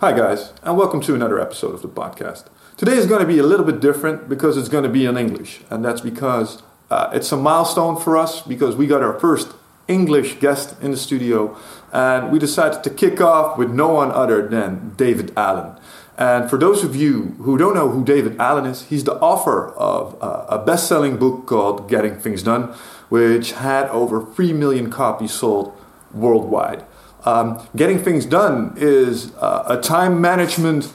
Hi, guys, and welcome to another episode of the podcast. Today is going to be a little bit different because it's going to be in English, and that's because uh, it's a milestone for us because we got our first English guest in the studio, and we decided to kick off with no one other than David Allen. And for those of you who don't know who David Allen is, he's the author of uh, a best selling book called Getting Things Done, which had over 3 million copies sold worldwide. Um, getting things done is uh, a time management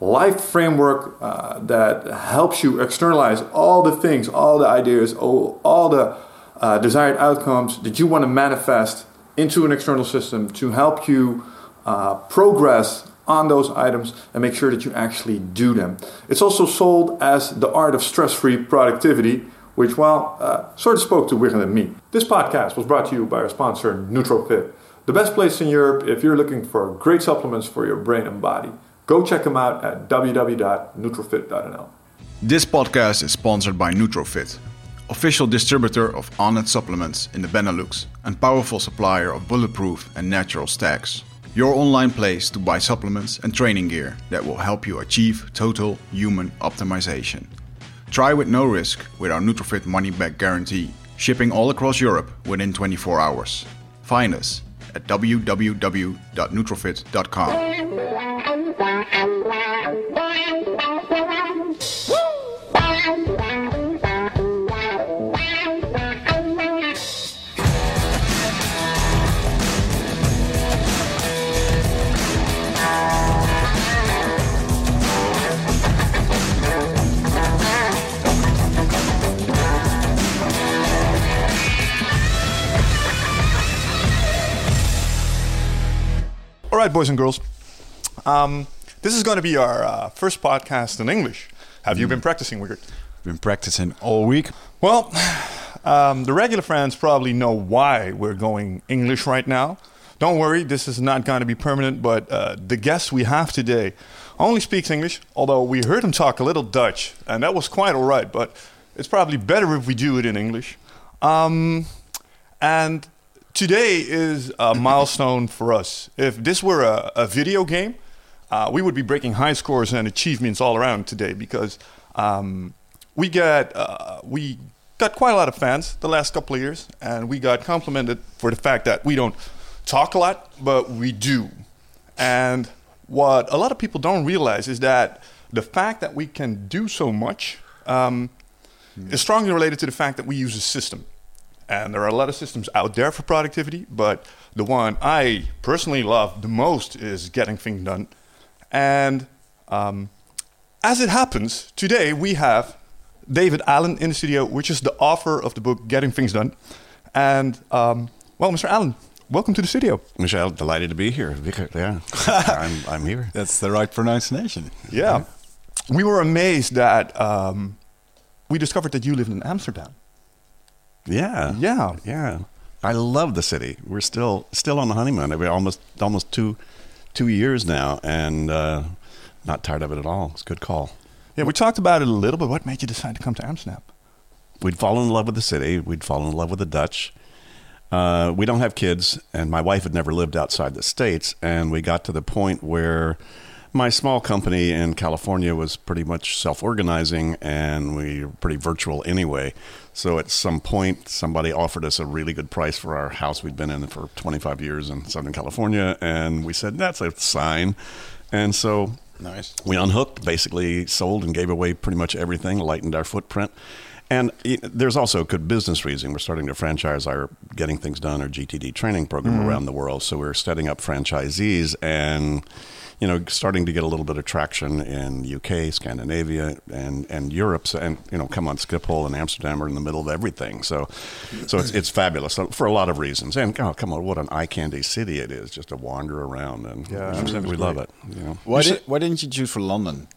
life framework uh, that helps you externalize all the things, all the ideas, all, all the uh, desired outcomes that you want to manifest into an external system to help you uh, progress on those items and make sure that you actually do them. It's also sold as the art of stress free productivity. Which, well, uh, sort of spoke to Wiggle and me. This podcast was brought to you by our sponsor, Nutrofit the best place in Europe if you're looking for great supplements for your brain and body. Go check them out at www.nutrofit.nl. This podcast is sponsored by Nutrofit, official distributor of Onnit supplements in the Benelux and powerful supplier of bulletproof and natural stacks. Your online place to buy supplements and training gear that will help you achieve total human optimization. Try with no risk with our Nutrofit money back guarantee, shipping all across Europe within 24 hours. Find us at www.nutrofit.com. All right, boys and girls. Um, this is going to be our uh, first podcast in English. Have you been practicing, Wickard? Been practicing all week. Well, um, the regular fans probably know why we're going English right now. Don't worry, this is not going to be permanent, but uh, the guest we have today only speaks English, although we heard him talk a little Dutch, and that was quite all right, but it's probably better if we do it in English. Um, and today is a milestone for us. If this were a, a video game, uh, we would be breaking high scores and achievements all around today because um, we got uh, we got quite a lot of fans the last couple of years, and we got complimented for the fact that we don't talk a lot, but we do. And what a lot of people don't realize is that the fact that we can do so much um, is strongly related to the fact that we use a system. And there are a lot of systems out there for productivity, but the one I personally love the most is getting things done. And um, as it happens, today we have David Allen in the studio, which is the author of the book Getting Things Done. And um, well, Mr. Allen, welcome to the studio. Michelle, delighted to be here. Yeah, I'm, I'm here. That's the right pronunciation. Yeah. We were amazed that um, we discovered that you lived in Amsterdam. Yeah. Yeah. Yeah. I love the city. We're still still on the honeymoon. We're almost almost two two years now, and uh, not tired of it at all. It's a good call. Yeah, we talked about it a little bit. What made you decide to come to Amsterdam? We'd fallen in love with the city. We'd fallen in love with the Dutch. Uh, we don't have kids, and my wife had never lived outside the states. And we got to the point where my small company in California was pretty much self organizing and we were pretty virtual anyway. So at some point, somebody offered us a really good price for our house we'd been in for 25 years in Southern California. And we said, that's a sign. And so nice. we unhooked, basically sold and gave away pretty much everything, lightened our footprint. And there's also good business reason. We're starting to franchise our Getting Things Done or GTD training program mm-hmm. around the world. So we're setting up franchisees and you know, starting to get a little bit of traction in UK, Scandinavia, and and Europe. So, and you know, come on, Schiphol and Amsterdam are in the middle of everything. So, so it's it's fabulous for a lot of reasons. And oh, come on, what an eye candy city it is just to wander around and yeah, we, we love it. You know, why did why didn't you choose for London?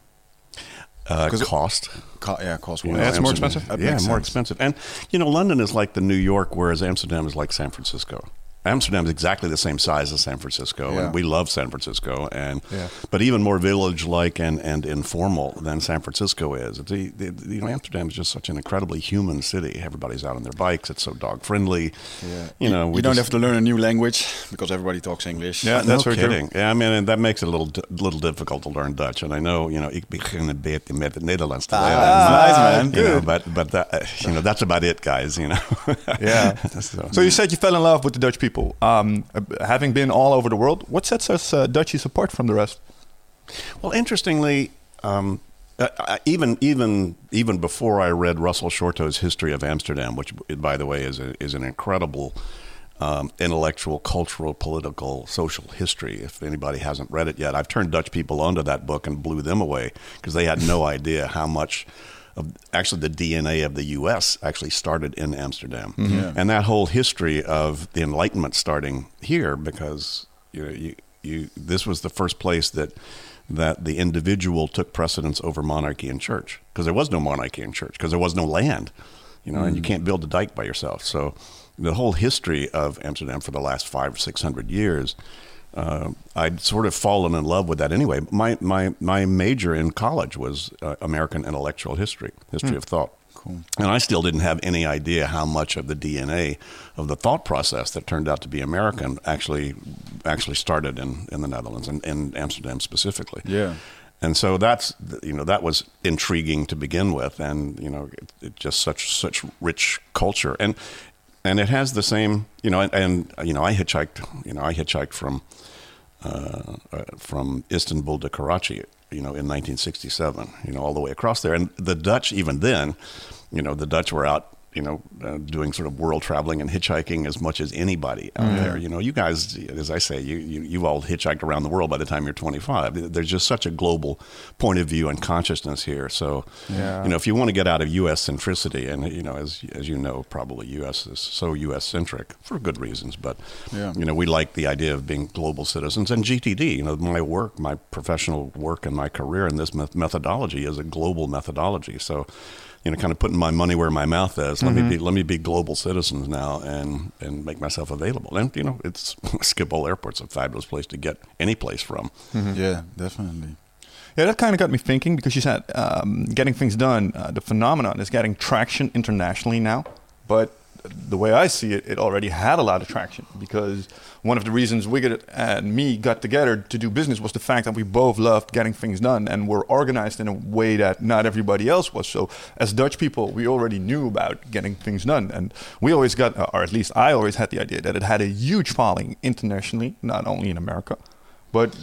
Uh, cost. Co- yeah, cost. Yeah, it's more expensive. That yeah, more expensive. And you know, London is like the New York, whereas Amsterdam is like San Francisco. Amsterdam is exactly the same size as San Francisco, Yeah. and we love San Francisco, and Yeah. but even more village-like and, and informal than San Francisco is. It's, the, the, you know, Amsterdam is just such an incredibly human city. Everybody's out on their bikes. It's so dog-friendly. Yeah. You know, you we don't just- have to learn a new language because everybody talks English. Yeah. no that's true. kidding. Yeah, I mean, and that makes it a little little difficult to learn Dutch. And I know, you know, ik begin een beetje met het Nederlands te leren. Ah, nice, man. You know, but but that, you know that's about it, guys. You know. Yeah. so, So you said you fell in love with the Dutch people. Um, uh, having been all over the world, what sets us uh, Dutchies apart from the rest? well, interestingly, um, uh, even even even before I read Russell Shorto's History of Amsterdam, which, by the way, is a, is an incredible. Um, intellectual, cultural, political, social history. If anybody hasn't read it yet, I've turned Dutch people onto that book and blew them away because they had no idea how much of actually the DNA of the U.S. actually started in Amsterdam, mm-hmm. Yeah. and that whole history of the Enlightenment starting here because you know you, you this was the first place that that the individual took precedence over monarchy and church because there was no monarchy and church because there was no land, you know, and you mm. can't build a dike by yourself. So the whole history of Amsterdam for the last five or six hundred years. Uh, I'd sort of fallen in love with that anyway. My my my major in college was uh, American intellectual history, history of thought. Cool. And I still didn't have any idea how much of the DNA of the thought process that turned out to be American actually actually started in, in the Netherlands and in Amsterdam specifically. Yeah. And so that's you know that was intriguing to begin with, and you know it, it just such such rich culture, and and it has the same you know and, and you know I hitchhiked you know I hitchhiked from uh, uh, from Istanbul to Karachi, you know, in 1967, you know, all the way across there. And the Dutch, even then, you know, the Dutch were out, you know, uh, doing sort of world traveling and hitchhiking as much as anybody out there. You know, you guys, as I say, you, you you've all hitchhiked around the world by the time you're 25. There's just such a global point of view and consciousness here. So, Yeah. you know, if you want to get out of U.S. centricity, and you know, as as you know, probably U.S. is so U.S. centric for good reasons, but Yeah. you know, we like the idea of being global citizens. And GTD, you know, my work, my professional work, and my career in this met- methodology is a global methodology. So, you know, kind of putting my money where my mouth is. Let me be let me be global citizens now and and make myself available. And you know, it's Skip Schiphol Airport's a fabulous place to get any place from. Yeah, definitely. Yeah, that kind of got me thinking because you said um, getting things done. Uh, the phenomenon is getting traction internationally now, but the way I see it, it already had a lot of traction because one of the reasons Wicked and me got together to do business was the fact that we both loved getting things done and were organized in a way that not everybody else was. So, as Dutch people, we already knew about getting things done, and we always got, uh, or at least I always had the idea that it had a huge following internationally, not only in America. But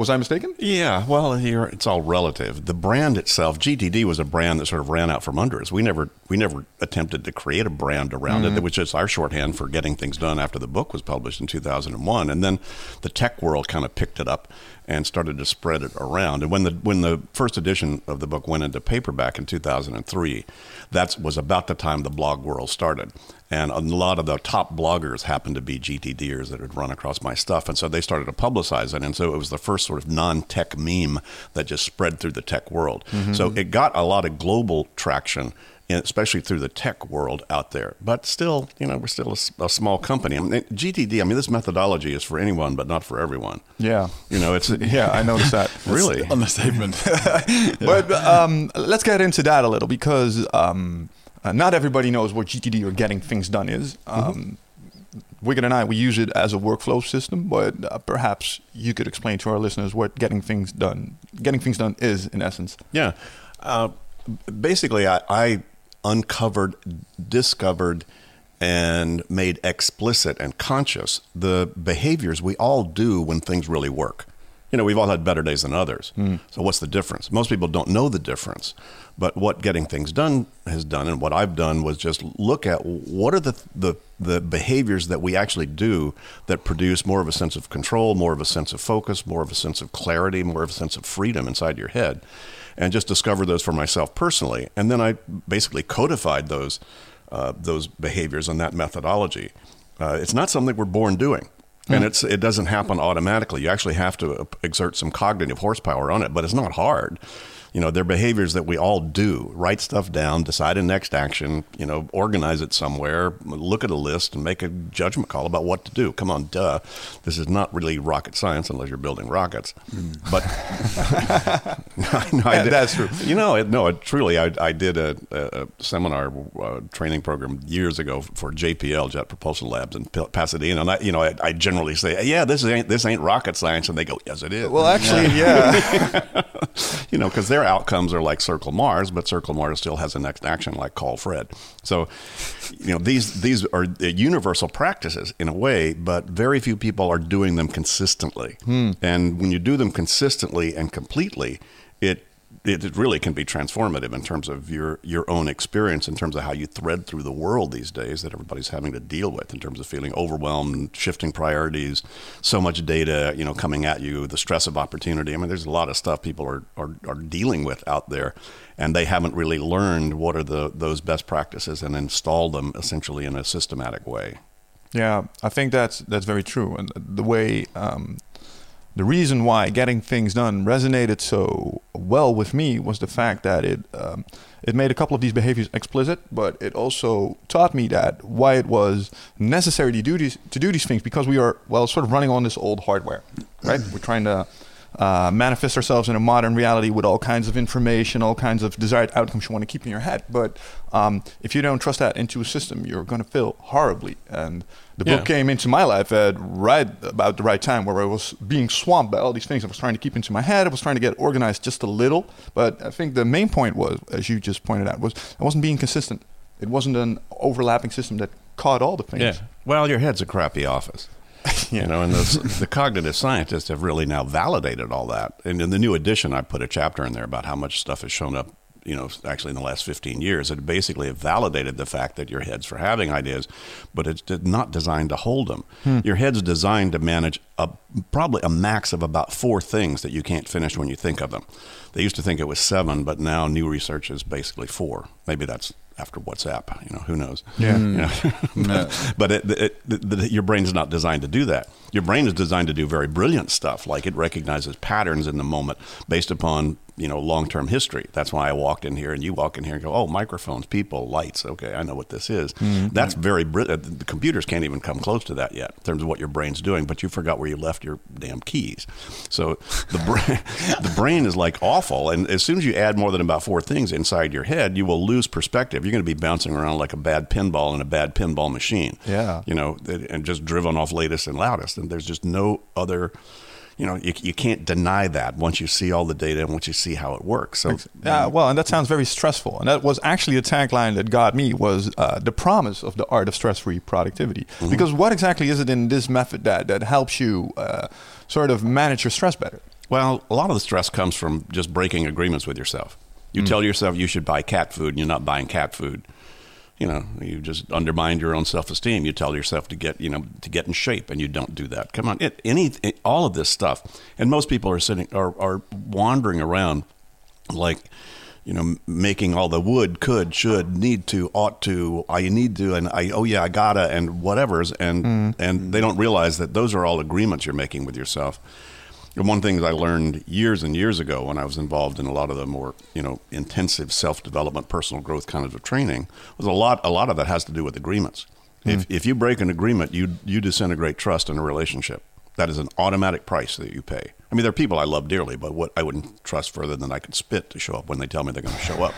was I mistaken? Yeah, well, here it's all relative. The brand itself, GTD, was a brand that sort of ran out from under us. We never, we never attempted to create a brand around it. Mm-hmm. It was just our shorthand for getting things done after the book was published in 2001, and then the tech world kind of picked it up and started to spread it around. And when the when the first edition of the book went into paperback in 2003, that was about the time the blog world started. And a lot of the top bloggers happened to be GTDers that had run across my stuff. And so they started to publicize it. And so it was the first sort of non tech meme that just spread through the tech world. Mm-hmm. So it got a lot of global traction, especially through the tech world out there. But still, you know, we're still a small company. I mean, GTD, I mean, this methodology is for anyone, but not for everyone. Yeah. You know, it's Yeah, I noticed that. really. on the Understatement. But um, let's get into that a little because um, uh, not everybody knows what GTD or getting things done is. Um, Wicked and I, we use it as a workflow system, but uh, perhaps you could explain to our listeners what getting things done, getting things done is in essence. Yeah. Uh, basically, I, I uncovered, discovered, and made explicit and conscious the behaviors we all do when things really work. You know, we've all had better days than others. Hmm. So, what's the difference? Most people don't know the difference. But what getting things done has done, and what I've done was just look at what are the, the, the behaviors that we actually do that produce more of a sense of control, more of a sense of focus, more of a sense of clarity, more of a sense of freedom inside your head and just discovered those for myself personally. And then I basically codified those uh, those behaviors and that methodology. Uh, it's not something we're born doing. And it's it doesn't happen automatically. You actually have to exert some cognitive horsepower on it, but it's not hard you know, they're behaviors that we all do. Write stuff down, decide a next action, you know, organize it somewhere, look at a list and make a judgment call about what to do. Come on, duh. This is not really rocket science unless you're building rockets. Mm. But no, yeah, did, that's true. You know, it, no, it, truly, I, I did a, a seminar uh, training program years ago for JPL, Jet Propulsion Labs in Pasadena. And I, you know, I, I generally say, yeah, this ain't, this ain't rocket science. And they go, yes, it is. Well, actually, yeah. you know, because they're their outcomes are like Circle Mars, but Circle Mars still has a next action like Call Fred. So, you know, these these are universal practices in a way, but very few people are doing them consistently. Hmm. And when you do them consistently and completely, it it really can be transformative in terms of your your own experience, in terms of how you thread through the world these days that everybody's having to deal with, in terms of feeling overwhelmed, shifting priorities, so much data, you know, coming at you, the stress of opportunity. I mean, there's a lot of stuff people are are, are dealing with out there, and they haven't really learned what are the those best practices and installed them essentially in a systematic way. Yeah, I think that's that's very true, and the way. Um, the reason why getting things done resonated so well with me was the fact that it um, it made a couple of these behaviors explicit, but it also taught me that why it was necessary to do these to do these things because we are well sort of running on this old hardware, right? We're trying to uh, manifest ourselves in a modern reality with all kinds of information, all kinds of desired outcomes you want to keep in your head. But um, if you don't trust that into a system, you're going to fail horribly. And the yeah. book came into my life at right about the right time where I was being swamped by all these things I was trying to keep into my head. I was trying to get organized just a little. But I think the main point was, as you just pointed out, was I wasn't being consistent. It wasn't an overlapping system that caught all the things. Yeah. Well, your head's a crappy office. you know, and the, the cognitive scientists have really now validated all that. And in the new edition, I put a chapter in there about how much stuff has shown up you know, actually in the last 15 years, it basically have validated the fact that your head's for having ideas, but it's not designed to hold them. Hmm. Your head's designed to manage a, probably a max of about four things that you can't finish when you think of them. They used to think it was seven, but now new research is basically four. Maybe that's after WhatsApp. You know, who knows? Yeah. You mm. know? but, but it, it, it, your brain is not designed to do that. Your brain is designed to do very brilliant stuff, like it recognizes patterns in the moment based upon you know long-term history. That's why I walked in here, and you walk in here and go, "Oh, microphones, people, lights. Okay, I know what this is." Mm-hmm. That's very brilliant. The computers can't even come close to that yet in terms of what your brain's doing. But you forgot where you left your damn keys. So the brain, the brain is like awful, and as soon as you add more than about four things inside your head, you will lose perspective. You're going to be bouncing around like a bad pinball in a bad pinball machine. Yeah, you know, and just driven off latest and loudest, and there's just no other you know, you, you can't deny that once you see all the data and once you see how it works. So, yeah, well, and that sounds very stressful. And that was actually a tagline that got me was uh, the promise of the art of stress-free productivity. Mm-hmm. Because what exactly is it in this method that that helps you uh, sort of manage your stress better? Well, a lot of the stress comes from just breaking agreements with yourself. You mm tell yourself you should buy cat food, and you're not buying cat food you know, you just undermined your own self-esteem. You tell yourself to get, you know, to get in shape, and you don't do that. Come on, it, any, it, all of this stuff, and most people are sitting, are, are wandering around, like, you know, making all the would, could, should, need to, ought to, I need to, and I, oh yeah, I gotta, and whatever's, and mm. and they don't realize that those are all agreements you're making with yourself. And one thing that I learned years and years ago when I was involved in a lot of the more, you know, intensive self-development, personal growth kind of training was a lot. A lot of that has to do with agreements. Mm. If if you break an agreement, you you disintegrate trust in a relationship. That is an automatic price that you pay. I mean, there are people I love dearly, but what I wouldn't trust further than I could spit to show up when they tell me they're going to show up.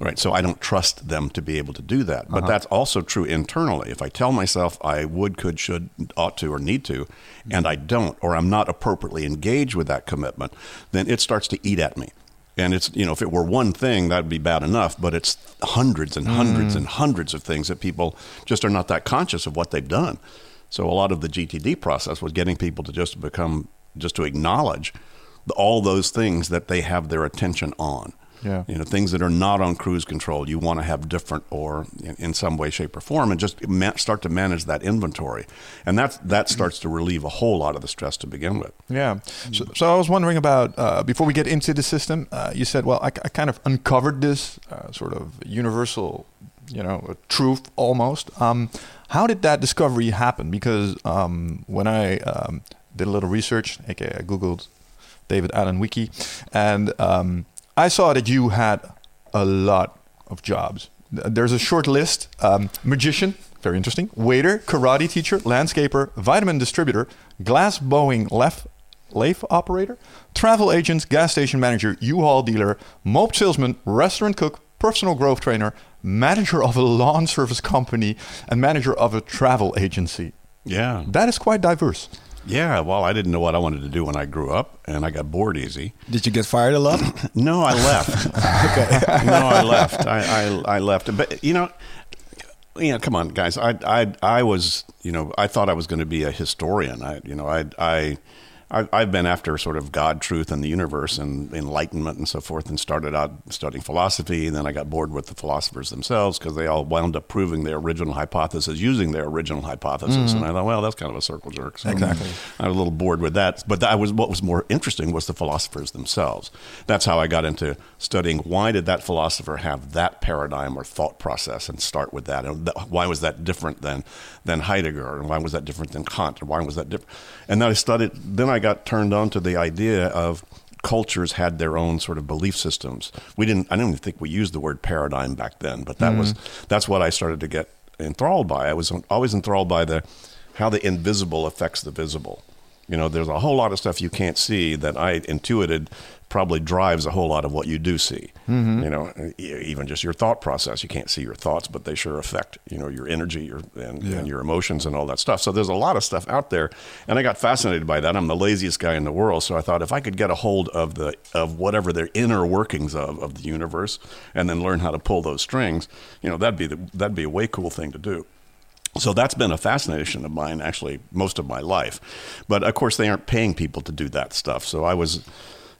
Right. So I don't trust them to be able to do that. But uh-huh. that's also true internally. If I tell myself I would, could, should, ought to, or need to, and I don't, or I'm not appropriately engaged with that commitment, then it starts to eat at me. And it's, you know, if it were one thing, that'd be bad enough, but it's hundreds and hundreds mm. and hundreds of things that people just are not that conscious of what they've done. So a lot of the GTD process was getting people to just become, just to acknowledge all those things that they have their attention on. Yeah. You know, things that are not on cruise control, you want to have different or in, in some way, shape, or form, and just ma- start to manage that inventory. And that that starts to relieve a whole lot of the stress to begin with. Yeah. So, so I was wondering about uh, before we get into the system, uh, you said, well, I, I, kind of uncovered this uh, sort of universal you know, truth almost. Um, how did that discovery happen? Because um, when I um, did a little research, aka I googled David Allen Wiki, and um, I saw that you had a lot of jobs. There's a short list: um, magician, very interesting, waiter, karate teacher, landscaper, vitamin distributor, glass blowing left lathe operator, travel agent, gas station manager, U-Haul dealer, mope salesman, restaurant cook, personal growth trainer, manager of a lawn service company, and manager of a travel agency. Yeah. That is quite diverse. Yeah, well, I didn't know what I wanted to do when I grew up, and I got bored easy. Did you get fired a lot? No, I left. okay. no, I left. I, I, I left. But you know, you know, come on, guys. I I I was, you know, I thought I was going to be a historian. I, you know, I I I, I've been after sort of God, truth, and the universe, and enlightenment, and so forth, and started out studying philosophy. And then I got bored with the philosophers themselves because they all wound up proving their original hypothesis using their original hypothesis. Mm-hmm. And I thought, well, that's kind of a circle jerk. So exactly. I was a little bored with that. But that was what was more interesting was the philosophers themselves. That's how I got into studying why did that philosopher have that paradigm or thought process, and start with that. And why was that different than than Heidegger, and why was that different than Kant, and why was that different? And then I studied. Then I got turned on to the idea of cultures had their own sort of belief systems. We didn't. I don't even think we used the word paradigm back then, but that mm-hmm. was that's what I started to get enthralled by. I was always enthralled by the how the invisible affects the visible. You know, there's a whole lot of stuff you can't see that I intuited probably drives a whole lot of what you do see. Mm-hmm. You know, even just your thought process. You can't see your thoughts, but they sure affect you know your energy, your and, yeah. and, your emotions and all that stuff. So there's a lot of stuff out there, and I got fascinated by that. I'm the laziest guy in the world, so I thought if I could get a hold of the of whatever their inner workings of of the universe, and then learn how to pull those strings, you know, that'd be the, that'd be a way cool thing to do. So that's been a fascination of mine, actually, most of my life. But of course, they aren't paying people to do that stuff. So I was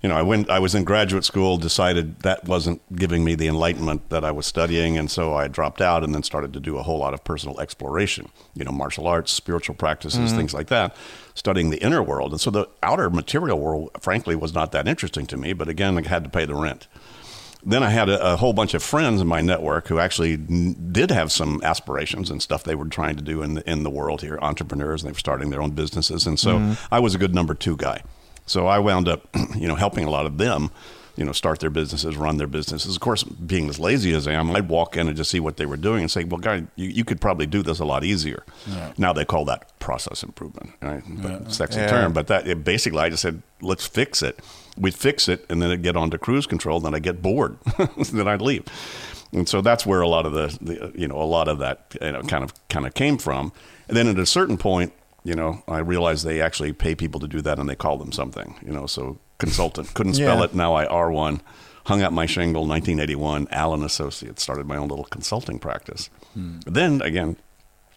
you know, I went. I was in graduate school. Decided that wasn't giving me the enlightenment that I was studying, and so I dropped out and then started to do a whole lot of personal exploration. You know, martial arts, spiritual practices, mm-hmm. things like that, studying the inner world. And so the outer material world, frankly, was not that interesting to me. But again, I had to pay the rent. Then I had a, a whole bunch of friends in my network who actually n- did have some aspirations and stuff they were trying to do in the, in the world here, entrepreneurs, and they were starting their own businesses. And so mm-hmm. I was a good number two guy. So I wound up, you know, helping a lot of them, you know, start their businesses, run their businesses. Of course, being as lazy as I am, I'd walk in and just see what they were doing and say, "Well, guy, you, you could probably do this a lot easier." Yeah. Now they call that process improvement, right? But yeah. sexy yeah. term. But that it, basically, I just said, "Let's fix it." We'd fix it, and then it'd get onto cruise control. Then I get bored, then I'd leave. And so that's where a lot of the, the, you know, a lot of that, you know, kind of kind of came from. And then at a certain point, you know, I realized they actually pay people to do that and they call them something, you know, so consultant. Couldn't spell yeah. it. Now I are one. Hung up my shingle 1981, Allen Associates. Started my own little consulting practice. Hmm. Then again,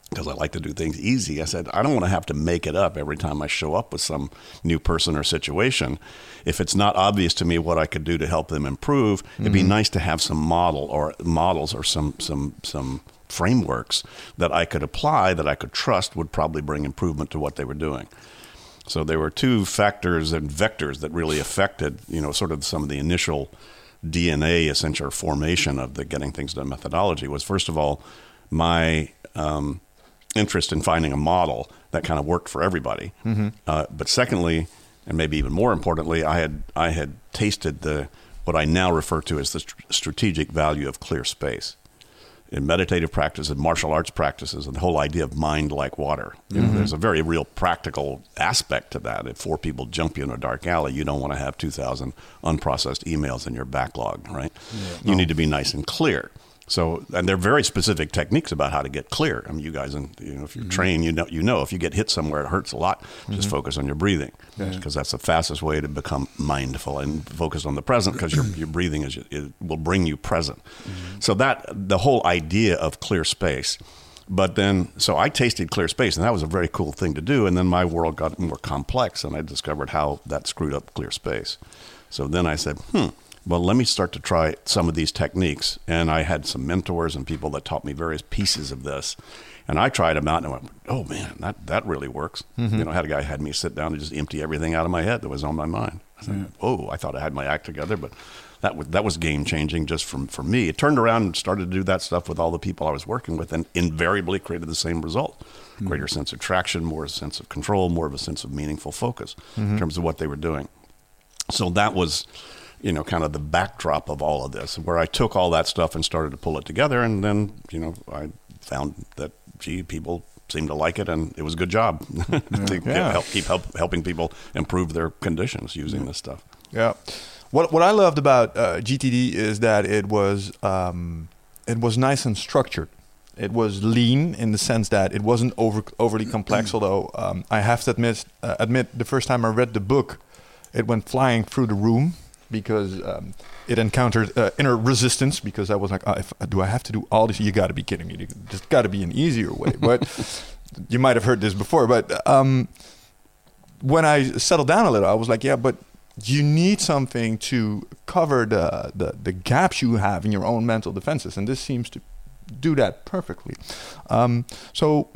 because I like to do things easy, I said, I don't want to have to make it up every time I show up with some new person or situation. If it's not obvious to me what I could do to help them improve, mm-hmm. it'd be mm-hmm. nice to have some model or models or some some some frameworks that I could apply that I could trust would probably bring improvement to what they were doing. So there were two factors and vectors that really affected, you know, sort of some of the initial DNA essential formation of the getting things done methodology was first of all my um, interest in finding a model that kind of worked for everybody. Mm-hmm. Uh, but secondly, and maybe even more importantly, I had I had tasted the what I now refer to as the strategic value of clear space in meditative practice and martial arts practices and the whole idea of mind like water. You know, mm-hmm. There's a very real practical aspect to that. If four people jump you in a dark alley, you don't want to have 2,000 unprocessed emails in your backlog, right? Yeah, you no. need to be nice and clear. So, and they're very specific techniques about how to get clear. I mean, you guys, and you know, if you're mm-hmm. trained, you know, you know, if you get hit somewhere, it hurts a lot. Mm-hmm. Just focus on your breathing, because yeah. that's the fastest way to become mindful and focus on the present, because your your breathing is it will bring you present. Mm-hmm. So that the whole idea of clear space. But then, so I tasted clear space, and that was a very cool thing to do. And then my world got more complex, and I discovered how that screwed up clear space. So then I said, hmm well, let me start to try some of these techniques. And I had some mentors and people that taught me various pieces of this. And I tried them out and I went, oh man, that, that really works. Mm-hmm. You know, I had a guy had me sit down and just empty everything out of my head that was on my mind. I said, "Whoa!" I thought I had my act together, but that was that was game changing just from for me. It turned around and started to do that stuff with all the people I was working with, and invariably created the same result: greater sense of traction, more sense of control, more of a sense of meaningful focus in terms of what they were doing. So that was, you know, kind of the backdrop of all of this, where I took all that stuff and started to pull it together, and then you know I found that gee, people seemed to like it, and it was a good job to get- Yeah. help keep help, helping people improve their conditions using this stuff. Yeah. What what I loved about uh, GTD is that it was um, it was nice and structured. It was lean in the sense that it wasn't over overly complex. although um, I have to admit uh, admit the first time I read the book, it went flying through the room because um, it encountered uh, inner resistance because I was like, oh, if, do I have to do all this? You got to be kidding me! There's got to be an easier way. But you might have heard this before. But um, when I settled down a little, I was like, yeah, but you need something to cover the, the, the gaps you have in your own mental defenses. And this seems to do that perfectly. Um, so,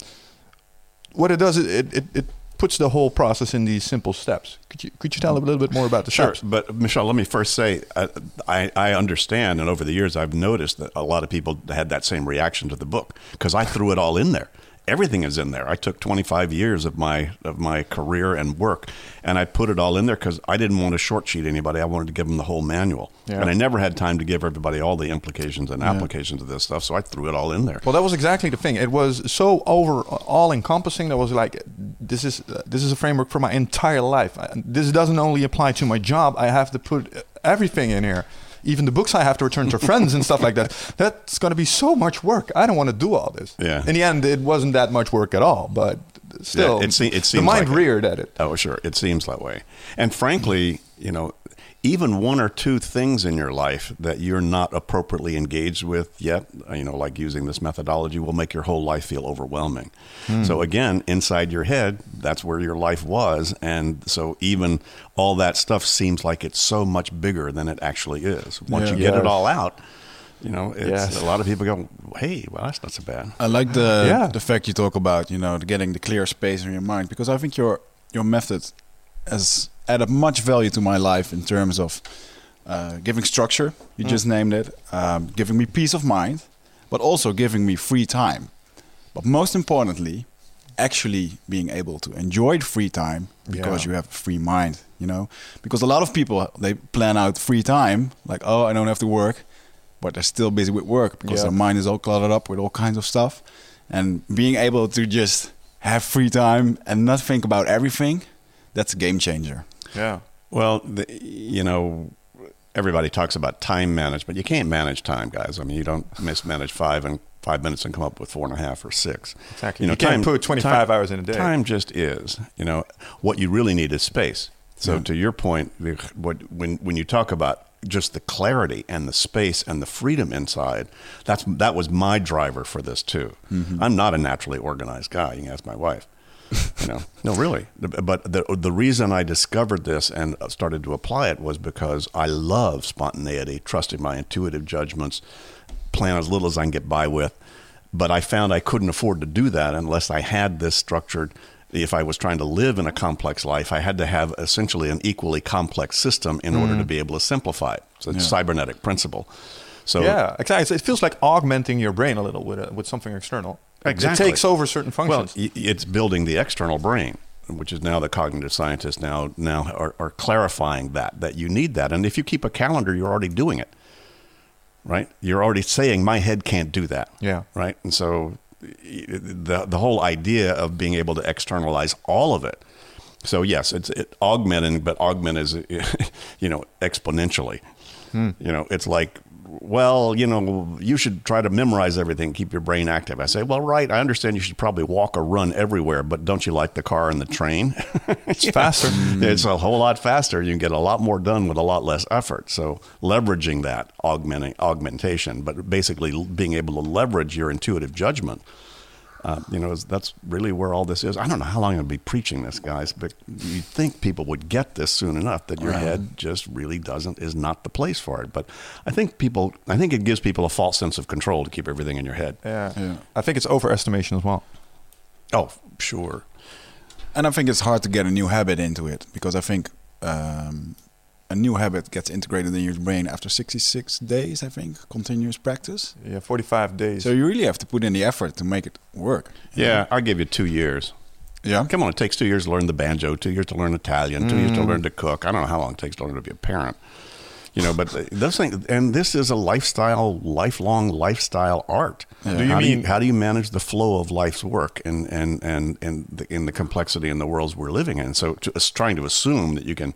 what it does, is it, it, it puts the whole process in these simple steps. Could you, could you tell a little bit more about the Sure, steps? but Michelle, let me first say I, I, I understand, and over the years I've noticed that a lot of people had that same reaction to the book because I threw it all in there. Everything is in there. I took 25 years of my of my career and work, and I put it all in there because I didn't want to short sheet anybody. I wanted to give them the whole manual, Yeah. and I never had time to give everybody all the implications and applications of this stuff. So I threw it all in there. Well, that was exactly the thing. It was so over all encompassing. That was like, this is uh, this is a framework for my entire life. This doesn't only apply to my job. I have to put everything in here, even the books I have to return to friends and stuff like that. That's going to be so much work. I don't want to do all this. Yeah. In the end, it wasn't that much work at all. But still, Yeah, it se- it the seems mind like it. reared at it. Oh, sure. It seems that way. And frankly, you know, even one or two things in your life that you're not appropriately engaged with yet, you know, like using this methodology, will make your whole life feel overwhelming. Hmm. So, again, inside your head, that's where your life was. And so, even all that stuff seems like it's so much bigger than it actually is. Once Yeah. you get Yes. it all out, you know, it's, Yes. a lot of people go, hey, well, that's not so bad. I like the Yeah. the fact you talk about, you know, getting the clear space in your mind because I think your your method has added much value to my life in terms of uh, giving structure. You just named it, um, giving me peace of mind, but also giving me free time. But most importantly, actually being able to enjoy free time because Yeah. you have a free mind. You know, because a lot of people they plan out free time like, oh, I don't have to work but they're still busy with work because Yeah. their mind is all cluttered up with all kinds of stuff. And being able to just have free time and not think about everything, that's a game changer. Yeah. Well, the, you know, everybody talks about time management. You can't manage time, guys. I mean, you don't mismanage five and five minutes and come up with four and a half or six. Exactly. You can't put 25 hours in a day. Time just is. You know, what you really need is space. So to your point, the- what when when you talk about just the clarity and the space and the freedom inside, that's that was my driver for this too. Mm-hmm. I'm not a naturally organized guy. You can ask my wife. You know, no, really. But the the reason I discovered this and uh, started to apply it was because I love spontaneity, trusting my intuitive judgments, plan as little as I can get by with. But I found I couldn't afford to do that unless I had this structured. If I was trying to live in a complex life, I had to have essentially an equally complex system in order to mm. be able to simplify it. So it's a cybernetic principle. So yeah, exactly. It feels like augmenting your brain a little with a, with something external. Exactly. It takes over certain functions. y- it's building the external brain, which is now the cognitive scientists now now are, are clarifying that that you need that, and if you keep a calendar, you're already doing it, right? You're already saying my head can't do that, Yeah. right? And so the the whole idea of being able to externalize all of it. So yes, it's it augmenting, but augment is you know exponentially. Hmm. You know, it's like, well, you know, you should try to memorize everything, keep your brain active. I say, well, right, I understand you should probably walk or run everywhere, but don't you like the car and the train? It's faster. It's a whole lot faster. You can get a lot more done with a lot less effort. So leveraging that augmenting augmentation, but basically being able to leverage your intuitive judgment. Uh, you know, that's really where all this is. I don't know how long I'll be preaching this, guys, but you'd think people would get this soon enough that your head just really doesn't is not the place for it. But I think people, I think it gives people a false sense of control to keep everything in your head. Yeah. Yeah. I think it's overestimation as well. Oh, sure. And I think it's hard to get a new habit into it because I think um, a new habit gets integrated in your brain after 66 days, I think, continuous practice. Yeah, 45 days. So you really have to put in the effort to make it work. Yeah, I'll give you two years. Yeah. Come on, it takes two years to learn the banjo, two years to learn Italian, two years to mm. learn to cook. I don't know how long it takes to learn to be a parent. You know, but those things, and this is a lifestyle, lifelong lifestyle art. Do you how do mean- you, how do you manage the flow of life's work and and and and the, in the complexity in the worlds we're living in? So, to, trying to assume that you can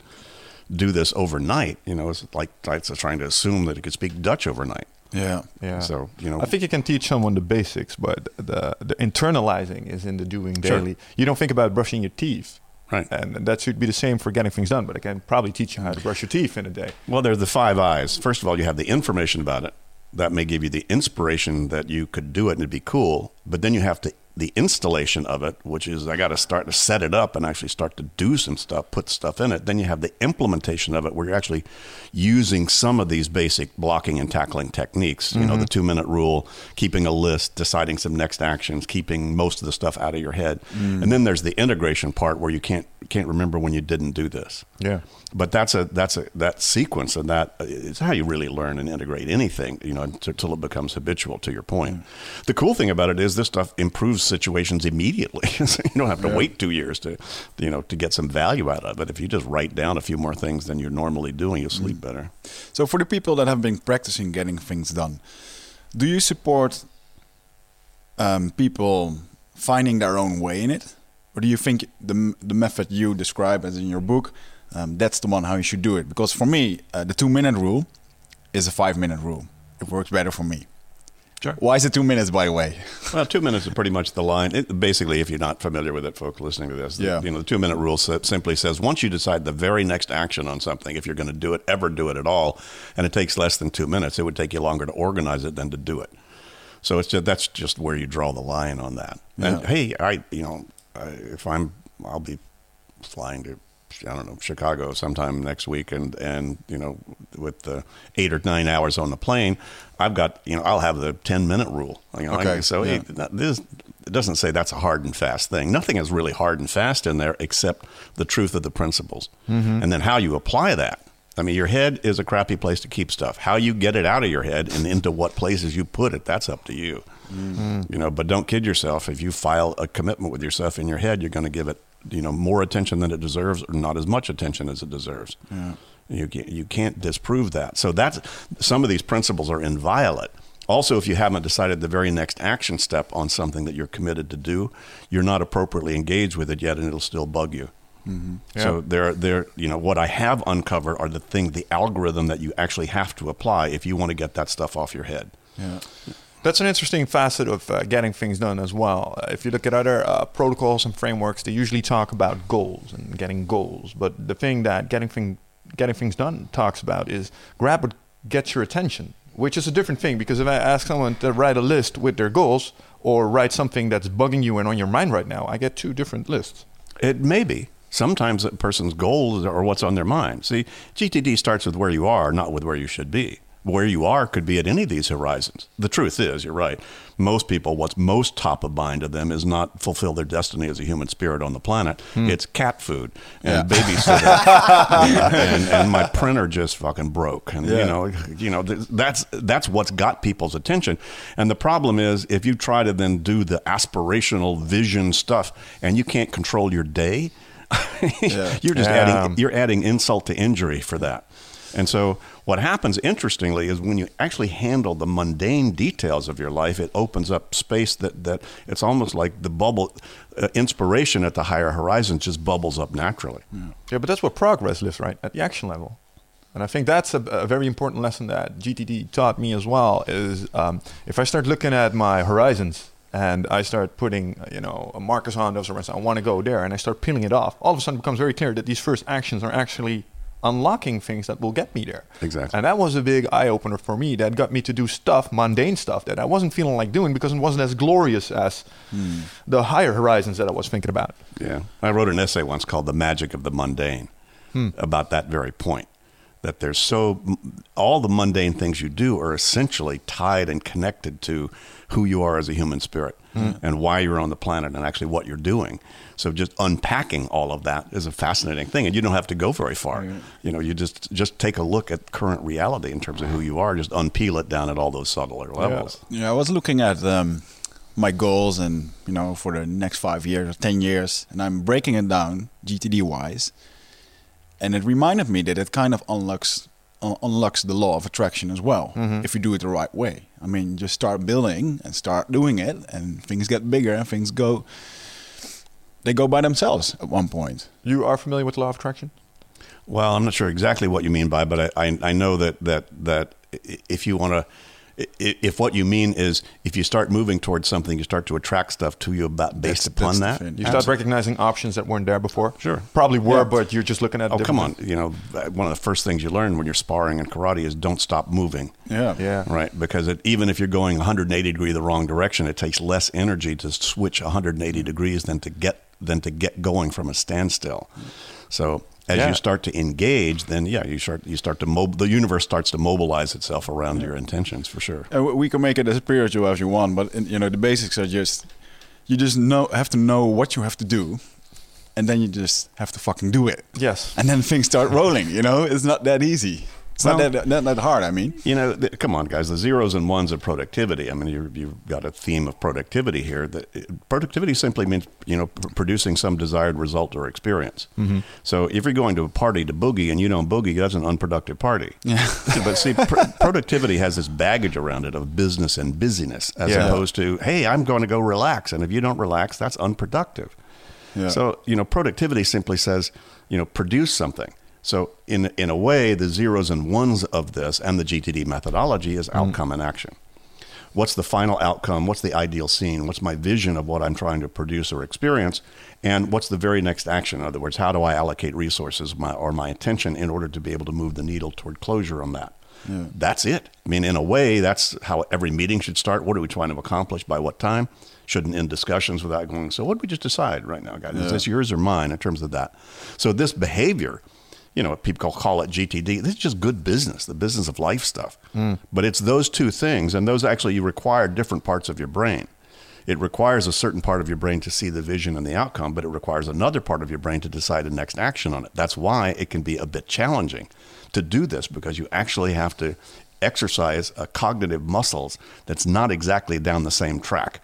do this overnight, you know, it's like it's trying to assume that you could speak Dutch overnight. Yeah. yeah. So you know, I think you can teach someone the basics, but the the internalizing is in the doing Sure. daily. You don't think about brushing your teeth. Right. And that should be the same for getting things done, but I can probably teach you how to brush your teeth in a day. Well, there's the five eyes. First of all, you have the information about it. That may give you the inspiration that you could do it and it'd be cool. But then you have to the installation of it, which is I got to start to set it up and actually start to do some stuff, put stuff in it. Then you have the implementation of it, where you're actually using some of these basic blocking and tackling techniques. You know, the mm-hmm. two minute rule, keeping a list, deciding some next actions, keeping most of the stuff out of your head. Mm. And then there's the integration part where you can't can't remember when you didn't do this Yeah. But that's a that's a that sequence and that is how you really learn and integrate anything you know until it becomes habitual to your point. The cool thing about it is this stuff improves situations immediately. So you don't have to wait two years to you know to get some value out of it. If you just write down a few more things than you're normally doing you'll sleep better. So for the people that have been practicing getting things done, do you support um, people finding their own way in it, or do you think the the method you describe as in your book, um, that's the one how you should do it? Because for me, uh, the two minute rule is a five minute rule. It works better for me. Sure. Why is it two minutes, by the way? well two minutes is pretty much the line it, basically if you're not familiar with it folks listening to this Yeah. you know the two minute rule simply says once you decide the very next action on something if you're going to do it ever do it at all and it takes less than two minutes it would take you longer to organize it than to do it So it's just, that's just where you draw the line on that. And Yeah. hey, I you know I, if I'm I'll be flying to I don't know Chicago sometime next week, and and you know with the eight or nine hours on the plane, I've got you know I'll have the ten minute rule. You know, Okay, so yeah. it, this it doesn't say that's a hard and fast thing. Nothing is really hard and fast in there except the truth of the principles, mm-hmm. and then how you apply that. I mean, your head is a crappy place to keep stuff. How you get it out of your head and into what places you put it, that's up to you. Mm-hmm. You know, but don't kid yourself. If you file a commitment with yourself in your head, you're going to give it, you know, more attention than it deserves, or not as much attention as it deserves. You can't, you can't disprove that. So that's some of these principles are inviolate. Also, if you haven't decided the very next action step on something that you're committed to do, you're not appropriately engaged with it yet, and it'll still bug you. Mm-hmm. So there, there, you know, what I have uncovered are the thing, the algorithm that you actually have to apply if you want to get that stuff off your head. Yeah. That's an interesting facet of uh, getting things done as well. Uh, if you look at other uh, protocols and frameworks, they usually talk about goals and getting goals. But the thing that getting thing, getting things done talks about is grab what gets your attention, which is a different thing. Because if I ask someone to write a list with their goals or write something that's bugging you and on your mind right now, I get two different lists. It may be. Sometimes a person's goals are what's on their mind. See, GTD starts with where you are, not with where you should be. Where you are could be at any of these horizons. The truth is, you're right. Most people, what's most top of mind to them is not fulfill their destiny as a human spirit on the planet. Hmm. It's cat food and babysitter, and, and my printer just fucking broke. And you know, you know, that's that's what's got people's attention. And the problem is, if you try to then do the aspirational vision stuff, and you can't control your day, Yeah. you're just Yeah. adding you're adding insult to injury for that. And so what happens interestingly is when you actually handle the mundane details of your life, it opens up space that, that it's almost like the bubble uh, inspiration at the higher horizons just bubbles up naturally. Yeah, but that's where progress lives, right? At the action level. And I think that's a, a very important lesson that GTD taught me as well. Is um, if I start looking at my horizons and I start putting, uh, you know, a markers on those horizons, I want to go there, and I start peeling it off. All of a sudden, it becomes very clear that these first actions are actually unlocking things that will get me there. Exactly. And that was a big eye opener for me. That got me to do stuff, mundane stuff that I wasn't feeling like doing because it wasn't as glorious as hmm. the higher horizons that I was thinking about. Yeah. I wrote an essay once called The Magic of the Mundane hmm. about that very point. That there's so all the mundane things you do are essentially tied and connected to who you are as a human spirit and why you're on the planet and actually what you're doing. So just unpacking all of that is a fascinating thing, and you don't have to go very far. You know, you just just take a look at current reality in terms of who you are. Just unpeel it down at all those subtler levels. Yeah, I was looking at um, my goals and you know for the next five years or ten years, and I'm breaking it down GTD wise, and it reminded me that it kind of unlocks un- unlocks the law of attraction as well mm-hmm. if you do it the right way. I mean, just start building and start doing it, and things get bigger and things go. They go by themselves at one point. You are familiar with the law of attraction? Well, I'm not sure exactly what you mean by, but I, I, I know that, that, that if you want to, if what you mean is if you start moving towards something, you start to attract stuff to you about based That's- upon that's that. You start recognizing options that weren't there before. Sure. Probably were, Yeah. but you're just looking at. Oh, come different- on. You know, one of the first things you learn when you're sparring in karate is don't stop moving. Yeah, Yeah. Right, because it, even if you're going 180 degree the wrong direction, it takes less energy to switch 180 degrees than to get than to get going from a standstill. So as Yeah. you start to engage, then yeah, you start you start to mob- the universe starts to mobilize itself around your intentions for sure. Uh, and we can make it as spiritual as you want, but you know the basics are just you just know have to know what you have to do, and then you just have to fucking do it. Yes. and then things start rolling. You know, it's not that easy. It's not that, not that hard. I mean, You know, th- come on, guys. The zeros and ones of productivity. I mean, you you've got a theme of productivity here. That productivity simply means you know pr- producing some desired result or experience. Mm-hmm. So if you're going to a party to boogie and you don't boogie, that's an unproductive party. Yeah. but see, pr- productivity has this baggage around it of business and busyness, as Yeah. opposed to hey, I'm going to go relax, and if you don't relax, that's unproductive. Yeah. So you know, productivity simply says you know produce something. So in in a way, the zeros and ones of this and the GTD methodology is mm. outcome and action. What's the final outcome? What's the ideal scene? What's my vision of what I'm trying to produce or experience? And what's the very next action? In other words, how do I allocate resources my, or my attention in order to be able to move the needle toward closure on that? That's it. I mean, in a way, that's how every meeting should start. What are we trying to accomplish by what time? Shouldn't end discussions without going, so what did we just decide right now, guys? Is this yours or mine in terms of that? So this behavior, you know, what people call it GTD. This is just good business, the business of life stuff. But it's those two things, and those actually you require different parts of your brain. It requires a certain part of your brain to see the vision and the outcome, but it requires another part of your brain to decide the next action on it. That's why it can be a bit challenging to do this because you actually have to exercise a cognitive muscles that's not exactly down the same track.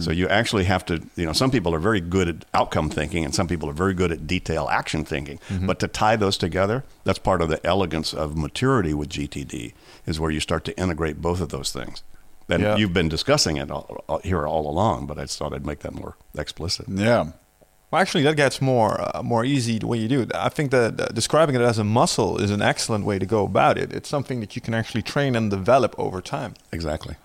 So you actually have to, you know, some people are very good at outcome thinking and some people are very good at detail action thinking. But to tie those together, that's part of the elegance of maturity with GTD is where you start to integrate both of those things. And Yeah. you've been discussing it all, all, here all along, but I just thought I'd make that more explicit. yeah, Well, actually, that gets more uh, more easy the way you do it. I think that uh, describing it as a muscle is an excellent way to go about it. It's something that you can actually train and develop over time. Exactly.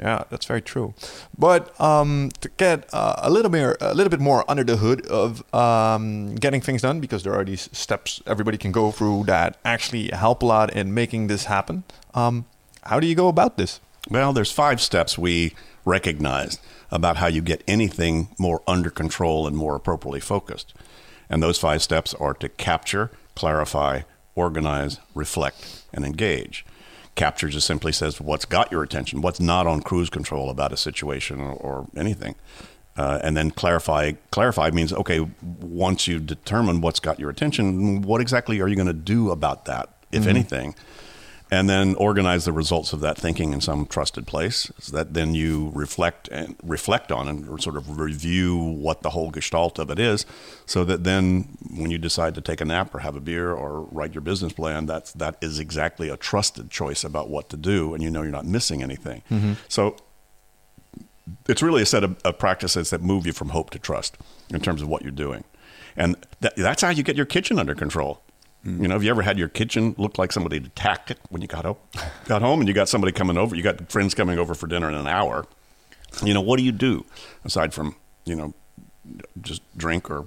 Yeah, that's very true. But um, to get uh, a little bit a little bit more under the hood of um, getting things done, because there are these steps everybody can go through that actually help a lot in making this happen. Um, how do you go about this? Well, there's five steps we recognized about how you get anything more under control and more appropriately focused. And those five steps are to capture, clarify, organize, reflect, and engage. Capture just simply says what's got your attention, what's not on cruise control about a situation or, or anything. Uh, and then clarify. Clarify means okay. Once you determine what's got your attention, what exactly are you going to do about that, if anything? And then organize the results of that thinking in some trusted place. So that then you reflect and reflect on and sort of review what the whole gestalt of it is so that then when you decide to take a nap or have a beer or write your business plan that's that is exactly a trusted choice about what to do and you know you're not missing anything. Mm-hmm. So it's really a set of, of practices that move you from hope to trust in terms of what you're doing. And that, that's how you get your kitchen under control Mm-hmm. you know, have you ever had your kitchen look like somebody attacked it when you got home? Got home and you got somebody coming over, you got friends coming over for dinner in an hour. You know, what do you do aside from, you know, just drink or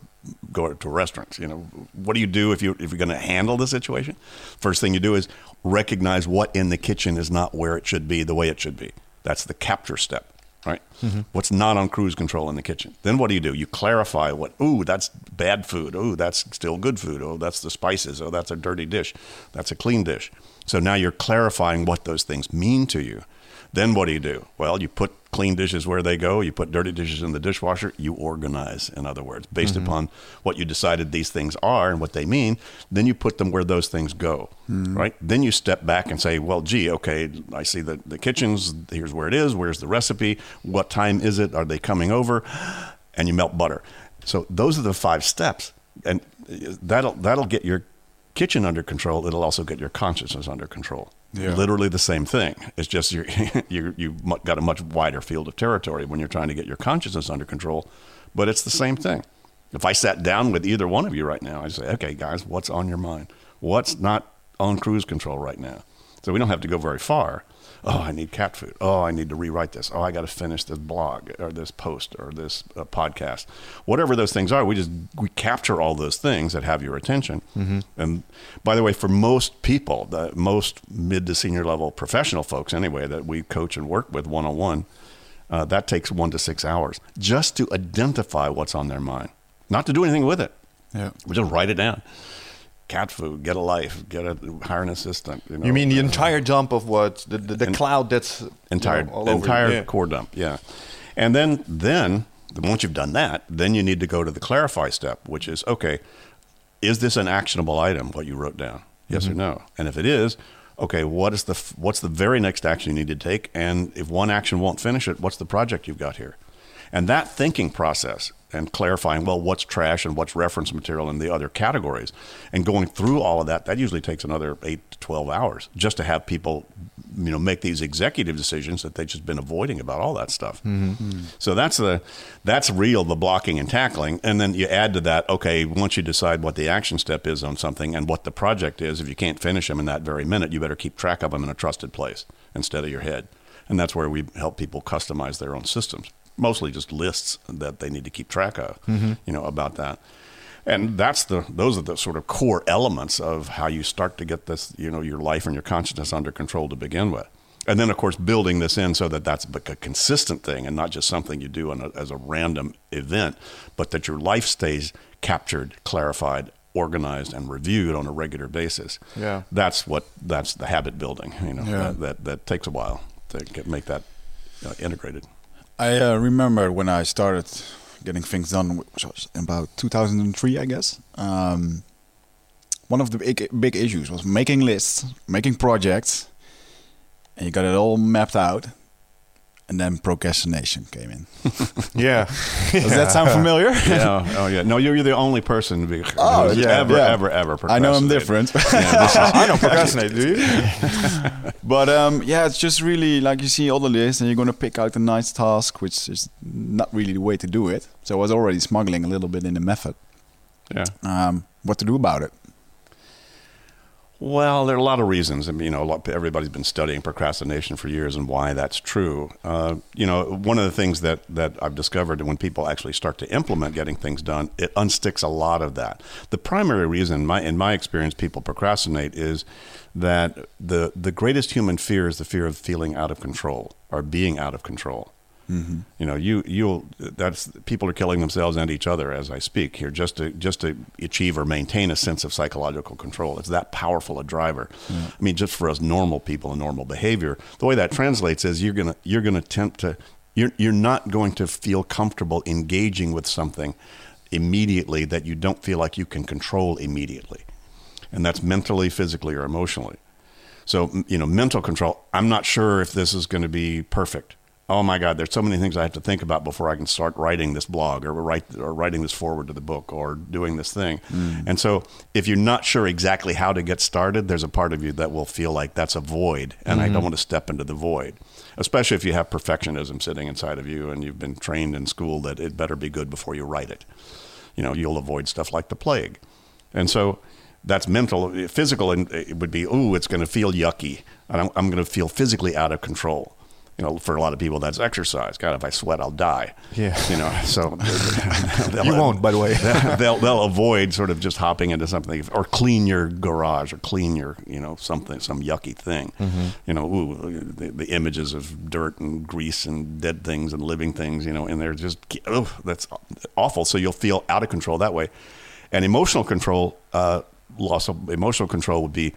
go to a restaurant? You know, what do you do if you if you're going to handle the situation? First thing you do is recognize what in the kitchen is not where it should be, the way it should be. That's the capture step. Right? Mm-hmm. What's not on cruise control in the kitchen? Then what do you do? You clarify what, ooh, that's bad food. Ooh, that's still good food. Oh, that's the spices. Oh, that's a dirty dish. That's a clean dish. So now you're clarifying what those things mean to you. Then what do you do? Well, you put clean dishes where they go, you put dirty dishes in the dishwasher, you organize, in other words, based mm-hmm. upon what you decided these things are and what they mean, then you put them where those things go, mm-hmm. right? Then you step back and say, well, gee, okay, I see the, the kitchens, here's where it is, where's the recipe, what time is it, are they coming over? And you melt butter. So those are the five steps. And that'll, that'll get your kitchen under control. It'll also get your consciousness under control Yeah. literally the same thing. It's just you you mu- got a much wider field of territory when you're trying to get your consciousness under control, but it's the same thing. If I sat down with either one of you right now, I'd say, okay, guys, what's on your mind? What's not on cruise control right now? So we don't have to go very far. Oh, I need cat food. Oh, I need to rewrite this. Oh, I got to finish this blog or this post or this uh, podcast. Whatever those things are, we just we capture all those things that have your attention. And by the way, for most people, the most mid to senior level professional folks, anyway, that we coach and work with one on one, that takes one to six hours just to identify what's on their mind, not to do anything with it. Yeah. We just write it down. Cat food, get a life, get a hire an assistant. You, know, You mean the entire dump of what the the, the En- cloud that's you entire know, all over entire. Yeah. core dump, yeah. And then then once you've done that, then you need to go to the clarify step, which is okay, is this an actionable item what you wrote down? Yes Mm-hmm. or no? And if it is, okay, what is the what's the very next action you need to take? And if one action won't finish it, what's the project you've got here? And that thinking process and clarifying, well, what's trash and what's reference material in the other categories, and going through all of that, that usually takes another eight to 12 hours just to have people, you know, make these executive decisions that they've just been avoiding about all that stuff. Mm-hmm. Mm-hmm. So that's the, that's real, the blocking and tackling. And then you add to that, okay, once you decide what the action step is on something and what the project is, if you can't finish them in that very minute, you better keep track of them in a trusted place instead of your head. And that's where we help people customize their own systems, mostly just lists that they need to keep track of, you know, about that. And that's the those are the sort of core elements of how you start to get this, you know, your life and your consciousness under control to begin with. And then, of course, building this in so that that's a consistent thing and not just something you do on a, as a random event, but that your life stays captured, clarified, organized, and reviewed on a regular basis. Yeah. that's what that's the habit building. You know, Yeah. that, that that takes a while to get, make that uh, integrated. I uh, remember when I started getting things done, which was about 2003, I guess. Um, one of the big big issues was making lists, making projects, and you got it all mapped out, and then procrastination came in. Yeah. Does that sound familiar? yeah. Oh, yeah. No, you're, you're the only person who Oh, who's yeah, ever, yeah. ever, ever. I know I'm different. Yeah, is- I don't procrastinate, do you? But um, yeah, it's just really like you see all the lists and you're gonna pick out a nice task, which is not really the way to do it. So I was already smuggling a little bit in the method. yeah. Um, what to do about it? Well, there are a lot of reasons. I mean, you know, lot, everybody's been studying procrastination for years and why that's true. Uh, you know, one of the things that, that I've discovered when people actually start to implement getting things done, it unsticks a lot of that. The primary reason, my, in my experience, people procrastinate is that the, the greatest human fear is the fear of feeling out of control or being out of control. You know, you you that's people are killing themselves and each other as I speak here just to just to achieve or maintain a sense of psychological control. It's that powerful a driver. I mean, just for us normal people and normal behavior, the way that translates is you're gonna you're gonna attempt to you're you're not going to feel comfortable engaging with something immediately that you don't feel like you can control immediately, and that's mentally, physically, or emotionally. So, you know, mental control. I'm not sure if this is going to be perfect. Oh my God, there's so many things I have to think about before I can start writing this blog or write or writing this foreword to the book or doing this thing. Mm. And so, if you're not sure exactly how to get started, there's a part of you that will feel like that's a void, and I don't mm-hmm. want to step into the void. Especially if you have perfectionism sitting inside of you and you've been trained in school that it better be good before you write it. You know, you'll avoid stuff like the plague. And so that's mental. Physical and it would be, oh, it's going to feel yucky. And I'm, I'm going to feel physically out of control. You know, for a lot of people, that's exercise. God, if I sweat, I'll die. Yeah. You know, so You won't, by the way. they'll they'll avoid sort of just hopping into something or clean your garage or clean your you know something some yucky thing. Mm-hmm. You know, ooh, the, the images of dirt and grease and dead things and living things. You know, and they're just oh, that's awful. So you'll feel out of control that way. And emotional control, uh, loss of emotional control would be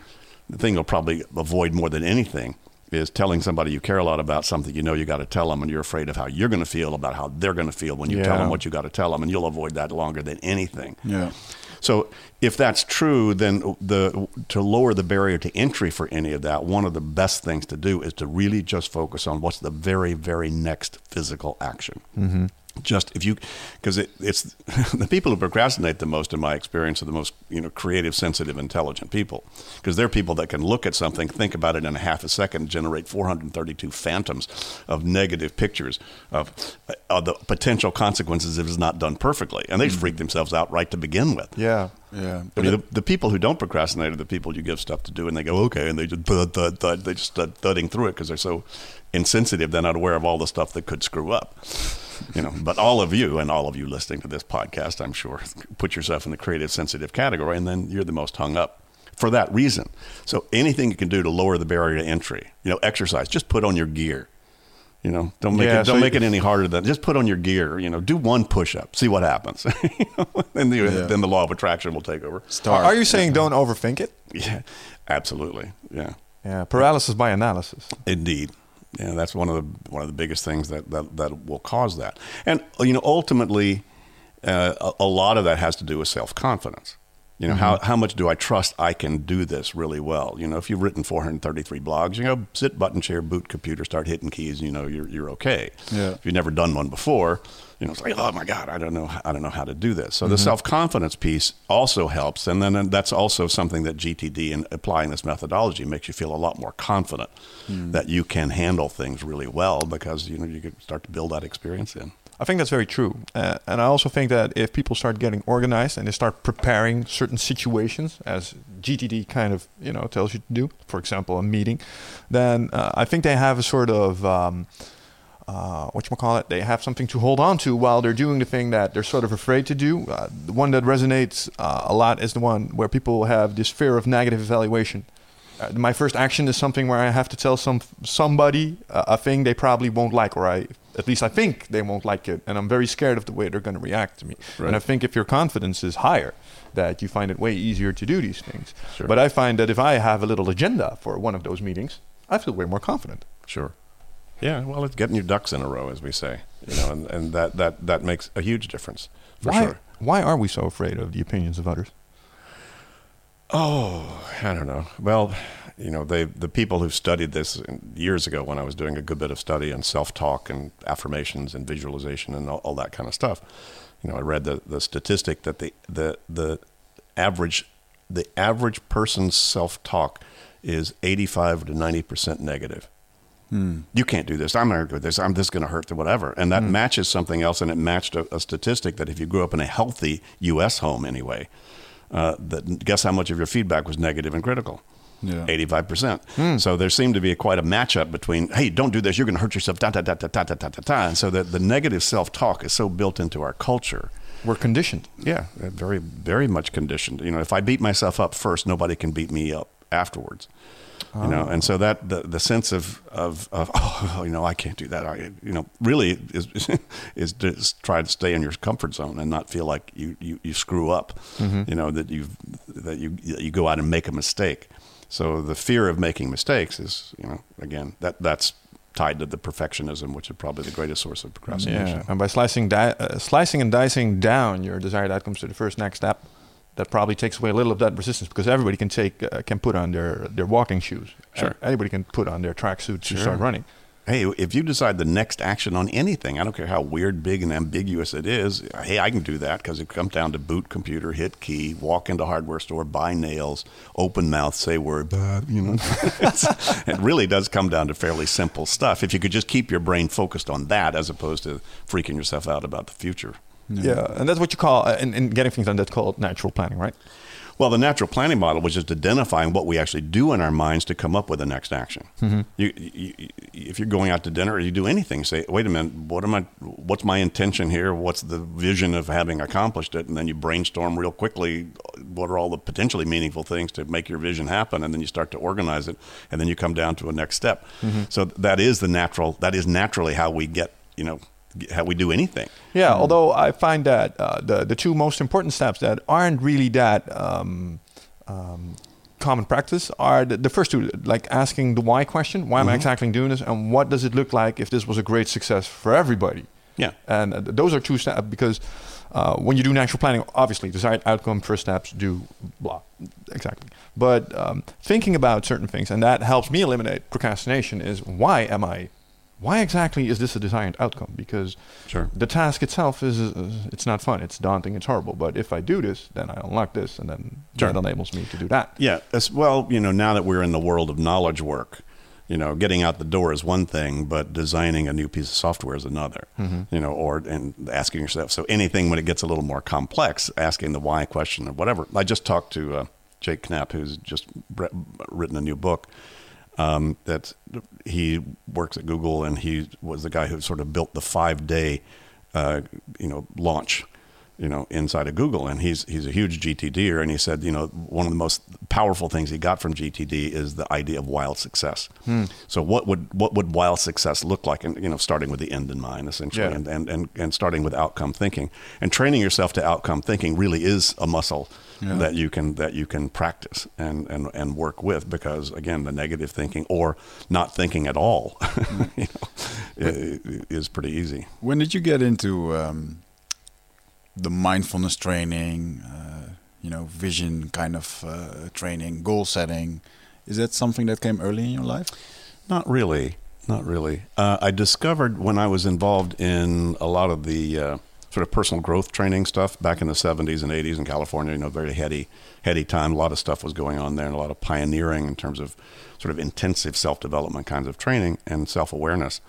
the thing you'll probably avoid more than anything is telling somebody you care a lot about something you know you got to tell them and you're afraid of how you're going to feel about how they're going to feel when you tell them what you got to tell them and you'll avoid that longer than anything Yeah. so if that's true then the to lower the barrier to entry for any of that one of the best things to do is to really just focus on what's the very very next physical action mm-hmm. Just if you because it, it's the people who procrastinate the most in my experience are the most you know creative sensitive intelligent people because they're people that can look at something think about it in a half a second generate 432 phantoms of negative pictures of, of the potential consequences if it's not done perfectly and they freak mm-hmm. themselves out right to begin with Yeah. Yeah. I mean, the, the people who don't procrastinate are the people you give stuff to do, and they go okay, and they just thud, thud, thud, they just start thudding through it because they're so insensitive. They're not aware of all the stuff that could screw up. You know, but all of you and all of you listening to this podcast, I'm sure, put yourself in the creative, sensitive category, and then you're the most hung up for that reason. So anything you can do to lower the barrier to entry, you know, exercise, just put on your gear. You know, don't make Yeah, it don't so make you- it any harder than just put on your gear. You know, do one push up, see what happens, You know, and the, Yeah. then the law of attraction will take over. Are, Start. are you saying don't overthink it? Yeah, absolutely. Yeah, Yeah. Paralysis by analysis. indeed. Yeah, that's one of the one of the biggest things that that, that will cause that. And you know, ultimately, uh, a, a lot of that has to do with self confidence. You know, how, how much do I trust I can do this really well? You know, if you've written 433 blogs, you know, sit button chair, boot computer, start hitting keys, you know, you're, you're okay. Yeah. If you've never done one before, you know, it's like, oh my God, I don't know, I don't know how to do this. So the self confidence piece also helps, and then that's also something that GTD and applying this methodology makes you feel a lot more confident that you can handle things really well because you know you can start to build that experience in. I think that's very true. Uh, and I also think that if people start getting organized and they start preparing certain situations, as GTD kind of you know tells you to do, for example, a meeting, then uh, I think they have a sort of um, uh, what you call it? They have something to hold on to while they're doing the thing that they're sort of afraid to do. Uh, the one that resonates uh, a lot is the one where people have this fear of negative evaluation. Uh, my first action is something where I have to tell some somebody uh, a thing they probably won't like, or I at least I think they won't like it, and I'm very scared of the way they're going to react to me. Right. And I think if your confidence is higher, that you find it way easier to do these things. Sure. But I find that if I have a little agenda for one of those meetings, I feel way more confident. Sure. Yeah, well, it's getting your ducks in a row, as we say, you know, and, and that, that, that makes a huge difference for why, sure. Why are we so afraid of the opinions of others? Oh, I don't know. Well, you know, they the people who studied this years ago when I was doing a good bit of study on self-talk and affirmations and visualization and all, all that kind of stuff. You know, I read the, the statistic that the, the the average the average person's self-talk is 85 to 90% negative. You can't do this. I'm not going to do this. I'm just going to hurt the whatever. And that matches something else. And it matched a, a statistic that if you grew up in a healthy U.S. home anyway, uh, that guess how much of your feedback was negative and critical? Yeah. 85%. So there seemed to be a, quite a matchup between, hey, don't do this, you're going to hurt yourself, da, da, da, da, da, da, da, da, da. And so the, the negative self talk is so built into our culture. We're conditioned. Yeah, uh, very, very much conditioned. You know, if I beat myself up first, nobody can beat me up afterwards. You know, and so that the, the sense of, of, of oh you know I can't do that. I you know really is is to s- try to stay in your comfort zone and not feel like you, you, you screw up you know that you that you you go out and make a mistake. So the fear of making mistakes is you know again that that's tied to the perfectionism which is probably the greatest source of procrastination. Yeah, and by slicing, di- uh, slicing and dicing down your desired outcomes to the first next step, that probably takes away a little of that resistance because everybody can take uh, can put on their their walking shoes. Sure. anybody can put on their tracksuit to Sure. start running. Hey, if you decide the next action on anything, I don't care how weird, big, and ambiguous it is. Hey, I can do that because it comes down to boot computer, hit key, walk into hardware store, buy nails, open mouth, say word, "Bad," you know. It really does come down to fairly simple stuff. If you could just keep your brain focused on that as opposed to freaking yourself out about the future. Yeah, and that's what you call uh, in, in getting things done. That's called natural planning, right? Well, the natural planning model was just identifying what we actually do in our minds to come up with the next action. Mm-hmm. You, you, if you're going out to dinner or you do anything, say, "Wait a minute, what am I? What's my intention here? What's the vision of having accomplished it?" And then you brainstorm real quickly. What are all the potentially meaningful things to make your vision happen? And then you start to organize it, and then you come down to a next step. Mm-hmm. So that is the natural. That is naturally how we get. You know, how we do anything. Yeah, although I find that uh, the the two most important steps that aren't really that um, um, common practice are the, the first two, like asking the why question: Why am I exactly doing this, and what does it look like if this was a great success for everybody? Yeah. And uh, those are two steps because uh, when you do natural planning, obviously desired outcome, first steps, do blah, exactly. But um, thinking about certain things, and that helps me eliminate procrastination. Is why am I? Why exactly is this a desired outcome? Because Sure. the task itself is uh, it's not fun, it's daunting, it's horrible. But if I do this, then I unlock this, and then Sure. that enables me to do that. Yeah, as well, you know, now that we're in the world of knowledge work, you know, getting out the door is one thing, but designing a new piece of software is another. You know, or and asking yourself. So anything when it gets a little more complex, asking the why question or whatever. I just talked to uh, Jake Knapp, who's just written a new book. Um, that he works at Google, and he was the guy who sort of built the five-day, uh, you know, launch you know, inside of Google. And he's he's a huge GTDer, and he said, you know, one of the most powerful things he got from GTD is the idea of wild success. So what would what would wild success look like? And you know, starting with the end in mind, essentially, Yeah. and, and and and starting with outcome thinking, and training yourself to outcome thinking really is a muscle. Yeah. That you can that you can practice and, and, and work with because again the negative thinking or not thinking at all you know, is pretty easy. When did you get into um, the mindfulness training, uh, you know, vision kind of uh, training, goal setting? Is that something that came early in your life? Not really. Not really. Uh, I discovered when I was involved in a lot of the uh, sort of personal growth training stuff back in the 70s and 80s in California, you know, very heady, heady time. A lot of stuff was going on there and a lot of pioneering in terms of sort of intensive self development kinds of training and self awareness.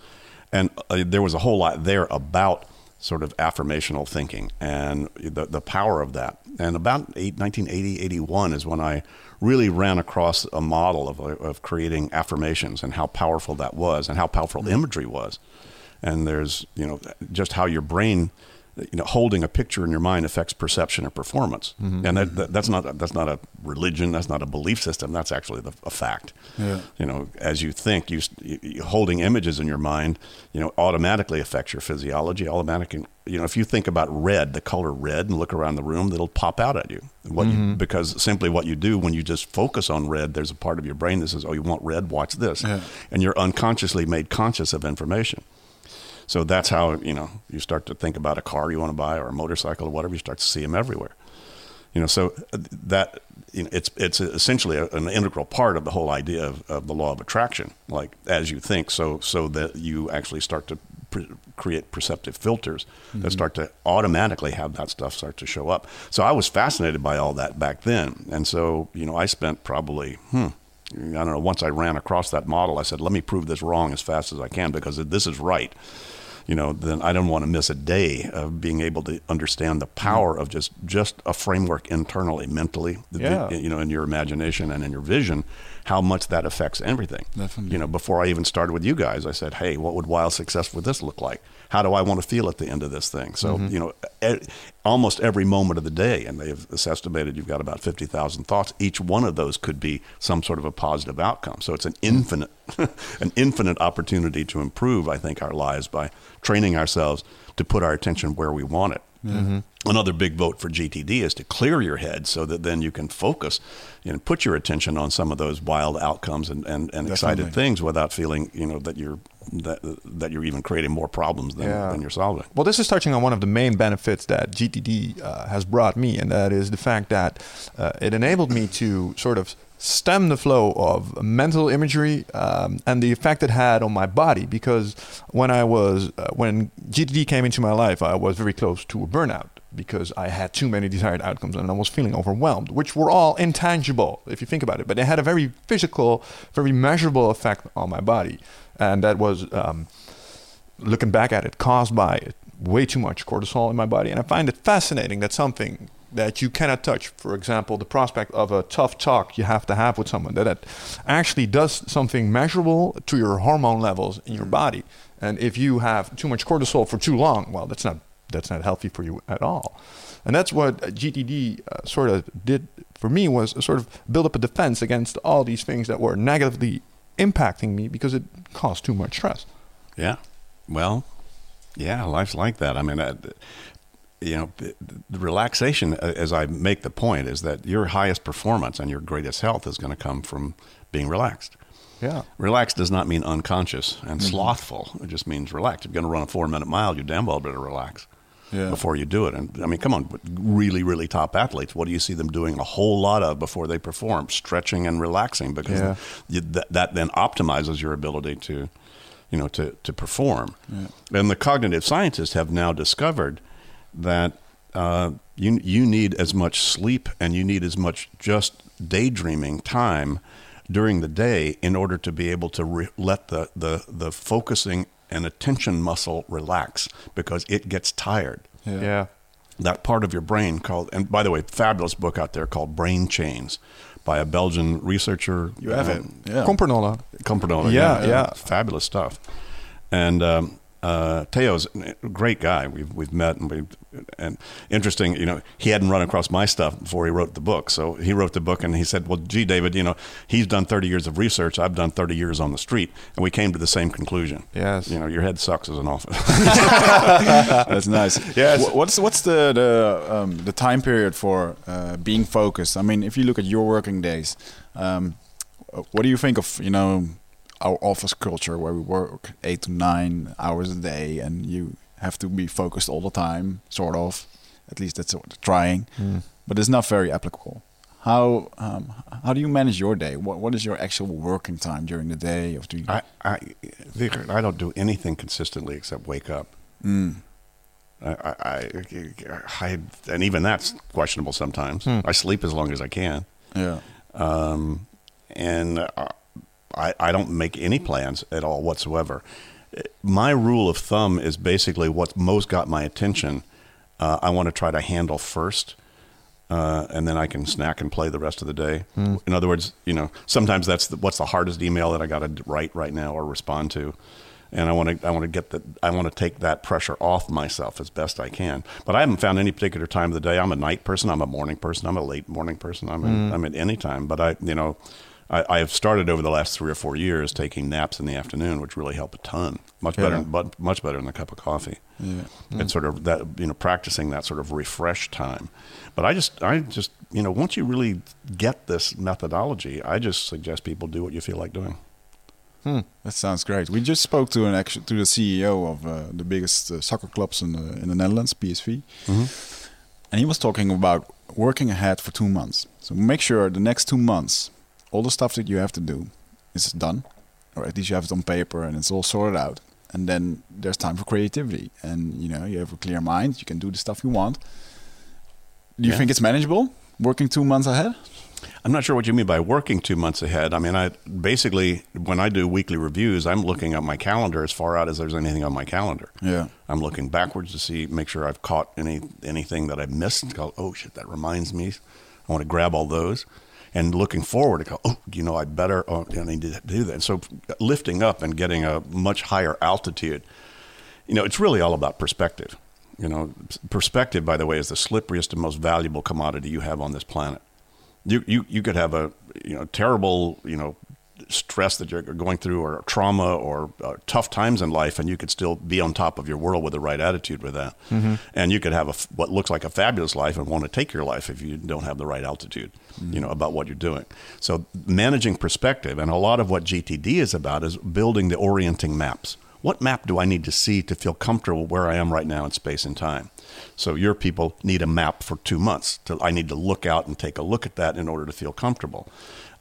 And uh, there was a whole lot there about sort of affirmational thinking and the, the power of that. And about eight, 1980, 81 is when I really ran across a model of, of creating affirmations and how powerful that was and how powerful the imagery was. And there's, you know, just how your brain, you know, holding a picture in your mind affects perception and performance. Mm-hmm. And that, that, that's not, that's not a religion. That's not a belief system. That's actually the, a fact Yeah. you know, as you think, you, you holding images in your mind, you know, automatically affects your physiology. Automatically, you know, if you think about red, the color red, and look around the room, that'll pop out at you. What you mm-hmm. because simply what you do when you just focus on red, there's a part of your brain that says, "Oh, you want red? Watch this," Yeah. and you're unconsciously made conscious of information. So that's how you know you start to think about a car you want to buy or a motorcycle or whatever. You start to see them everywhere. You know, so uh, that you know, it's it's essentially a, an integral part of the whole idea of, of the law of attraction. Like as you think, so so that you actually start to pre- create perceptive filters that start to automatically have that stuff start to show up. So I was fascinated by all that back then, and so you know I spent probably hmm. I don't know. Once I ran across that model, I said, "Let me prove this wrong as fast as I can because this is right." You know, then I don't want to miss a day of being able to understand the power of just just a framework internally, mentally, Yeah. you know, in your imagination and in your vision, how much that affects everything. Definitely. You know, before I even started with you guys, I said, "Hey, what would wild success with this look like? How do I want to feel at the end of this thing?" So, mm-hmm. you know, e- almost every moment of the day, and they've estimated you've got about fifty thousand thoughts. Each one of those could be some sort of a positive outcome. So it's an mm-hmm. infinite, an infinite opportunity to improve. I think our lives by training ourselves to put our attention where we want it. Mm-hmm. Another big vote for GTD is to clear your head so that then you can focus and put your attention on some of those wild outcomes and, and, and excited things without feeling, you know, that you're that, that you're even creating more problems than, Yeah. than you're solving. Well, this is touching on one of the main benefits that GTD uh, has brought me, and that is the fact that uh, it enabled me to sort of stem the flow of mental imagery um, and the effect it had on my body. Because when I was uh, when GTD came into my life, I was very close to a burnout because I had too many desired outcomes and I was feeling overwhelmed, which were all intangible if you think about it, but they had a very physical, very measurable effect on my body, and that was. Um, looking back at it, caused by way too much cortisol in my body. And I find it fascinating that something that you cannot touch. For example, the prospect of a tough talk you have to have with someone that, that actually does something measurable to your hormone levels in your body. And if you have too much cortisol for too long, well, that's not that's not healthy for you at all. And that's what GTD uh, sort of did for me was sort of build up a defense against all these things that were negatively impacting me because it caused too much stress. Yeah. Well, yeah, life's like that. I mean, uh, you know, the relaxation, uh, as I make the point, is that your highest performance and your greatest health is going to come from being relaxed. Yeah. Relaxed does not mean unconscious and mm-hmm. slothful. It just means relaxed. If you're going to run a four minute mile, you damn well better relax yeah. before you do it. And I mean, come on, really, really top athletes, what do you see them doing a whole lot of before they perform? Stretching and relaxing because yeah. you, that, that then optimizes your ability to, you know, to, to perform. Yeah. And the cognitive scientists have now discovered that uh, you, you need as much sleep and you need as much just daydreaming time during the day in order to be able to re- let the, the, the focusing and attention muscle relax because it gets tired. Yeah. yeah. That part of your brain called, and by the way, fabulous book out there called Brain Chains by a Belgian researcher. You have um, it. Yeah. Compernolle. Compernolle. Yeah, yeah, yeah. Fabulous stuff. And um, uh, Theo's a great guy. We've we've met and we and interesting. You know, he hadn't run across my stuff before he wrote the book. So he wrote the book and he said, "Well, gee, David, you know, he's done 30 years of research. I've done 30 years on the street, and we came to the same conclusion. Yes, you know, your head sucks as an office. That's nice. Yes. What's what's the the um, the time period for uh, being focused? I mean, if you look at your working days. Um, what do you think of you know our office culture where we work eight to nine hours a day and you have to be focused all the time, sort of. At least that's what trying, mm. but it's not very applicable. How um, how do you manage your day? What what is your actual working time during the day? Of do you I I, I don't do anything consistently except wake up. Mm. I, I, I, and even that's questionable sometimes. Mm. I sleep as long as I can. Yeah. Um, and uh, I, I don't make any plans at all whatsoever. My rule of thumb is basically what most got my attention. Uh, I want to try to handle first, uh, and then I can snack and play the rest of the day. Mm. In other words, you know, sometimes that's the, what's the hardest email that I got to write right now or respond to, and I want to I want to get that I want to take that pressure off myself as best I can. But I haven't found any particular time of the day. I'm a night person. I'm a morning person. I'm a late morning person. I'm mm. I'm at any time. But I you know I, I, have started over the last three or four years taking naps in the afternoon, which really help a ton. Much better, yeah. but much better than a cup of coffee. Yeah. Mm. It's sort of that you know practicing that sort of refresh time. But I just I just you know once you really get this methodology, I just suggest people do what you feel like doing. Hmm. That sounds great. We just spoke to an actual, to the CEO of uh, the biggest uh, soccer clubs in the in the Netherlands, PSV, mm-hmm. and he was talking about working ahead for two months. So make sure the next two months all the stuff that you have to do is done, or at least you have it on paper and it's all sorted out. And then there's time for creativity, and you know you have a clear mind. You can do the stuff you want. Do you yeah. think it's manageable working two months ahead? I'm not sure what you mean by working two months ahead. I mean, I basically when I do weekly reviews, I'm looking at my calendar as far out as there's anything on my calendar. Yeah, I'm looking backwards to see, make sure I've caught any anything that I've missed. Go, oh shit, that reminds me. I want to grab all those and looking forward to go, oh, you know, I better, oh, I need to do that. So lifting up and getting a much higher altitude, you know, it's really all about perspective. You know, perspective, by the way, is the slipperiest and most valuable commodity you have on this planet. You, you, you could have a, you know, terrible, you know, stress that you're going through or trauma or uh, tough times in life and you could still be on top of your world with the right attitude with that mm-hmm. and you could have a, what looks like a fabulous life and want to take your life if you don't have the right altitude you know about what you're doing. So managing perspective and a lot of what gtd is about is building the orienting maps. What map do i need to see to feel comfortable where i am right now in space and time? So your people need a map for two months to, i need to look out and take a look at that in order to feel comfortable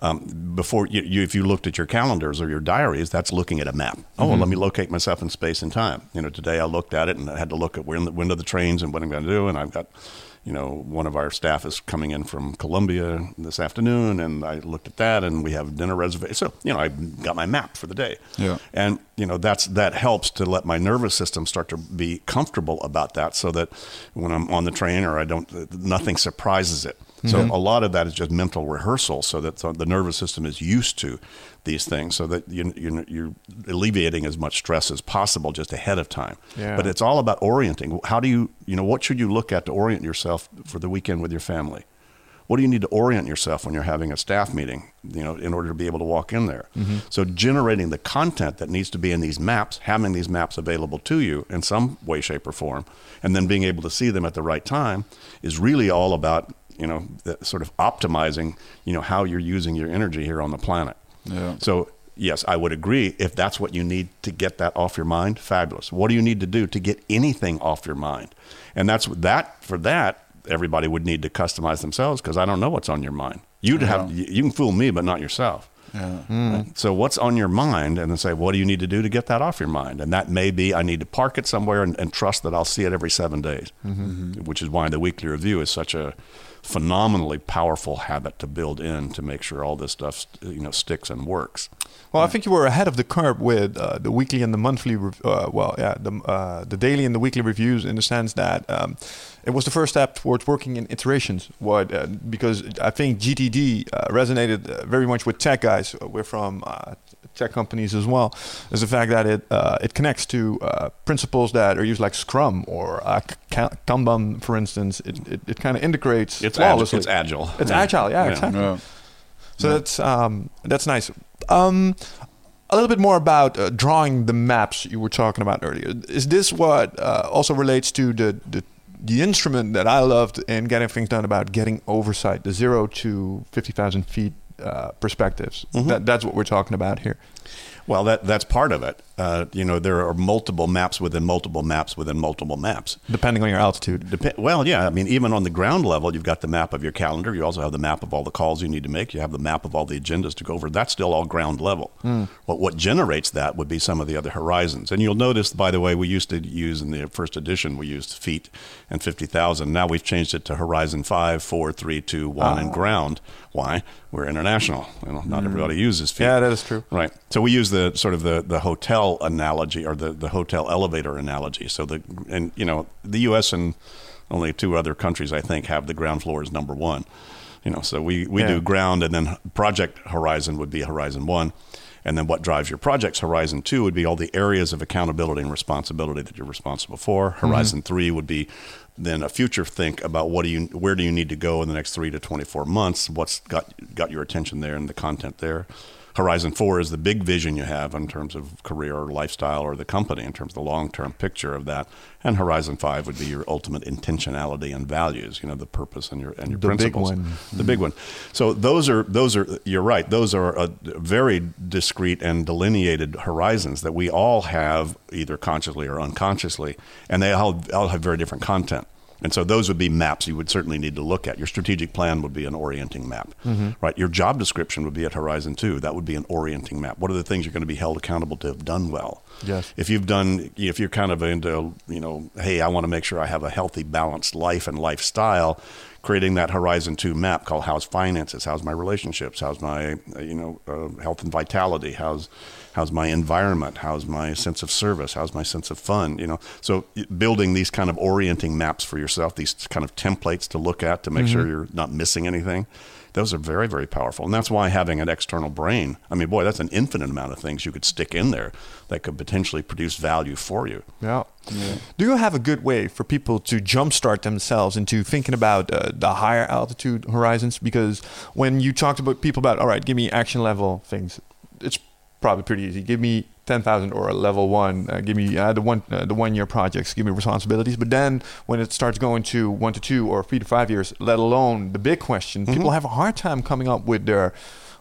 Um, before you, you, if you looked at your calendars or your diaries, that's looking at a map. Oh, well, let me locate myself in space and time. You know, today I looked at it and I had to look at where in the window of the trains and what I'm going to do, and I've got you know, one of our staff is coming in from Columbia this afternoon, and I looked at that, and we have dinner reservation. So, you know, I got my map for the day. Yeah. And you know, that's that helps to let my nervous system start to be comfortable about that, so that when I'm on the train or I don't, nothing surprises it. So mm-hmm. a lot of that is just mental rehearsal, so that the nervous system is used to these things, so that you, you, you're alleviating as much stress as possible just ahead of time. Yeah. But it's all about orienting. How do you, you know, what should you look at to orient yourself for the weekend with your family? What do you need to orient yourself when you're having a staff meeting, you know, in order to be able to walk in there? Mm-hmm. So generating the content that needs to be in these maps, having these maps available to you in some way, shape, or form, and then being able to see them at the right time is really all about, you know, sort of optimizing, you know, how you're using your energy here on the planet. Yeah. So yes, I would agree. If that's what you need to get that off your mind, fabulous. What do you need to do to get anything off your mind? And that's that. For that, everybody would need to customize themselves because I don't know what's on your mind. You'd have you can fool me, but not yourself. Yeah. Right? So what's on your mind, and then say, what do you need to do to get that off your mind? And that may be I need to park it somewhere and, and trust that I'll see it every seven days, mm-hmm. which is why the weekly review is such a phenomenally powerful habit to build in to make sure all this stuff you know sticks and works. Well, I think you were ahead of the curve with uh, the weekly and the monthly. Uh, well, yeah, the uh, the daily and the weekly reviews in the sense that um, it was the first step towards working in iterations. What uh, because I think GTD uh, resonated uh, very much with tech guys. We're from uh, tech companies as well. Is the fact that it uh, it connects to uh, principles that are used like Scrum or uh, Kanban, for instance. It it, it kind of integrates It's agile. flawlessly. It's agile. It's agile, yeah, Yeah. exactly. Yeah. So that's um, that's nice. Um, a little bit more about uh, drawing the maps you were talking about earlier. Is this what uh, also relates to the, the the instrument that I loved in getting things done about getting oversight, the zero to fifty thousand feet uh, perspectives? That, that's what we're talking about here. Well, that that's part of it. Uh, you know, there are multiple maps within multiple maps within multiple maps. Depending on your altitude. Dep- well, yeah. I mean, even on the ground level, you've got the map of your calendar. You also have the map of all the calls you need to make. You have the map of all the agendas to go over. That's still all ground level. Hmm. But what generates that would be some of the other horizons. And you'll notice, by the way, we used to use in the first edition, we used feet and 50,000. Now we've changed it to horizon five, four, three, two, one, and ah. ground. Why? We're international. You know, not hmm. everybody uses feet. Yeah, that is true. Right. So we use the sort of the, the hotel analogy or the, the hotel elevator analogy. So the and you know the U.S. and only two other countries I think have the ground floor as number one. You know, so we we Yeah. do ground and then project horizon would be horizon one. And then what drives your project's horizon two would be all the areas of accountability and responsibility that you're responsible for. Mm-hmm. Horizon three would be then a future think about what do you where do you need to go in the next three to 24 months? What's got got your attention there and the content there. Horizon four is the big vision you have in terms of career or lifestyle or the company in terms of the long term picture of that. And Horizon five would be your ultimate intentionality and values, you know, the purpose and your and your The big principles. one. The big one. So those are those are you're right. Those are very discrete and delineated horizons that we all have either consciously or unconsciously, and they all all have very different content. And so those would be maps you would certainly need to look at. Your strategic plan would be an orienting map, right? Your job description would be at Horizon Two. That would be an orienting map. What are the things you're going to be held accountable to have done well? Yes. If you've done, if you're kind of into, you know, hey, I want to make sure I have a healthy, balanced life and lifestyle, creating that Horizon Two map called How's Finances, How's My Relationships, How's My, uh, you know, uh, health and vitality, How's How's my environment? How's my sense of service? How's my sense of fun? You know, so building these kind of orienting maps for yourself, these kind of templates to look at to make sure you're not missing anything. Those are very, very powerful, and that's why having an external brain. I mean, boy, that's an infinite amount of things you could stick in there that could potentially produce value for you. Yeah. Do you have a good way for people to jumpstart themselves into thinking about uh, the higher altitude horizons? Because when you talked about people about, all right, give me action level things, it's probably pretty easy. Give me ten thousand or a level one. Uh, give me uh, the one uh, the one year projects. Give me responsibilities. But then when it starts going to one to two or three to five years, let alone the big question, people have a hard time coming up with their,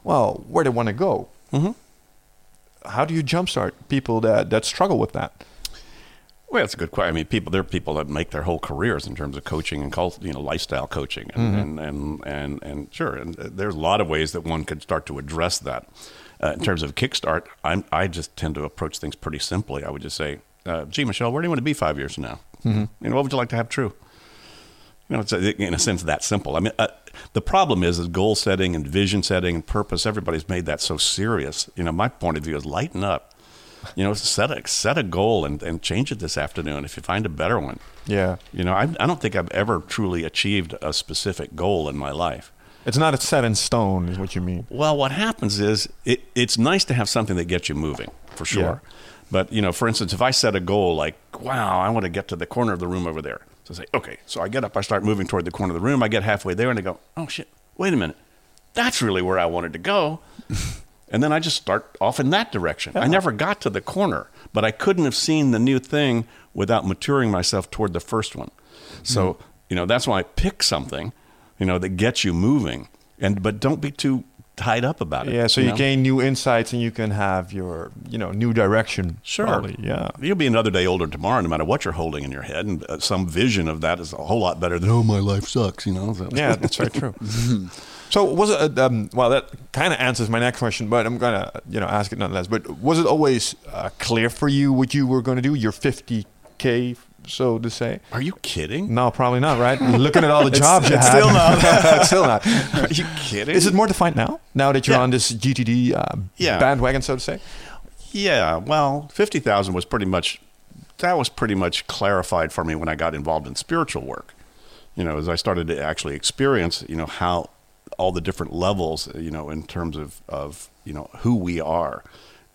well, where they want to go. Mhm. How do you jumpstart people that that struggle with that? Well, it's a good question. I mean, people there are people that make their whole careers in terms of coaching and cult, you know, lifestyle coaching, and and, and and and sure, and there's a lot of ways that one could start to address that. Uh, in terms of kickstart, I'm I just tend to approach things pretty simply. I would just say, uh, "Gee, Michelle, where do you want to be five years from now? You know, what would you like to have true?" You know, it's a, in a sense that simple. I mean, uh, the problem is, is goal setting and vision setting and purpose. Everybody's made that so serious. You know, my point of view is lighten up. You know, set a set a goal and, and change it this afternoon if you find a better one. Yeah. You know, I, I don't think I've ever truly achieved a specific goal in my life. It's not set in stone, is what you mean. Well, what happens is it, it's nice to have something that gets you moving, for sure. Yeah. But, you know, for instance, if I set a goal like, wow, I want to get to the corner of the room over there. So I say, okay. So I get up, I start moving toward the corner of the room. I get halfway there and I go, oh, shit, wait a minute. That's really where I wanted to go. and then I just start off in that direction. I never got to the corner, but I couldn't have seen the new thing without maturing myself toward the first one. So, hmm. you know, that's why I pick something, you know, that gets you moving. And but don't be too tied up about it. Yeah, so you, know? gain new insights and you can have your, you know, new direction. Sure. probably. Yeah. You'll be another day older tomorrow, no matter what you're holding in your head, and uh, some vision of that is a whole lot better than oh my life sucks, you know. So- Yeah, that's very true. so was it? uh, Um, well, that kind of answers my next question, but I'm gonna, you know, ask it nonetheless. But was it always uh, clear for you what you were going to do? Your 50k, so to say. Are you kidding? No, probably not. Right? Looking at all the jobs you it's had, still not. It's still not. Are you kidding? Is it more defined now? Now that you're Yeah. on this GTD uh, Yeah. bandwagon, so to say. Yeah, well, fifty thousand was pretty much that was pretty much clarified for me when I got involved in spiritual work. You know, as I started to actually experience, you know, how all the different levels, you know, in terms of of you know who we are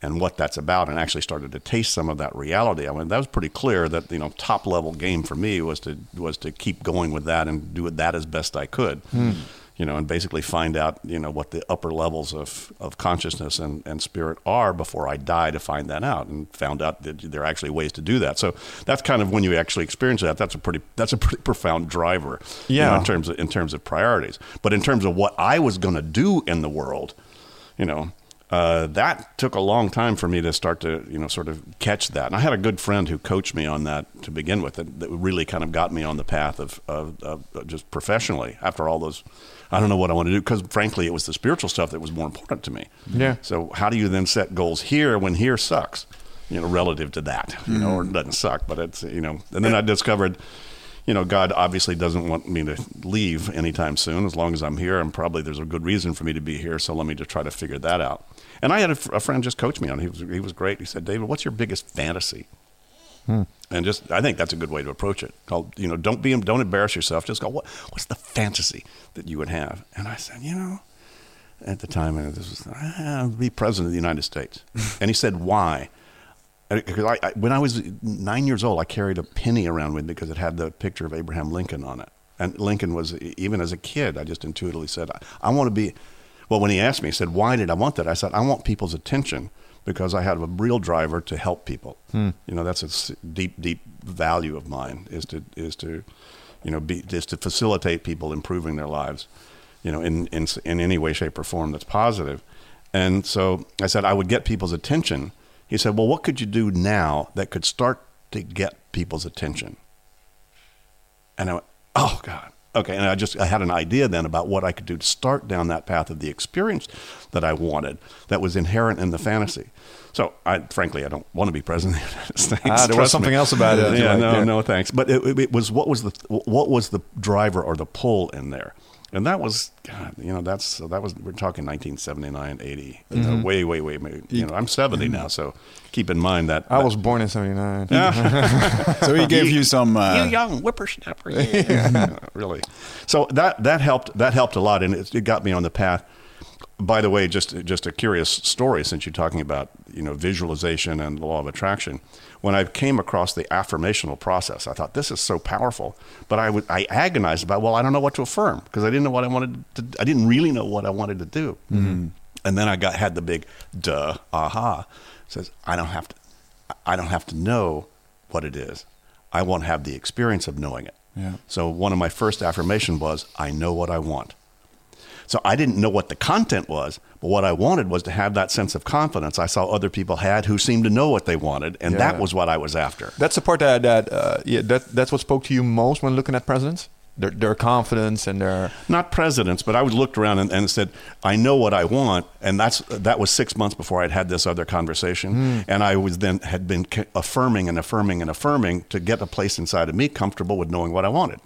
and what that's about, and actually started to taste some of that reality. I mean, that was pretty clear that you know top level game for me was to was to keep going with that and do that as best I could hmm. you know, and basically find out, you know, what the upper levels of, of consciousness and, and spirit are before I die to find that out and found out that there are actually ways to do that. So that's kind of when you actually experience that, that's a pretty, that's a pretty profound driver, you know, Yeah. in terms of, in terms of priorities. But in terms of what I was going to do in the world, you know, uh, that took a long time for me to start to, you know, sort of catch that. And I had a good friend who coached me on that to begin with, that, that really kind of got me on the path of, of, of just professionally after all those. I don't know what I want to do because, frankly, it was the spiritual stuff that was more important to me. Yeah. So how do you then set goals here when here sucks? You know, relative to that, you know, or it doesn't suck, but it's you know. And then I discovered, you know, God obviously doesn't want me to leave anytime soon. As long as I'm here, and probably there's a good reason for me to be here. So let me just try to figure that out. And I had a, a friend just coach me on. it. He was he was great. He said, David, what's your biggest fantasy? And just, I think that's a good way to approach it. Called, you know, don't be, don't embarrass yourself. Just go, what, what's the fantasy that you would have? And I said, you know, at the time, and this was, ah, be president of the United States. and he said, why? Because I, I, when I was nine years old, I carried a penny around with me because it had the picture of Abraham Lincoln on it. And Lincoln was, even as a kid, I just intuitively said, I, I want to be, well, when he asked me, he said, why did I want that? I said, I want people's attention because I have a real driver to help people. Hmm. You know, that's a deep, deep value of mine is to, is to, you know, be, is to facilitate people improving their lives, you know, in, in, in any way, shape, or form that's positive. And so I said, I would get people's attention. He said, Well, what could you do now that could start to get people's attention? And I went, Oh, God. Okay. And I just, I had an idea then about what I could do to start down that path of the experience that I wanted that was inherent in the fantasy. So, I, frankly, I don't want to be president of the United States. Ah, there was something me. else about it. Yeah, no, yeah. no, thanks. But it, it- it was what was the what was the driver or the pull in there, and that was God. You know, that's so that was we're talking 1979, 80. You uh, know, mm-hmm. way, way, way, way. You know, I'm 70 mm-hmm. now, so keep in mind that I was born in '79. So he gave you some. Uh, you young whippersnapper. Yeah. really. So that that helped that helped a lot, and it, it got me on the path. By the way, just just a curious story since you're talking about you know visualization and the law of attraction. When I came across the affirmational process, I thought this is so powerful, but I would I agonized about well I don't know what to affirm because I didn't know what I wanted to I didn't really know what I wanted to do. Mm-hmm. And then I got had the big duh aha says I don't have to I don't have to know what it is. I won't have the experience of knowing it. Yeah. So one of my first affirmation was I know what I want. So I didn't know what the content was, but what I wanted was to have that sense of confidence I saw other people had who seemed to know what they wanted, and Yeah. that was what I was after. That's the part that that uh, yeah that that's what spoke to you most when looking at presidents. Their their confidence and their not presidents, but I was looked around and, and said, I know what I want, and that's that was six months before I'd had this other conversation, Hmm. and I was then had been affirming and affirming and affirming to get a place inside of me comfortable with knowing what I wanted,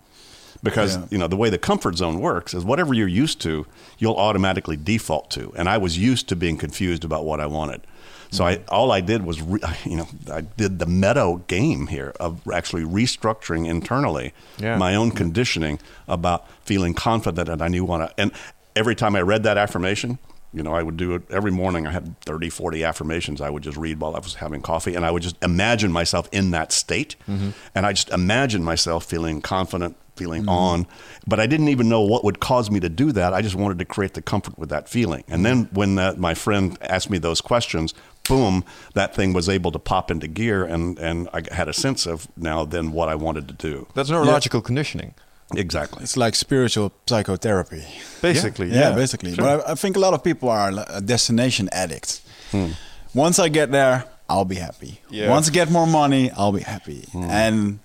because Yeah. you know the way the comfort zone works is whatever you're used to, you'll automatically default to, and I was used to being confused about what I wanted. So I, all I did was, re, you know, I did the meadow game here of actually restructuring internally Yeah. my own conditioning about feeling confident and I knew what I, and every time I read that affirmation, you know, I would do it every morning. I had 30, 40 affirmations I would just read while I was having coffee. And I would just imagine myself in that state. Mm-hmm. And I just imagined myself feeling confident, feeling mm-hmm. on. But I didn't even know what would cause me to do that. I just wanted to create the comfort with that feeling. And then when that, my friend asked me those questions, boom, that thing was able to pop into gear. And, and I had a sense of now then what I wanted to do. that's neurological conditioning, Exactly. It's like spiritual psychotherapy. basically. Yeah, basically. But I, I think a lot of people are li- a uh, destination addict. Hmm. Once I get there, I'll be happy. Yeah. Once I get more money, I'll be happy. Hmm. And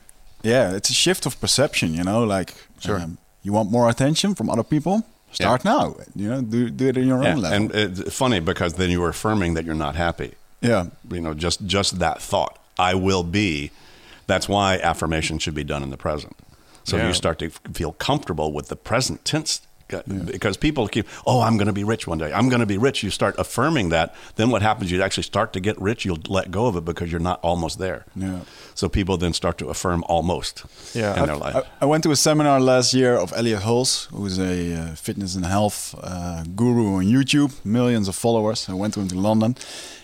yeah, it's a shift of perception, you know, like Sure. um, you want more attention from other people? Start now. You know, do do it in your Yeah, own level. and it's funny because then you're affirming that you're not happy. yeah. You know, just just that thought, I will be. That's why affirmation should be done in the present. So Yeah. you start to feel comfortable with the present tense. Uh, Because people keep, oh, I'm going to be rich one day. I'm going to be rich. You start affirming that. Then what happens? You actually start to get rich. You'll let go of it because you're not almost there. Yeah. So people then start to affirm almost Yeah, in I've- their life. I, I went to a seminar last year of Elliott Hulse, who's a uh, fitness and health uh, guru on YouTube, millions of followers. I went to him to London,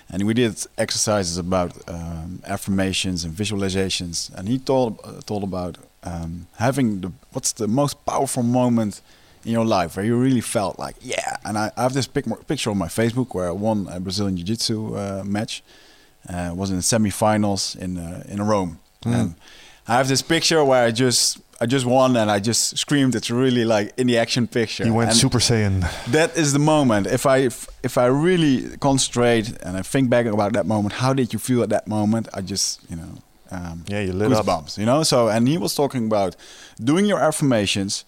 and we did exercises about um, affirmations and visualizations. And he told uh, told about um, having the what's the most powerful moment in your life where you really felt like yeah. And I, I have this pic- picture on my Facebook where I won a Brazilian Jiu-Jitsu uh, match. Uh, was in the semifinals in uh, in Rome, and I have this picture where I just I just won and I just screamed. It's really like in the action picture. You went And Super Saiyan. That is the moment. If I if, if I really concentrate and I think back about that moment, how did you feel at that moment? I just you know. Um, Yeah, you lit up. goosebumps, you know. So and he was talking about doing your affirmations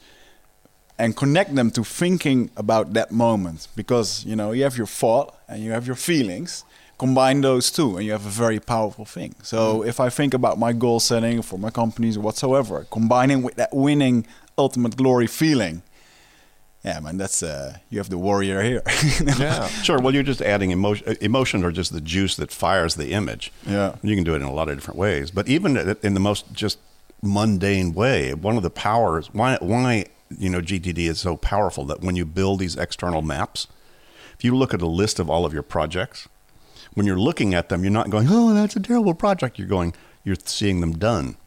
and connect them to thinking about that moment because you know you have your thought and you have your feelings combine those two and you have a very powerful thing so Mm-hmm. if i think about my goal setting for my companies or whatsoever combining with that winning ultimate glory feeling yeah man that's uh you have the warrior here Yeah. Sure. Well, you're just adding emotion. Emotion or just the juice that fires the image. Yeah. You can do it in a lot of different ways, but even in the most just mundane way, one of the powers why why you know GTD is so powerful that when you build these external maps, if you look at a list of all of your projects, when you're looking at them, you're not going, "Oh, that's a terrible project." You're going, you're seeing them done.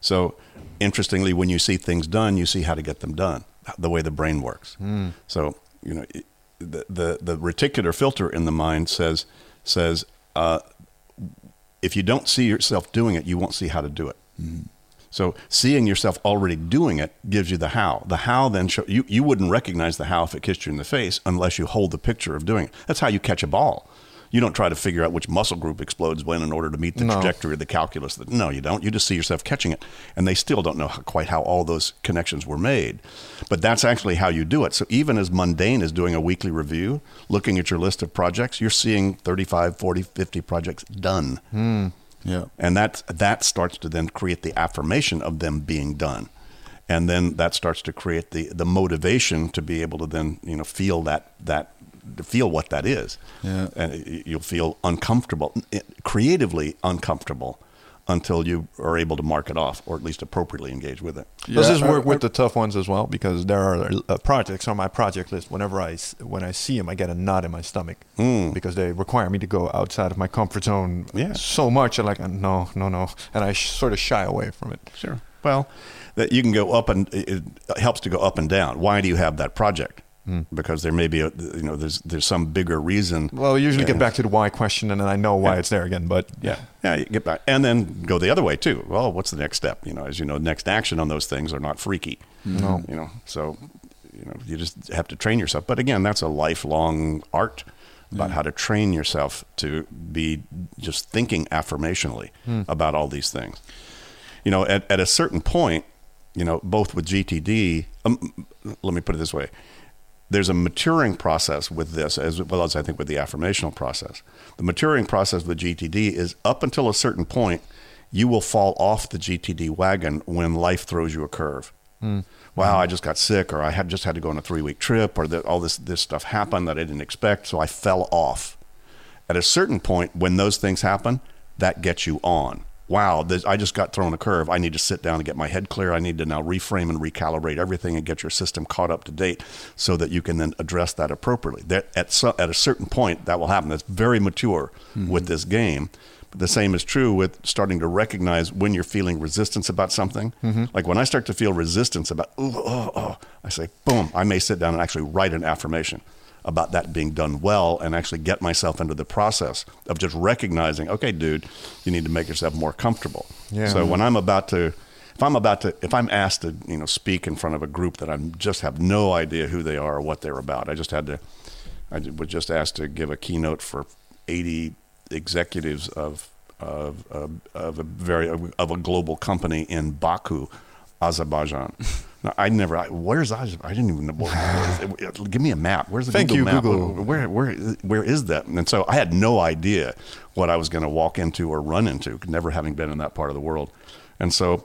So, interestingly, when you see things done, you see how to get them done, the way the brain works. So, you know, the, the the reticular filter in the mind says says uh, if you don't see yourself doing it, you won't see how to do it. So, seeing yourself already doing it gives you the how. The how then show you you wouldn't recognize the how if it kissed you in the face unless you hold the picture of doing it. That's how you catch a ball. You don't try to figure out which muscle group explodes when in order to meet the No. trajectory of the calculus. That no, you don't. You just see yourself catching it, and they still don't know how, quite how all those connections were made. But that's actually how you do it. So even as mundane as doing a weekly review, looking at your list of projects, you're seeing 35, 40, 50 projects done. Hmm. Yeah And that that starts to then create the affirmation of them being done. And then that starts to create the, the motivation to be able to then, you know, feel that that to feel what that is. Yeah. And you'll feel uncomfortable, creatively uncomfortable until you are able to mark it off or at least appropriately engage with it. Does this work with the tough ones as well? Because there are uh, projects on my project list. Whenever I s- when I see them, I get a knot in my stomach because they require me to go outside of my comfort zone Yeah. so much. I'm like, uh, no, no, no, and I sh- sort of shy away from it. Sure. Well, that you can go up and it it helps to go up and down. Why do you have that project? Because there may be a you know there's there's some bigger reason. Well, we usually Yeah. get back to the why question, and then I know why Yeah. it's there again. But yeah, Yeah, you get back, and then go the other way too. Well, what's the next step? You know, as you know, next action on those things are not freaky. No. you know, so you know, you just have to train yourself. But again, that's a lifelong art about how to train yourself to be just thinking affirmationally about all these things. You know, at, at a certain point, you know, both with GTD, um, let me put it this way there's a maturing process with this as well as I think with the affirmational process. The maturing process with GTD is up until a certain point, you will fall off the GTD wagon when life throws you a curve. Hmm. Wow, hmm. I just got sick, or I had just had to go on a three week trip, or that all this this stuff happened that I didn't expect, so I fell off. At a certain point, when those things happen, that gets you on. Wow, this, I just got thrown a curve. I need to sit down and get my head clear. I need to now reframe and recalibrate everything and get your system caught up to date so that you can then address that appropriately. That at, so, at a certain point, that will happen. That's very mature mm-hmm. with this game. But the same is true with starting to recognize when you're feeling resistance about something. Mm-hmm. Like when I start to feel resistance about, oh, oh, I say, boom, I may sit down and actually write an affirmation about that being done well and actually get myself into the process of just recognizing, okay, dude, you need to make yourself more comfortable. Yeah. So when I'm about to, if I'm about to, if I'm asked to, you know, speak in front of a group that I just have no idea who they are or what they're about, I just had to, I was just asked to give a keynote for 80 executives of of of, of a very of a global company in Baku, Azerbaijan. I never. I, where's Azerbaijan? I didn't even know. Where, give me a map. Where's the Thank Google you, map? Google. Where where where is that? And so I had no idea what I was going to walk into or run into, never having been in that part of the world. And so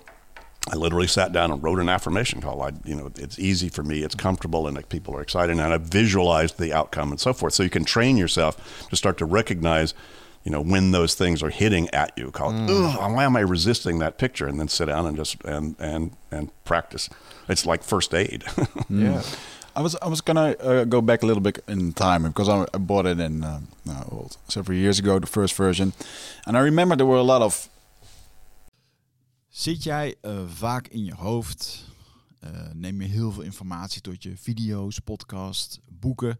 I literally sat down and wrote an affirmation call. I, you know, it's easy for me, it's comfortable, and like, people are excited, and I visualized the outcome and so forth. So you can train yourself to start to recognize, you know, when those things are hitting at you. Call it, Ugh, why am I resisting that picture? And then sit down and just and and and practice. It's like first aid. Yeah. I was I was gonna uh, go back a little bit in time because I, I bought it in um, uh, several years ago, the first version, and I remember there were a lot of. Zit jij uh, vaak in je hoofd? Uh, neem je heel veel informatie tot je video's, podcast, boeken?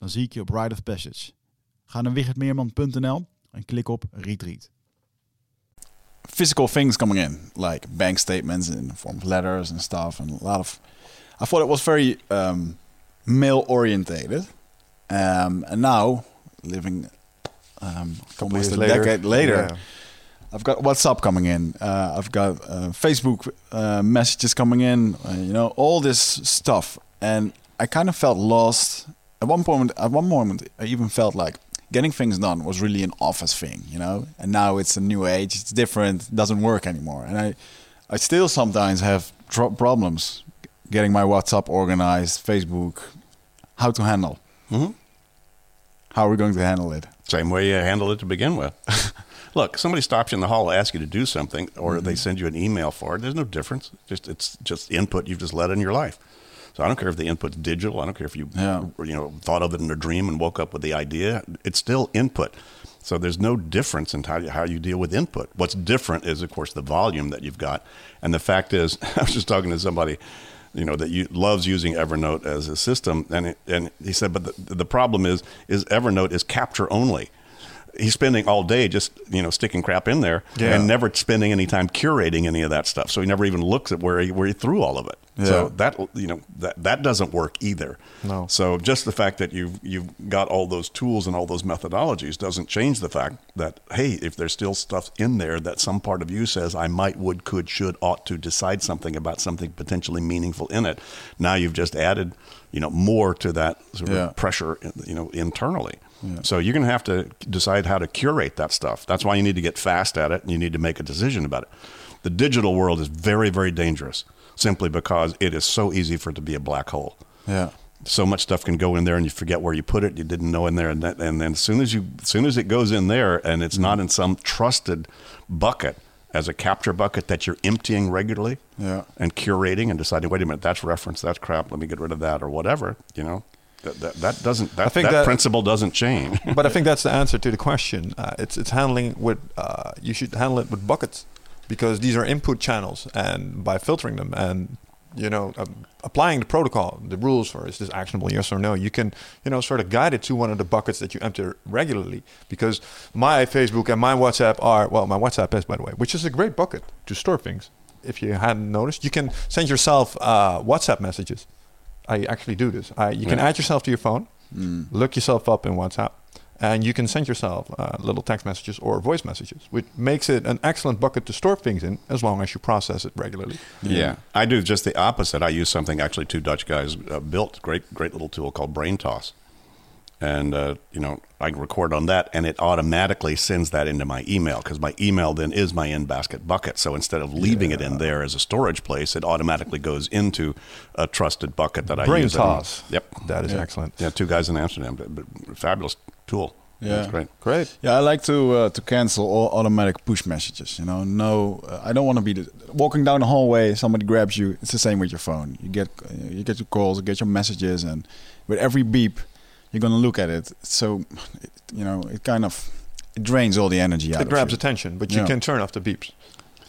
Dan zie ik je op Ride of Passage. Ga naar wichertmeerman.nl en klik op Retreat. Physical things coming in, like bank statements in the form of letters and stuff, and a lot of. I thought it was very um, male orientated, um, and now living um, almost a later. decade later. Yeah. I've got WhatsApp coming in. Uh, I've got uh, Facebook uh, messages coming in. Uh, you know, all this stuff, and I kind of felt lost. At one point, at one moment, I even felt like getting things done was really an office thing. You know, and now it's a new age. It's different. It doesn't work anymore. And I, I still sometimes have tro- problems getting my WhatsApp organized, Facebook, how to handle. Mhm. How are we going to handle it? Same way you handle it to begin with. Look, somebody stops you in the hall, asks you to do something, or they send you an email for it. There's no difference. Just it's just input you've just let in your life. So I don't care if the input's digital. I don't care if you Yeah. you know thought of it in a dream and woke up with the idea. It's still input. So there's no difference in how you, how you deal with input. What's different is, of course, the volume that you've got. And the fact is, I was just talking to somebody, you know, that you, loves using Evernote as a system, and it, and he said, but the, the problem is, is Evernote is capture only. He's spending all day just you know sticking crap in there Yeah. and never spending any time curating any of that stuff. So he never even looks at where he where he threw all of it. Yeah. So that you know that that doesn't work either. No. So just the fact that you've you've got all those tools and all those methodologies doesn't change the fact that hey, if there's still stuff in there that some part of you says I might, would, could, should, ought to decide something about something potentially meaningful in it. Now you've just added you know more to that sort Yeah. of pressure you know internally. So you're going to have to decide how to curate that stuff. That's why you need to get fast at it and you need to make a decision about it. The digital world is very very dangerous simply because it is so easy for it to be a black hole Yeah. so much stuff can go in there and you forget where you put it you didn't know in there and, that, and then as soon as you as soon as it goes in there and it's not in some trusted bucket as a capture bucket that you're emptying regularly Yeah. and curating and deciding wait a minute that's reference that's crap let me get rid of that or whatever you know that, that, that doesn't that, think that, that- principle doesn't change but I think that's the answer to the question. Uh, it's it's handling with uh, you should handle it with buckets because these are input channels, and by filtering them and you know um, applying the protocol, the rules for is this actionable yes or no, you can you know sort of guide it to one of the buckets that you enter regularly. Because my Facebook and my WhatsApp are well, my WhatsApp is by the way, which is a great bucket to store things. If you hadn't noticed, you can send yourself uh, WhatsApp messages. I actually do this. I, you can add yourself to your phone, look yourself up in WhatsApp, and you can send yourself uh, little text messages or voice messages, which makes it an excellent bucket to store things in as long as you process it regularly. Yeah, I do just the opposite. I use something actually two Dutch guys uh, built great great little tool called Braintoss, and uh, you know I record on that, and it automatically sends that into my email because my email then is my in basket bucket. So instead of leaving it in there as a storage place, it automatically goes into a trusted bucket that I Brain use. toss. Yep. That is Yeah. excellent. Yeah, two guys in Amsterdam, but, but fabulous tool. Yeah. That's great. Great. Yeah, I like to uh, to cancel all automatic push messages. You know, no, uh, I don't want to be the, walking down the hallway. Somebody grabs you. It's the same with your phone. You get uh, you get your calls, you get your messages, and with every beep, you're gonna look at it. So, it, you know, it kind of it drains all the energy out. It of grabs you. attention, but you Yeah. can turn off the beeps.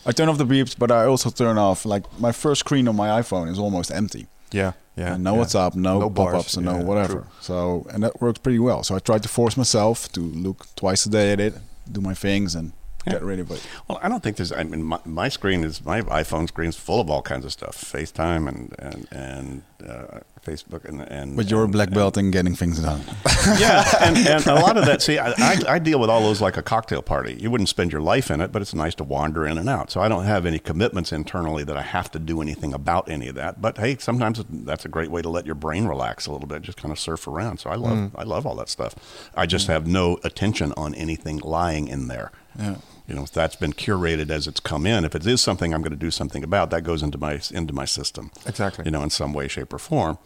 I turn off the beeps, but I also turn off like my first screen on my iPhone is almost empty. Yeah, yeah. and no yeah. WhatsApp, no, No pop-ups, and no whatever. true. So, and that works pretty well. So I try to force myself to look twice a day at it, do my things, and Yeah. get rid of it. Well, I don't think there's. I mean, my, my screen is my iPhone screen's full of all kinds of stuff, FaceTime and and and uh, Facebook and and. But you're a and- black and- belt in getting things done. yeah, and, and a lot of that. See, I, I, I deal with all those like a cocktail party. You wouldn't spend your life in it, but it's nice to wander in and out. So I don't have any commitments internally that I have to do anything about any of that. But hey, sometimes that's a great way to let your brain relax a little bit, just kind of surf around. So I love mm. I love all that stuff. I just have no attention on anything lying in there. Yeah. You know, if that's been curated as it's come in. If it is something I'm going to do something about, that goes into my into my system. Exactly. You know, in some way, shape, or form.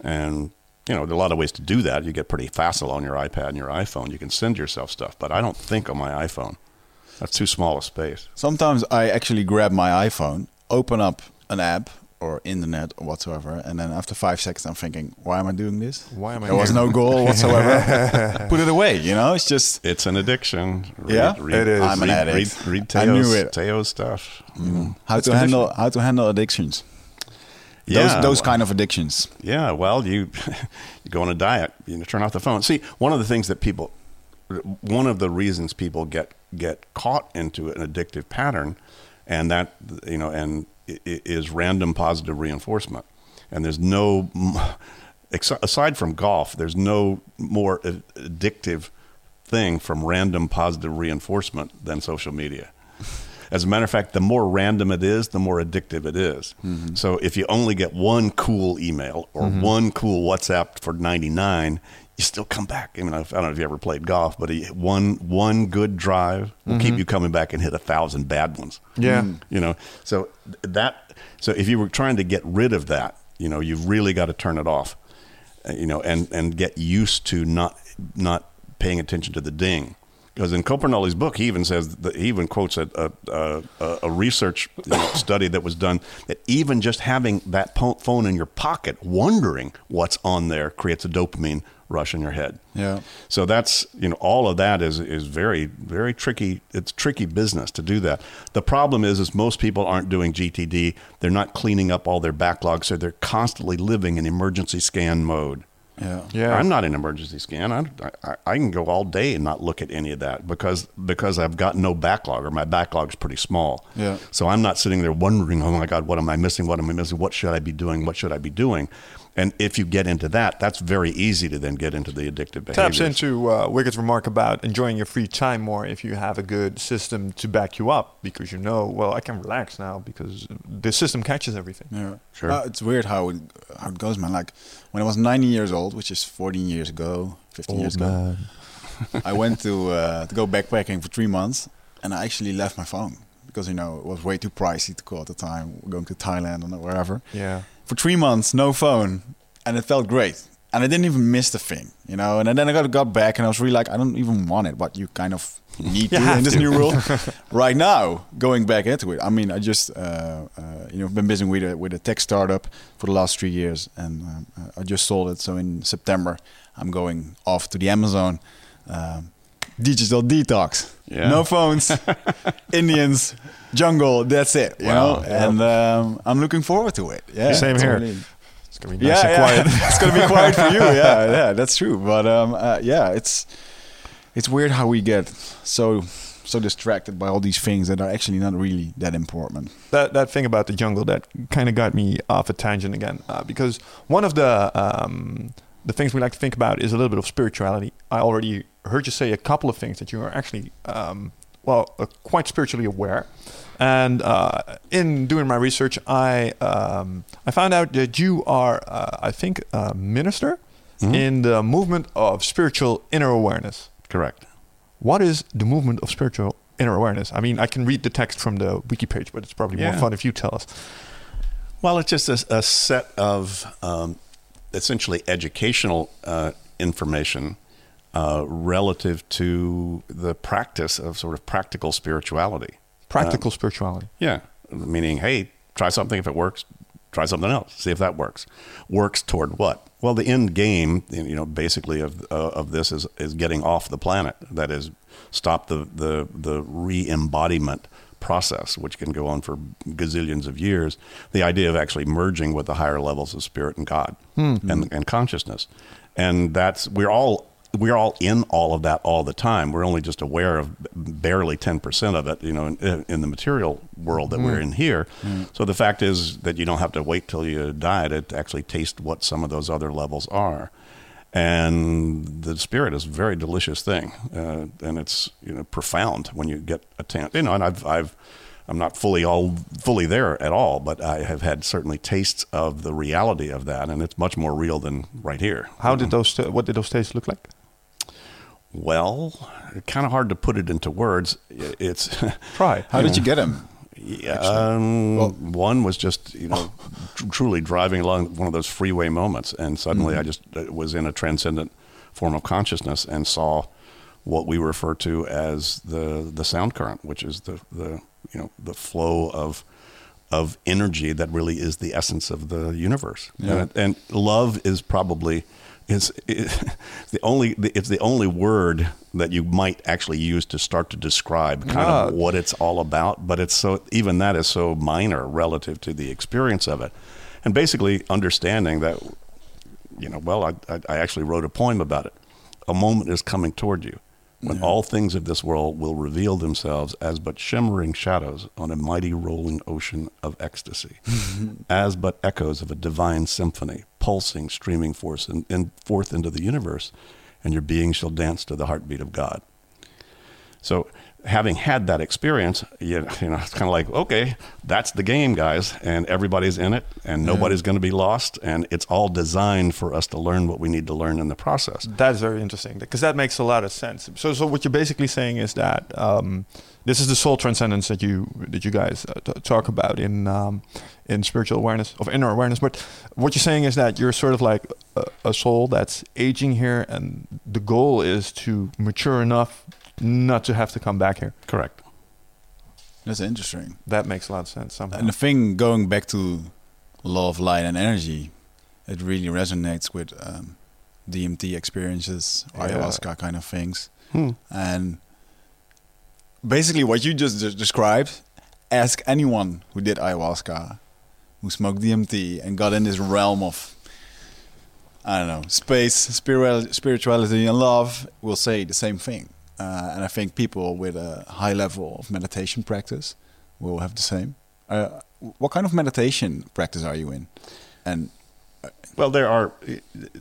And you know, there are a lot of ways to do that. You get pretty facile on your iPad and your iPhone. You can send yourself stuff, but I don't think on my iPhone. That's too small a space. Sometimes I actually grab my iPhone, open up an app or internet or whatsoever, and then after five seconds, I'm thinking, why am I doing this? Why am I There was no goal whatsoever. Put it away. You know, it's just It's an addiction. Yeah? It is. I'm an read, addict. Read, read I knew it. Teo's stuff. you know. how It's to handle addiction. how to handle addictions. Yeah, those those well- kind of addictions. Yeah, well, you you go on a diet, you know, turn off the phone. See, one of the things that people, one of the reasons people get get caught into an addictive pattern, and that you know, and i- i- is random positive reinforcement. And there's no, aside from golf, there's no more addictive thing from random positive reinforcement than social media. As a matter of fact, the more random it is, the more addictive it is. Mm-hmm. So if you only get one cool email or mm-hmm. one cool WhatsApp for 99, you still come back. I mean, I don't know if you ever played golf, but a- one one good drive will keep you coming back and hit a thousand bad ones. Yeah. You know, so that so if you were trying to get rid of that, you know, you've really got to turn it off. Uh, You know, and and get used to not not paying attention to the ding. Because in Copernolli's book, he even says that he even quotes a a, a, a research you know, study that was done that even just having that phone in your pocket, wondering what's on there, creates a dopamine rush in your head. Yeah. So that's you know all of that is is very very tricky. It's tricky business to do that. The problem is is most people aren't doing GTD. They're not cleaning up all their backlogs, so they're constantly living in emergency scan mode. Yeah. Yeah. I'm not in emergency scan. I, I, I can go all day and not look at any of that because because I've got no backlog or my backlog's pretty small. Yeah. So I'm not sitting there wondering, oh my God, what am I missing? What am I missing? What should I be doing? What should I be doing? And if you get into that, that's very easy to then get into the addictive behaviors. taps into uh, Wichert's remark about enjoying your free time more if you have a good system to back you up because you know, well, I can relax now because the system catches everything. Yeah, Sure. Uh, it's weird how it how it goes, man. Like when I was 19 years old, which is 14 years ago, 15 years ago, I went to uh, to go backpacking for three months, and I actually left my phone because you know it was way too pricey to call at the time. Going to Thailand or wherever Yeah. For three months, no phone, and it felt great. And I didn't even miss the thing, you know. And then I got got back, and I was really like, I don't even want it, but you kind of need to in this to. new world. right now, going back into it, I mean, I just uh, uh, you know been busy with a with a tech startup for the last three years, and um, uh, I just sold it. So in September, I'm going off to the Amazon. Um, digital detox. Yeah. No phones, Indians, jungle. That's it. You Wow. know, and um, I'm looking forward to it. Yeah, Same here. totally. It's going to be nice Yeah, and yeah. quiet. it's gonna be quiet for you. Yeah, yeah, that's true. But um, uh, yeah, it's it's weird how we get so so distracted by all these things that are actually not really that important. that that thing about the jungle that kind of got me off a tangent again uh, because one of the um, the things we like to think about is a little bit of spirituality. I already heard you say a couple of things that you are actually um, well uh, quite spiritually aware. And uh, in doing my research, I um, I found out that you are, uh, I think, a minister Mhm. in the movement of spiritual inner awareness. Correct. What is the movement of spiritual inner awareness? I mean, I can read the text from the wiki page, but it's probably more fun if you tell us. Well, it's just a, a set of um, essentially educational uh, information uh, relative to the practice of sort of practical spirituality. Practical spirituality. Yeah, meaning, hey, try something. If it works, try something else. See if that works. Works toward what? Well, the end game, you know, basically of uh, of this is is getting off the planet. That is, stop the the the re-embodiment process, which can go on for gazillions of years. The idea of actually merging with the higher levels of spirit and God hmm. and and consciousness, and that's we're all we're all in all of that all the time. We're only just aware of barely 10% of it, you know, in, in the material world that we're hmm. in here. Hmm. So the fact is that you don't have to wait till you die to actually taste what some of those other levels are. And the spirit is a very delicious thing, uh, and it's you know profound when you get a chance. You know, and I've I've I'm not fully all fully there at all, but I have had certainly tastes of the reality of that, and it's much more real than right here. How did those? What did those tastes look like? Well, kind of hard to put it into words. It's Try. How did you get them? Yeah, um, Well- one was just you know tr- truly driving along one of those freeway moments, and suddenly I just uh, was in a transcendent form of consciousness and saw what we refer to as the the sound current, which is the the you know the flow of of energy that really is the essence of the universe. Yeah. And, and love is probably is, is the only it's the only word that you might actually use to start to describe kind of what it's all about. But it's so even that is so minor relative to the experience of it, and basically understanding that you know well I I, I actually wrote a poem about it. A moment is coming toward you. When all things of this world will reveal themselves as but shimmering shadows on a mighty rolling ocean of ecstasy, as but echoes of a divine symphony, pulsing, streaming forth, in, in, forth into the universe, and your being shall dance to the heartbeat of God. So, having had that experience, you know, you know it's kind of like, okay, that's the game, guys, and everybody's in it, and nobody's going to be lost, and it's all designed for us to learn what we need to learn in the process. That's very interesting because that makes a lot of sense. So, so what you're basically saying is that um, this is the soul transcendence that you that you guys uh, t- talk about in um, in spiritual awareness of inner awareness. But what you're saying is that you're sort of like a, a soul that's aging here, and the goal is to mature enough not to have to come back here. Correct. That's interesting. That makes a lot of sense somehow. And the thing going back to law of light and energy, it really resonates with um, DMT experiences, Yeah. ayahuasca kind of things. Hmm. And basically, what you just de- described, ask anyone who did ayahuasca, who smoked DMT, and got in this realm of I don't know, space, spiritual, spirituality, and love will say the same thing. Uh, and I think people with a high level of meditation practice will have the same. Uh, what kind of meditation practice are you in? And well, there are.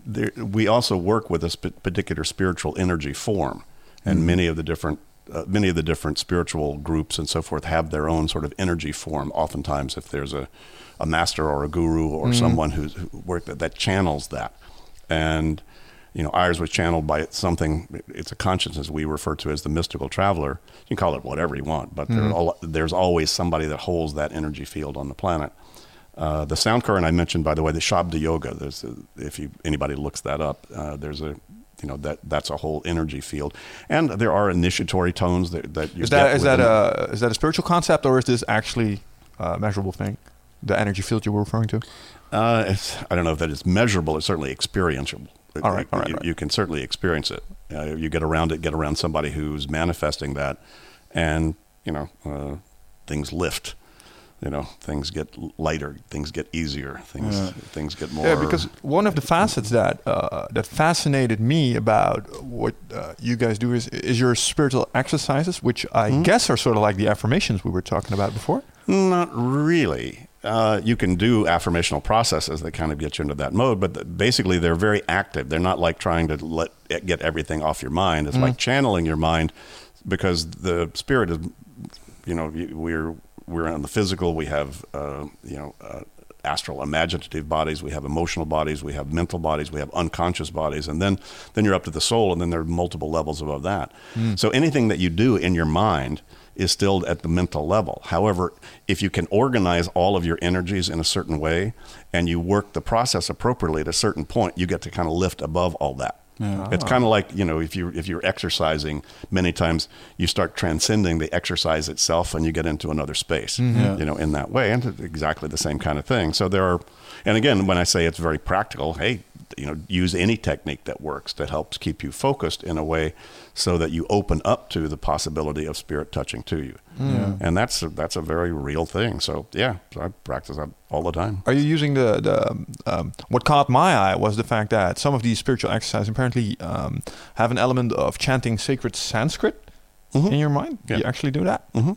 There, we also work with a sp- particular spiritual energy form, and mm-hmm. many of the different uh, many of the different spiritual groups and so forth have their own sort of energy form. Oftentimes, if there's a, a master or a guru or mm-hmm. someone who's who work that, that channels that, and you know ours was channeled by something. It's a consciousness we refer to as the mystical traveler. You can call it whatever you want, but mm-hmm. there's always somebody that holds that energy field on the planet. Uh, the sound current I mentioned, by the way, the Shabda Yoga. There's a, if you, anybody looks that up, uh, there's a you know that that's a whole energy field, and there are initiatory tones that, that you is that is that a is that a spiritual concept or is this actually a measurable thing? The energy field you were referring to? Uh, I don't know if that is measurable. It's certainly experiential. All right, all right, you, right. you can certainly experience it. Uh, you get around it, get around somebody who's manifesting that, and you know uh, things lift you know things get lighter, things get easier, things yeah. things get more. Yeah, because one of the facets that uh, that fascinated me about what uh, you guys do is is your spiritual exercises, which I mm-hmm. guess are sort of like the affirmations we were talking about before. Not really. Uh, you can do affirmational processes that kind of get you into that mode, but the, basically they're very active. They're not like trying to let get everything off your mind. It's mm-hmm. like channeling your mind because the spirit is, you know, we're we're on the physical. We have uh, you know uh, astral, imaginative bodies. We have emotional bodies. We have mental bodies. We have unconscious bodies, and then then you're up to the soul, and then there are multiple levels above that. Mm. So anything that you do in your mind is still at the mental level. However, if you can organize all of your energies in a certain way and you work the process appropriately at a certain point, you get to kind of lift above all that. Yeah. It's kind of like you know if you if you're exercising, many times you start transcending the exercise itself, and you get into another space. Mm-hmm. You know, in that way, and exactly the same kind of thing. So there are, and again, when I say it's very practical, hey, you know, use any technique that works that helps keep you focused in a way so that you open up to the possibility of spirit touching to you. Mm. Yeah. And that's a, that's a very real thing. So yeah, I practice that all the time. Are you using the the um, what caught my eye was the fact that some of these spiritual exercises apparently um, have an element of chanting sacred Sanskrit mm-hmm. in your mind. Yeah. You actually do that. Mm-hmm.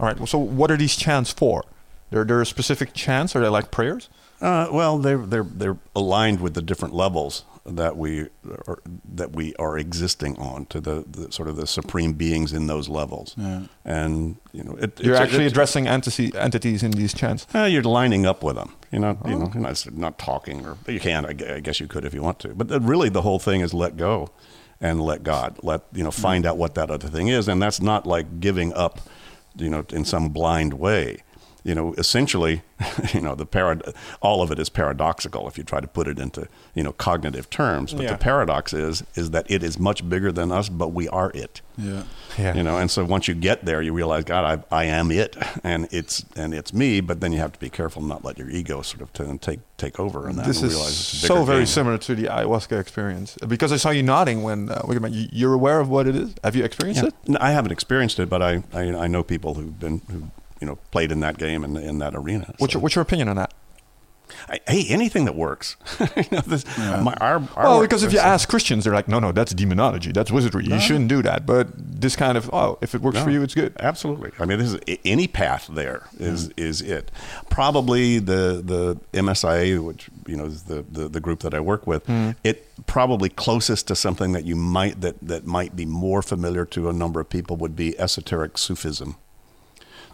All right. Well, so what are these chants for? There, there are specific chants. Are they like prayers? Uh, well, they're they're they're aligned with the different levels that we are, that we are existing on to the, the sort of the supreme beings in those levels. Yeah. And you know, it, you're actually addressing entity, entities in these chants. Uh, you're lining up with them. You're not, oh. you know, you're not, not talking, or you can. I guess you could if you want to. But really, the whole thing is let go and let God. Let you know, find out what that other thing is, and that's not like giving up, you know, in some blind way you know, essentially, you know, the parad- all of it is paradoxical if you try to put it into, you know, cognitive terms. But yeah. the paradox is is that it is much bigger than us, but we are it. Yeah. yeah. You know, and so once you get there, you realize, God, I, I am it, and it's and it's me. But then you have to be careful not let your ego sort of t- take take over, and this and is so very game. similar to the ayahuasca experience because I saw you nodding when uh, you're aware of what it is. Have you experienced yeah. it? No, I haven't experienced it, but I, I I know people who've been who you know played in that game and in, in that arena. What's, your, what's your opinion on that? I, hey, anything that works. you know, this, yeah. my, our, our well, because if you ask Christians, they're like, no, no, that's demonology, that's wizardry. No. You shouldn't do that. But this kind of, oh, if it works no, for you, it's good. Absolutely. I mean, this is any path there is yeah. is it. Probably the the MSIA, which you know is the, the, the group that I work with, mm. it probably closest to something that you might that that might be more familiar to a number of people would be esoteric Sufism.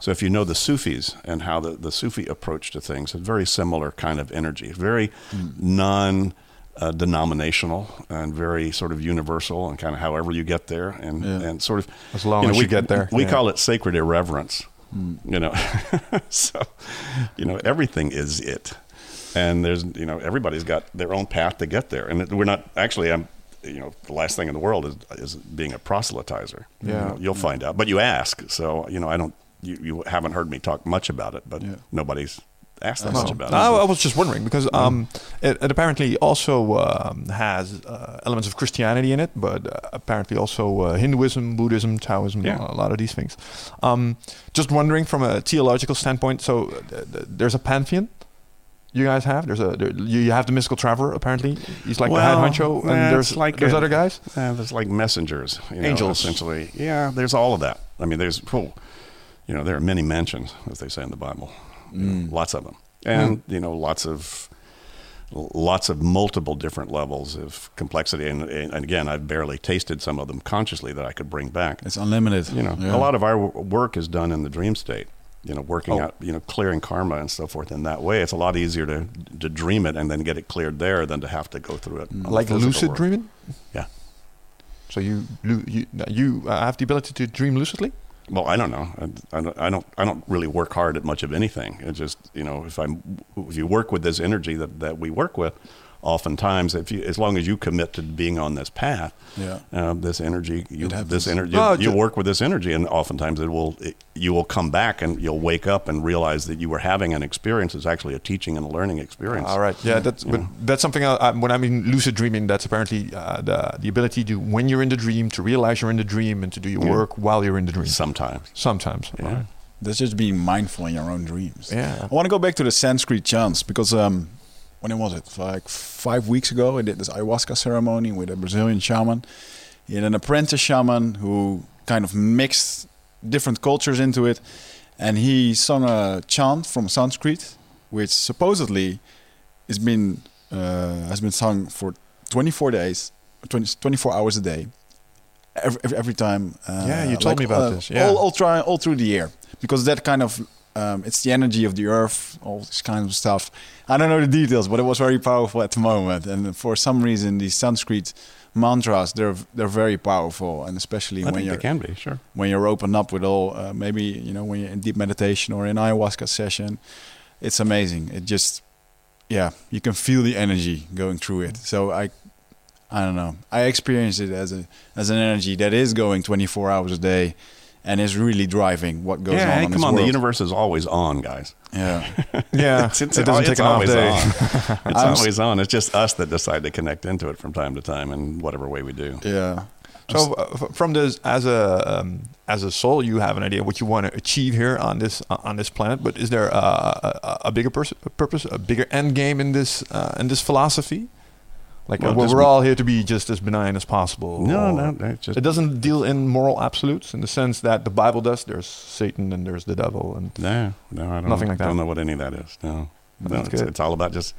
So if you know the Sufis and how the, the Sufi approach to things, a very similar kind of energy, very mm. non uh, denominational and very sort of universal and kind of however you get there and, yeah. and sort of as long you know, as we, you get there. We yeah. call it sacred irreverence. Mm. You know, so you know everything is it, and there's you know everybody's got their own path to get there, and we're not actually. I'm you know the last thing in the world is is being a proselytizer. Yeah, you will find out, but you ask. So you know I don't you, you haven't heard me talk much about it, but yeah. nobody's asked that much about it. I, I was just wondering because um, it, it, apparently also um, has uh, elements of Christianity in it, but uh, apparently also uh, Hinduism, Buddhism, Taoism, yeah. a lot of these things. Um, just wondering from a theological standpoint. So uh, there's a pantheon. you guys have? There's a there, you have the mystical traveler. Apparently, he's like Well, the head honcho, and there's like there's a- other guys. Uh, there's like messengers, you know, Angels. essentially. Yeah, there's all of that. I mean, there's, oh, you know, there are many mentions, as they say in the Bible, know, mm. lots of them, and mm. you know, lots of lots of multiple different levels of complexity. And, and again, I've barely tasted some of them consciously that I could bring back. It's unlimited. You know, Yeah. a lot of our work is done in the dream state. You know, working Oh. out, you know, clearing karma and so forth. In that way, it's a lot easier to to dream it and then get it cleared there than to have to go through it. Like lucid dreaming. Yeah. So you you you have the ability to dream lucidly. Well, I don't know. I, I, don't, I don't. I don't really work hard at much of anything. It's just you know, if I'm, if you work with this energy that, that we work with, oftentimes, if you, as long as you commit to being on this path, Yeah. uh, this energy, you, It happens. this energy, Oh, you, ju- work with this energy, and oftentimes it will, it, you will come back and you'll wake up and realize that you were having an experience. It's actually a teaching and a learning experience. All right. Yeah, that's but that's something. I, I, when I mean lucid dreaming, that's apparently uh, the the ability to when you're in the dream to realize you're in the dream and to do your Yeah. work while you're in the dream. Sometimes. Sometimes. Yeah. Right. That's just being mindful in your own dreams. Yeah. I want to go back to the Sanskrit chants because um, when was it? Like five weeks ago, I did this ayahuasca ceremony with a Brazilian shaman. He had an apprentice shaman who kind of mixed different cultures into it, and he sung a chant from Sanskrit, which supposedly has been uh, has been sung for 24 days, 20, 24 hours a day. Every, every, every time. Uh, Yeah, you told me about this, yeah. all, all, try, all through the year because that kind of um, it's the energy of the earth, all this kind of stuff. I don't know the details, but it was very powerful at the moment. And for some reason, these Sanskrit mantras they're they're very powerful, and especially I when you're can be sure. when you're open up with all uh, maybe you know when you're in deep meditation or in ayahuasca session, it's amazing. It just yeah, you can feel the energy going through it. So I I don't know. I experience it as a as an energy that is going 24 hours a day and is really driving what goes yeah, on. hey, in come this on. The universe is always on, guys. Yeah. Yeah. It's, it's, it doesn't it's take an off always day. on. It's I'm always on. It's just us that decide to connect into it from time to time in whatever way we do. yeah. So uh, from this, as a um, as a soul, you have an idea what you want to achieve here on this uh, on this planet. But is there a, a, a bigger pers- purpose, a bigger end game in this uh, in this philosophy? Like Well, uh, well, we're all here to be just as benign as possible. No, or- no, no, it's just It doesn't deal in moral absolutes in the sense that the Bible does. There's Satan and there's the devil, and No, no, I don't. Nothing know, like that. Don't know what any of that is. No, no That's it's, good. it's all about just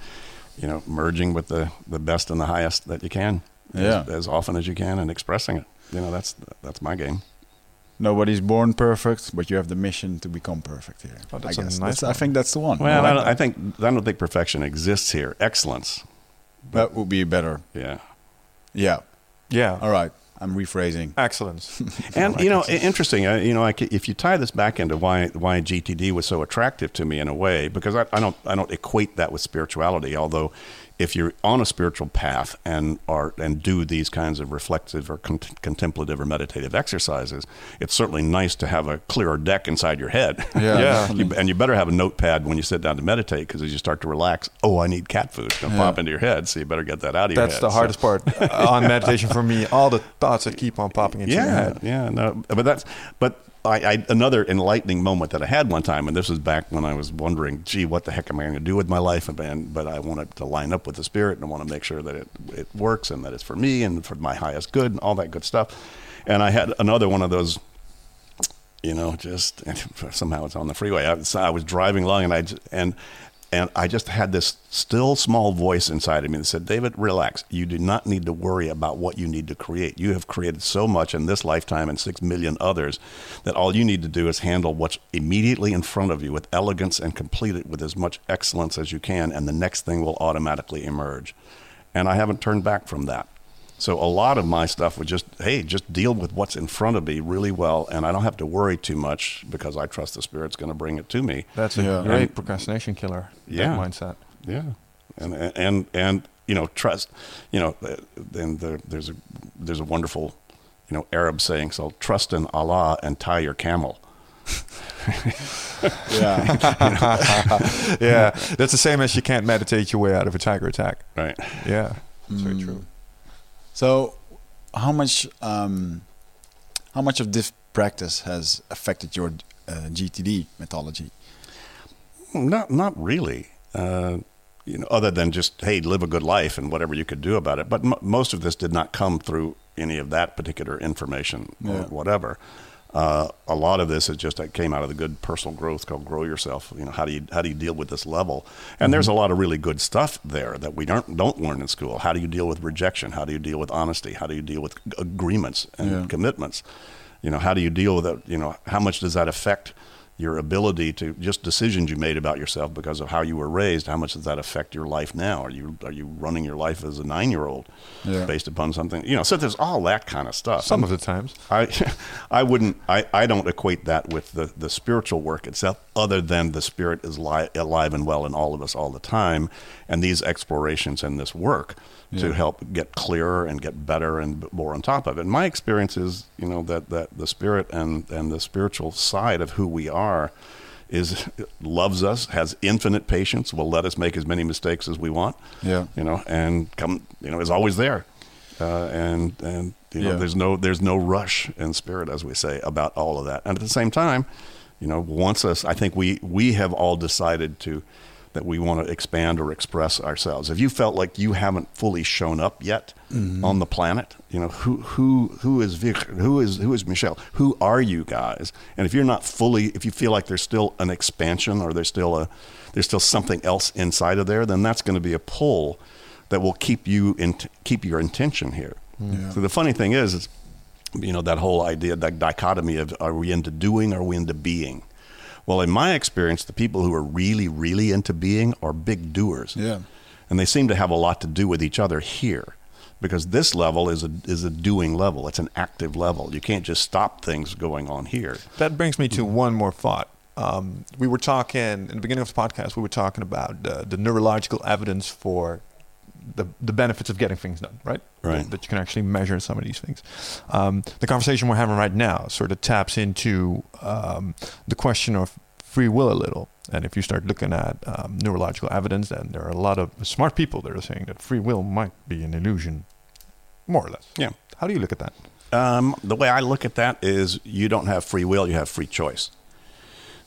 you know merging with the the best and the highest that you can. Yeah. as, as often as you can and expressing it. You know, that's that's my game. Nobody's born perfect, but you have the mission to become perfect here. Oh, that's I a guess. nice That's- I think that's the one. Well, I I, like don't, I think I don't think perfection exists here. Excellence, that. that would be better. yeah. Yeah. yeah, All right. I'm rephrasing. excellence. And you know, i- interesting. Uh, you know, like if you tie this back into why why GTD was so attractive to me in a way, because I, I don't I don't equate that with spirituality. Although, if you're on a spiritual path and are and do these kinds of reflective or con- contemplative or meditative exercises, it's certainly nice to have a clearer deck inside your head. Yeah. Yeah. You, and you better have a notepad when you sit down to meditate because as you start to relax, oh, I need cat food. It's going to Yeah. pop into your head, so you better get that out of your head. That's head. the So- hardest part uh, on meditation for me. All the thoughts that keep on popping into your yeah, head. yeah, no, but that's but I, I another enlightening moment that I had one time, and this was back when I was wondering, gee, what the heck am I going to do with my life? And- but I wanted to line up with the spirit, and I want to make sure that it it works and that it's for me and for my highest good and all that good stuff. And I had another one of those. You know, just somehow it's on the freeway. I was, I was driving along, and I, and and I just had this still small voice inside of me that said, David, relax. You do not need to worry about what you need to create. You have created so much in this lifetime and six million others that all you need to do is handle what's immediately in front of you with elegance and complete it with as much excellence as you can, and the next thing will automatically emerge. And I haven't turned back from that. So a lot of my stuff would just, hey, just deal with what's in front of me really well, and I don't have to worry too much because I trust the spirit's going to bring it to me. That's a Yeah. great And- procrastination killer. Yeah. that mindset. Yeah, and and and you know trust. You know, uh, then there, there's a there's a wonderful, you know, Arab saying. So trust in Allah and tie your camel. Yeah. yeah, that's the same as you can't meditate your way out of a tiger attack. Right. Yeah, that's very Mm. true. So, how much um, how much of this practice has affected your uh, GTD methodology? Not not really. Uh, you know, other than just hey, live a good life and whatever you could do about it. But m- most of this did not come through any of that particular information or Yeah. whatever. Uh, a lot of this is just that came out of the good personal growth called grow yourself. You know, how do you how do you deal with this level? And there's a lot of really good stuff there that we don't don't learn in school. How do you deal with rejection? How do you deal with honesty? How do you deal with agreements and Yeah. commitments? You know, how do you deal with it? You know, how much does that affect your ability to just decisions you made about yourself because of how you were raised? How much does that affect your life now? Are you are you running your life as a nine year old Yeah. based upon something? You know, so there's all that kind of stuff. Some of the times. I, I wouldn't. I, I don't equate that with the, the spiritual work itself, other than the spirit is li- alive and well in all of us all the time, and these explorations and this work to help get clearer and get better and more on top of it. And My experience is, you know, that, that the spirit and, and the spiritual side of who we are is loves us, has infinite patience, will let us make as many mistakes as we want, Yeah. you know, and come, you know, is always there. Uh, and and you know, Yeah. there's no there's no rush in spirit, as we say, about all of that. And at the same time, you know, once us, I think we we have all decided to that we want to expand or express ourselves. If you felt like you haven't fully shown up yet mm-hmm. on the planet, you know, who who who is Vic, who is who is Michelle? Who are you guys? And if you're not fully, if you feel like there's still an expansion or there's still a there's still something else inside of there, then that's going to be a pull that will keep you in keep your intention here. Mm-hmm. Yeah. So the funny thing is, is you know that whole idea, that dichotomy of are we into doing, are we into being? Well, in my experience, the people who are really, really into being are big doers, Yeah. and they seem to have a lot to do with each other here, because this level is a is a doing level. It's an active level. You can't just stop things going on here. That brings me to one more thought. Um, we were talking in the beginning of the podcast. We were talking about uh, the neurological evidence for the the benefits of getting things done, right? Right. That, that you can actually measure some of these things. Um, the conversation we're having right now sort of taps into um, the question of free will a little. And if you start looking at um, neurological evidence, then there are a lot of smart people that are saying that free will might be an illusion, more or less. Yeah. How do you look at that? Um, the way I look at that is, you don't have free will; you have free choice.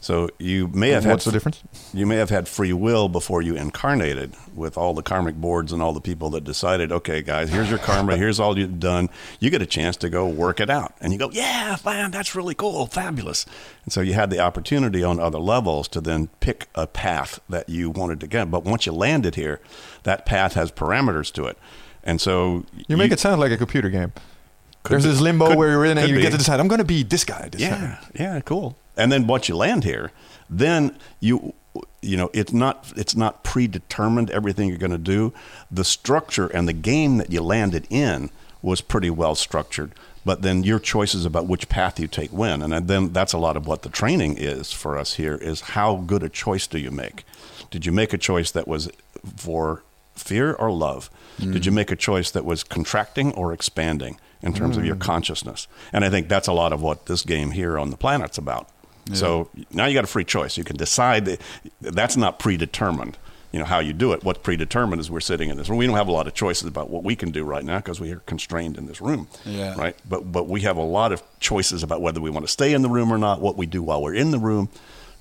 So you may have What's had the difference? you may have had free will before you incarnated with all the karmic boards and all the people that decided, okay, guys, here's your karma, here's all you've done. You get a chance to go work it out. And you go, yeah, man, that's really cool, fabulous. And so you had the opportunity on other levels to then pick a path that you wanted to get. But once you landed here, that path has parameters to it. And so You make it sound like a computer game. There's be. this limbo Could- where you're in and you be. get to decide, I'm going to be this guy. This yeah, time. yeah, cool. And then once you land here, then you you know it's not it's not predetermined everything you're going to do. The structure and the game that you landed in was pretty well structured. But then your choices about which path you take win, and then that's a lot of what the training is for us here. Is how good a choice do you make? Did you make a choice that was for fear or love? Mm. Did you make a choice that was contracting or expanding in terms of your mm. consciousness? And I think that's a lot of what this game here on the planet's about. So now you got a free choice. You can decide that that's not predetermined. You know how you do it. What's predetermined is we're sitting in this room. We don't have a lot of choices about what we can do right now because we are constrained in this room. Yeah. Right. But but we have a lot of choices about whether we want to stay in the room or not. What we do while we're in the room.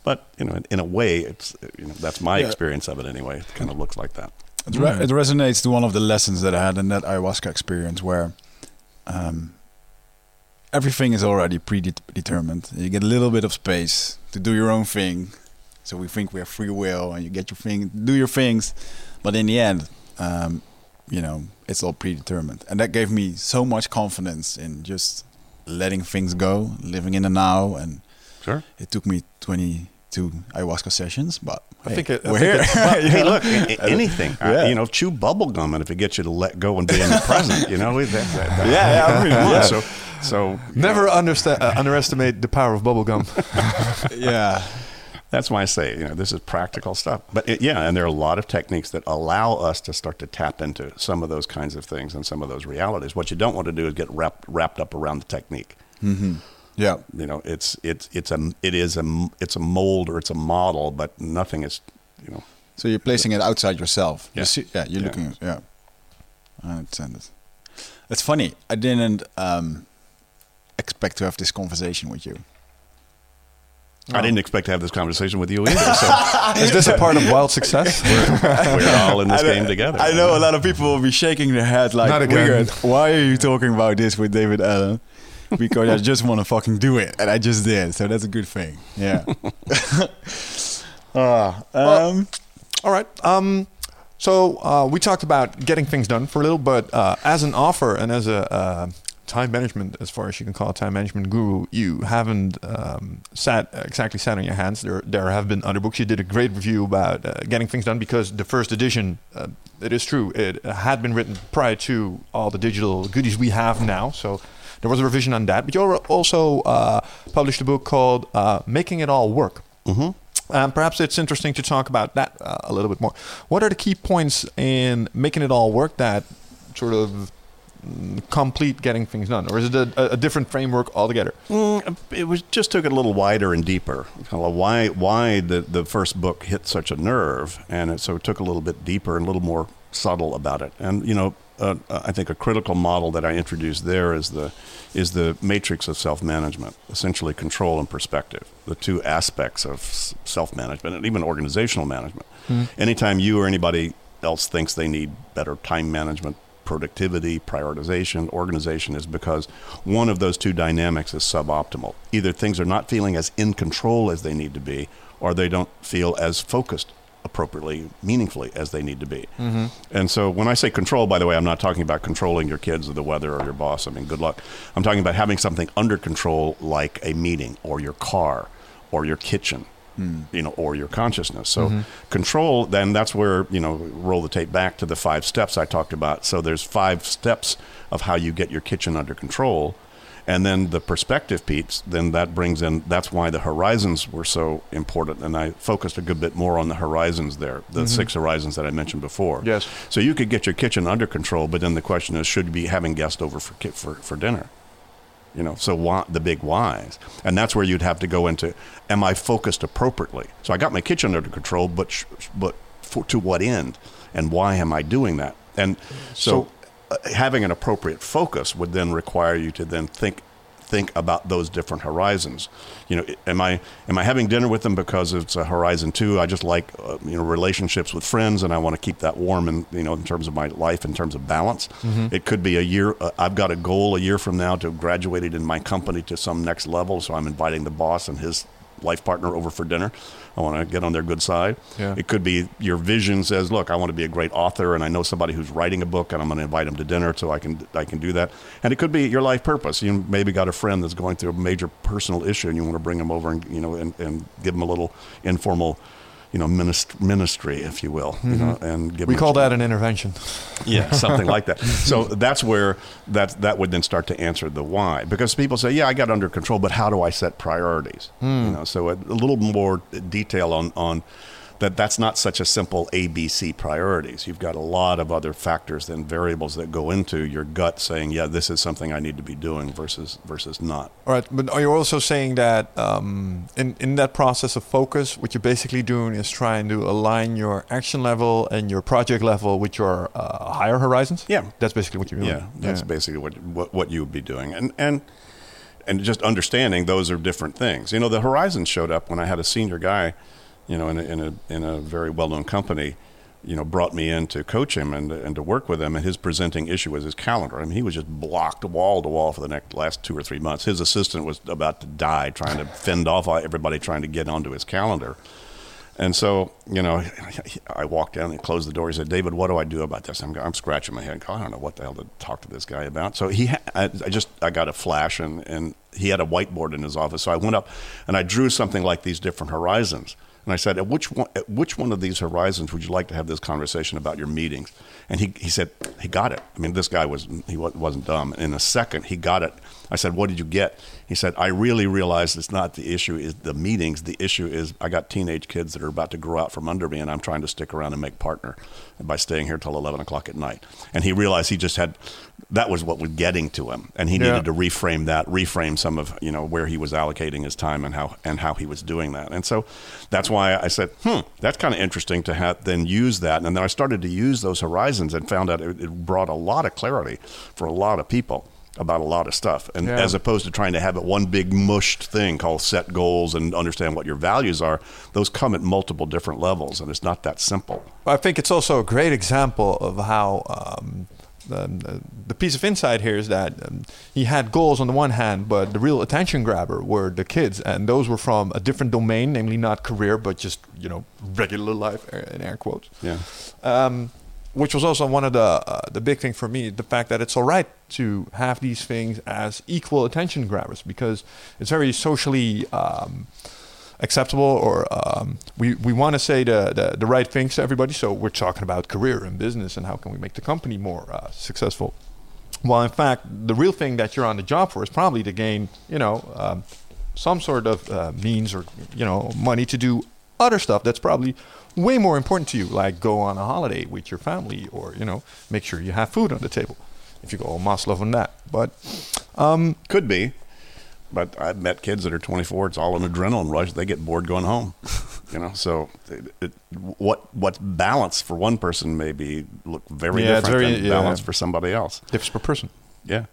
But you know, in, in a way, it's you know that's my Yeah. experience of it anyway. It kind of looks like that. It, re- it resonates to one of the lessons that I had in that ayahuasca experience, where um, everything is already predetermined. You get a little bit of space to do your own thing. So we think we have free will, and you get your thing, do your things, but in the end, um, you know, it's all predetermined, and that gave me so much confidence in just letting things go, living in the now, and Sure. it took me 22 ayahuasca sessions, but I hey, think it- I we're think here. it's- hey, look, anything. Uh, Yeah. you know, chew bubble gum, and if it gets you to let go and be in the present, you know, that, that, that, Yeah, yeah, I mean, yeah. So, so Never uh, underestimate the power of bubblegum. yeah. that's why I say, you know, this is practical stuff. But it, yeah, and there are a lot of techniques that allow us to start to tap into some of those kinds of things and some of those realities. What you don't want to do is get wrapped wrapped up around the technique. Yeah. You know, it's it's it's a it is a it's a mold or it's a model, but nothing is, you know. So you're placing it outside yourself. Yeah. You see, yeah, you're Yeah. looking. Yeah, I understand it. It's funny. I didn't um, expect to have this conversation with you. I didn't expect to have this conversation with you either. So Is this a part of wild success? we're all in this I know- game together. I know a lot of people will be shaking their head like, Not again. Why are you talking about this with David Allen? Because I just want to fucking do it, and I just did. So that's a good thing. Yeah. Ah, um, All right. Um, so uh, we talked about getting things done for a little, but uh, as an offer and as a uh, time management, as far as you can call it, time management guru, you haven't um, sat exactly sat on your hands. There, there have been other books. You did a great review about uh, getting things done because the first edition, uh, it is true, it had been written prior to all the digital goodies we have now. So there was a revision on that. But you also uh, published a book called uh, "Making It All Work." hmm Um, perhaps it's interesting to talk about that uh, a little bit more. What are the key points in making it all work that sort of complete getting things done, or is it a, a different framework altogether? Mm, it was just took it a little wider and deeper. Kind of why why the the first book hit such a nerve, and it, so it took a little bit deeper and a little more subtle about it. And you know, uh, I think a critical model that I introduced there is the is the matrix of self management, essentially control and perspective, the two aspects of self management and even organizational management. Anytime you or anybody else thinks they need better time management productivity, prioritization, organization is because one of those two dynamics is suboptimal. Either things are not feeling as in control as they need to be, or they don't feel as focused appropriately, meaningfully as they need to be. Mm-hmm. And so when I say control, by the way, I'm not talking about controlling your kids or the weather or your boss. I mean, good luck. I'm talking about having something under control like a meeting or your car or your kitchen you know, or your consciousness. So control, then that's where, you know, roll the tape back to the five steps I talked about. So there's five steps of how you get your kitchen under control. And then the perspective piece, then that brings in, that's why the horizons were so important. And I focused a good bit more on the horizons there, the mm-hmm. six horizons that I mentioned before. Yes. So you could get your kitchen under control, but then the question is, should you be having guests over for, for, for dinner? You know so why, the big whys. And that's where you'd have to go into am i focused appropriately? So i got my kitchen under control but sh- but for, to what end? And why am i doing that? And so, uh, having an appropriate focus would then require you to then think think about those different horizons. You know am i am i having dinner with them because it's a horizon two i just like uh, you know relationships with friends and i want to keep that warm and you know in terms of my life in terms of balance. It could be a year uh, i've got a goal a year from now to have graduated in my company to some next level so i'm inviting the boss and his life partner over for dinner i want to get on their good side. Yeah. it could be your vision says look i want to be a great author and i know somebody who's writing a book and i'm going to invite them to dinner so i can i can do that. And it could be your life purpose. You maybe got a friend that's going through a major personal issue and you want to bring them over and you know and, and give them a little informal you know minist- ministry if you will you know mm-hmm. and give We call that an intervention. yeah, something like that. So that's where that that would then start to answer the why, because people say, "Yeah, I got under control, but how do I set priorities?" You hmm. know, so a, a little more detail on on that. That's not such a simple ABC priorities. You've got a lot of other factors and variables that go into your gut saying, "Yeah, this is something I need to be doing," versus versus not. All right, but are you also saying that um, in in that process of focus, what you're basically doing is trying to align your action level and your project level with your uh, higher horizons? Yeah. that's basically what you're doing. Yeah, that's basically what, what what you would be doing, and and and just understanding those are different things. You know, the horizon showed up when I had a senior guy, you know, in a, in a in a very well known company, you know, brought me in to coach him and and to work with him. And his presenting issue was his calendar. I mean, he was just blocked wall to wall for the next last two or three months. His assistant was about to die trying to fend off everybody trying to get onto his calendar. And so, you know, I walked down and closed the door. He said, "David, what do I do about this?" I'm, I'm scratching my head. I don't know what the hell to talk to this guy about. So he, I, I just, I got a flash, and and he had a whiteboard in his office. So I went up and I drew something like these different horizons. And I said, at which one, at which one of these horizons would you like to have this conversation about your meetings? And he, he said, he got it. I mean, this guy was, he wasn't dumb. In a second, he got it. I said, what did you get? He said, I really realized it's not the issue is the meetings. The issue is I got teenage kids that are about to grow out from under me and I'm trying to stick around and make partner by staying here till 11 o'clock at night. And he realized he just had, that was what was getting to him. And he Yeah. needed to reframe that, reframe some of, you know, where he was allocating his time and how, and how he was doing that. And so that's why I said, hmm, that's kind of interesting to have, then use that. And then I started to use those horizons and found out it, it brought a lot of clarity for a lot of people. About a lot of stuff, and Yeah. as opposed to trying to have it one big mushed thing called set goals and understand what your values are. Those come at multiple different levels, and it's not that simple. I think it's also a great example of how um, the, the, piece of insight here is that um, he had goals on the one hand, but the real attention grabber were the kids, and those were from a different domain, namely not career, but just you know regular life uh, in air quotes. Yeah. Um, which was also one of the uh, the big thing for me, the fact that it's all right to have these things as equal attention grabbers because it's very socially um, acceptable, or um, we we want to say the, the the right things to everybody. So we're talking about career and business and how can we make the company more uh, successful. Well, in fact, the real thing that you're on the job for is probably to gain, you know, um, some sort of uh, means or you know money to do other stuff that's probably way more important to you, like go on a holiday with your family, or you know, make sure you have food on the table. If you go all Maslow on that, but um, Could be. But I've met kids that are 24. It's all an adrenaline rush. They get bored going home. you know, so it, it, what what's balanced for one person may be look very Yeah, different very- than yeah. balanced for somebody else. differs per person. Yeah.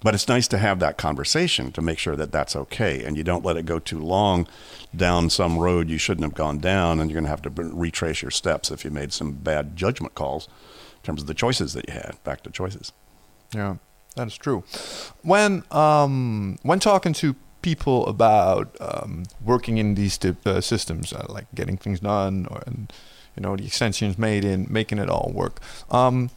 But it's nice to have that conversation to make sure that that's okay, and you don't let it go too long down some road you shouldn't have gone down, and you're going to have to retrace your steps if you made some bad judgment calls in terms of the choices that you had. Back to choices. Yeah, that is true. When um, when talking to people about um, working in these uh, systems, uh, like getting things done, or and you know the extensions made in making it all work, um,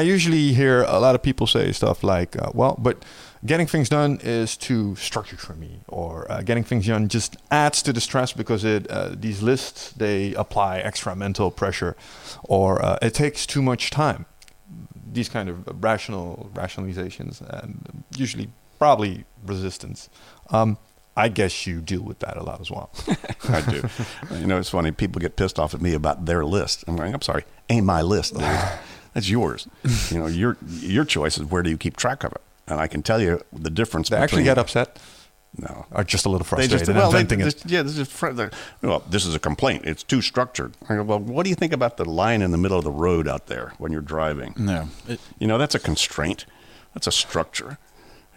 I usually hear a lot of people say stuff like, uh, "Well, but getting things done is too structured for me," or uh, "Getting things done just adds to the stress because it uh, these lists they apply extra mental pressure, or uh, it takes too much time." these kind of rational rationalizations and usually probably resistance. Um, I guess you deal with that a lot as well. I do. you know, it's funny. People get pissed off at me about their list. I'm going, I'm sorry, ain't my list, dude. That's yours. You know, your your choice is where do you keep track of it. And I can tell you the difference. they actually get upset No, or just a little they frustrated just well, they, venting it. this- yeah, this is fr- well, this is a complaint. It's too structured. Go, well, what do you think about the line in the middle of the road out there when you're driving? No. It, You know, that's a constraint. That's a structure.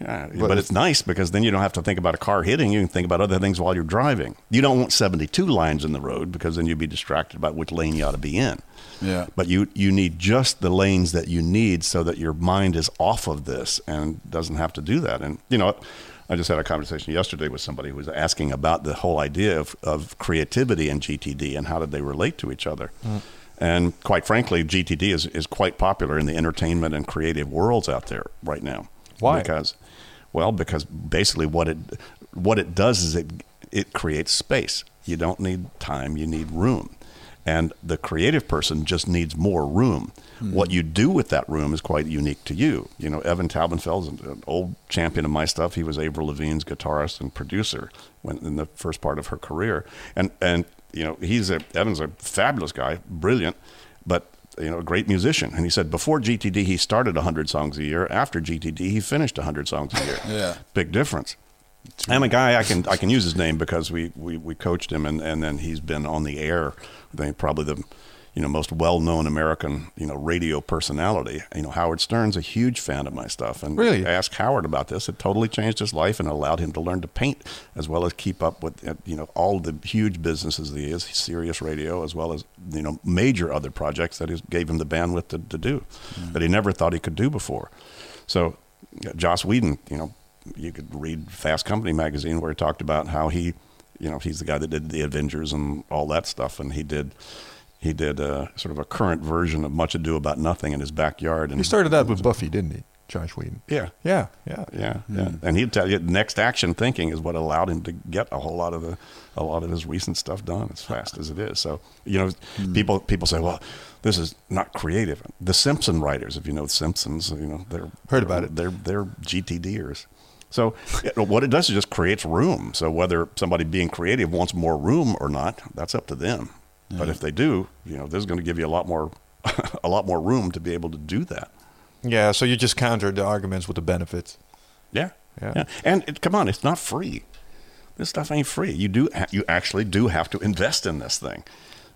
Yeah, But but, it's nice because then you don't have to think about a car hitting you. You can think about other things while you're driving. You don't want 72 lines in the road because then you'd be distracted about which lane you ought to be in. yeah. But you, you need just the lanes that you need so that your mind is off of this and doesn't have to do that. And, you know, I just had a conversation yesterday with somebody who was asking about the whole idea of, of creativity and GTD and how did they relate to each other. Mm. And quite frankly, GTD is, is quite popular in the entertainment and creative worlds out there right now. Why? Because, well, because basically what it what it does is it it creates space. You don't need time; you need room. And the creative person just needs more room. Hmm. What you do with that room is quite unique to you. You know, Evan Taubenfeld's an an old champion of my stuff. He was Avril Lavigne's guitarist and producer when in the first part of her career. And and you know, he's a Evan's a fabulous guy, brilliant, you know, a great musician. And he said before GTD he started 100 songs a year. After GTD he finished 100 songs a year. Yeah. Big difference. I'm a guy I can I can use his name because we, we, we coached him and, and then he's been on the air. I think probably the you know most well known American you know radio personality. You know Howard Stern's a huge fan of my stuff and Really? I asked Howard about this. It totally changed his life and allowed him to learn to paint as well as keep up with uh, you know all the huge businesses that he is, Sirius Radio, as well as you know major other projects that he gave him the bandwidth to, to do that he never thought he could do before. So Joss Whedon, you know, you could read Fast Company magazine where he talked about how he, you know, he's the guy that did the Avengers and all that stuff, and he did. He did uh, sort of a current version of Much Ado About Nothing in his backyard. And He started that with Buffy, didn't he, Josh Whedon? Yeah, Yeah, yeah. yeah, yeah. And he'd tell you next action thinking is what allowed him to get a whole lot of the a lot of his recent stuff done as fast as it is. So you know, people people say, well, this is not creative. The Simpson writers, if you know the Simpsons, you know they're Heard about it. They're they're GTDers. So what it does is just creates room. So whether somebody being creative wants more room or not, that's up to them. But if they do, you know, this is going to give you a lot more a lot more room to be able to do that. Yeah, so you just counter the arguments with the benefits. Yeah, Yeah. And it, come on, it's not free. This stuff ain't free. You do you actually do have to invest in this thing.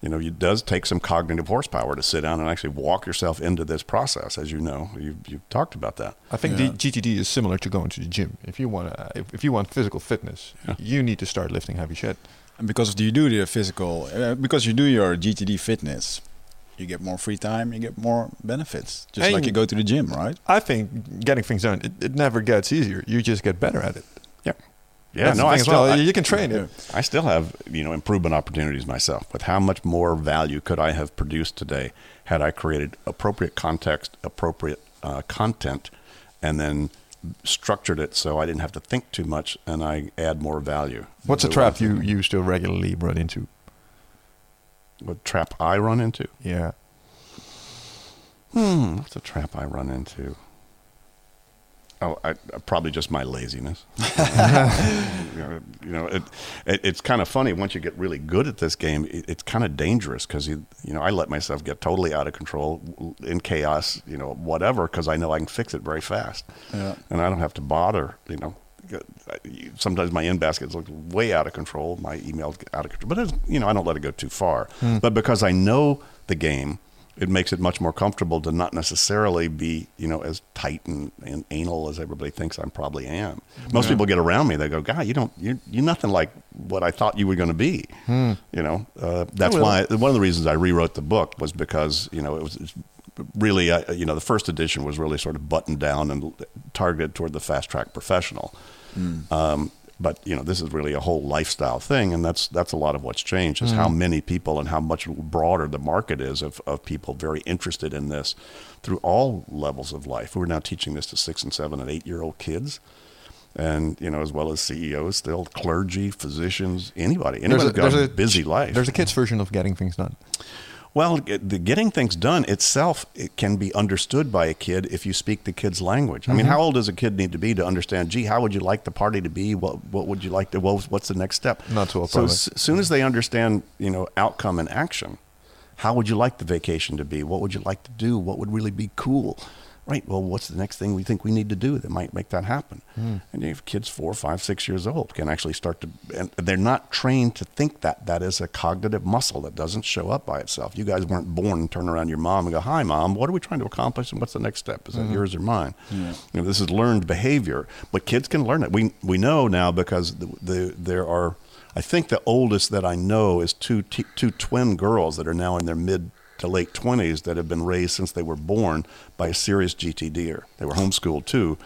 you know, it does take some cognitive horsepower to sit down and actually walk yourself into this process. As you know, you you've talked about that. I think Yeah. the GTD is similar to going to the gym. If you want, if, if you want physical fitness, Yeah. you need to start lifting heavy shit. And because you do the physical, uh, because you do your GTD fitness, you get more free time, you get more benefits. Just And- like you go to the gym, right? I think getting things done, it, it never gets easier. You just get better at it. Yeah, yeah. That's no, I thing still, well. I, you can train it. I still have you know improvement opportunities myself. With how much more value could I have produced today had I created appropriate context, appropriate uh, content, and then structured it so I didn't have to think too much and I add more value. What's a trap you, you still regularly run into? What trap I run into? Yeah. Hmm, what's a trap I run into? Oh, I, I- probably just my laziness. you know, you know, it, it, it's kind of funny once you get really good at this game. It, it's kind of dangerous because you, you know, I let myself get totally out of control in chaos. You know, whatever, because I know I can fix it very fast, Yeah. and I don't have to bother. You know, sometimes my in baskets look way out of control. My emails get out of control, but it's, you know, I don't let it go too far. Hmm. But because I know the game, it makes it much more comfortable to not necessarily be, you know, as tight and, and anal as everybody thinks I probably am. Most people get around me, they go, "God, you don't, you're, you're nothing like what I thought you were going to be." You know, uh, that's why one of the reasons I rewrote the book was because you know it was. Really, uh, you know, the first edition was really sort of buttoned down and targeted toward the fast track professional. Um, but you know, this is really a whole lifestyle thing, and that's that's a lot of what's changed is how mm. many people and how much broader the market is of, of people very interested in this through all levels of life. We're now teaching this to six and seven and eight year old kids, and you know, as well as CEOs, still clergy, physicians, anybody, anybody's got a, busy life. There's a kid's version of getting things done. Well, the getting things done itself it can be understood by a kid if you speak the kid's language. I mean, mm-hmm. how old does a kid need to be to understand? Gee, how would you like the party to be? What What would you like to? What, what's the next step? Not too old, So as soon as they understand, you know, outcome and action, how would you like the vacation to be? What would you like to do? What would really be cool? Right. Well, what's the next thing we think we need to do that might make that happen? Hmm. And you have kids four, five, six years old can actually start to, and they're not trained to think that that is a cognitive muscle that doesn't show up by itself. You guys weren't born and turn around your mom and go, "Hi, mom. What are we trying to accomplish? And what's the next step? Is that hmm. yours or mine?" You know, this is learned behavior, but kids can learn it. We we know now because the, the there are. I think the oldest that I know is two t- two twin girls that are now in their mid to late 20s that have been raised since they were born by a serious GTDer. They were homeschooled too.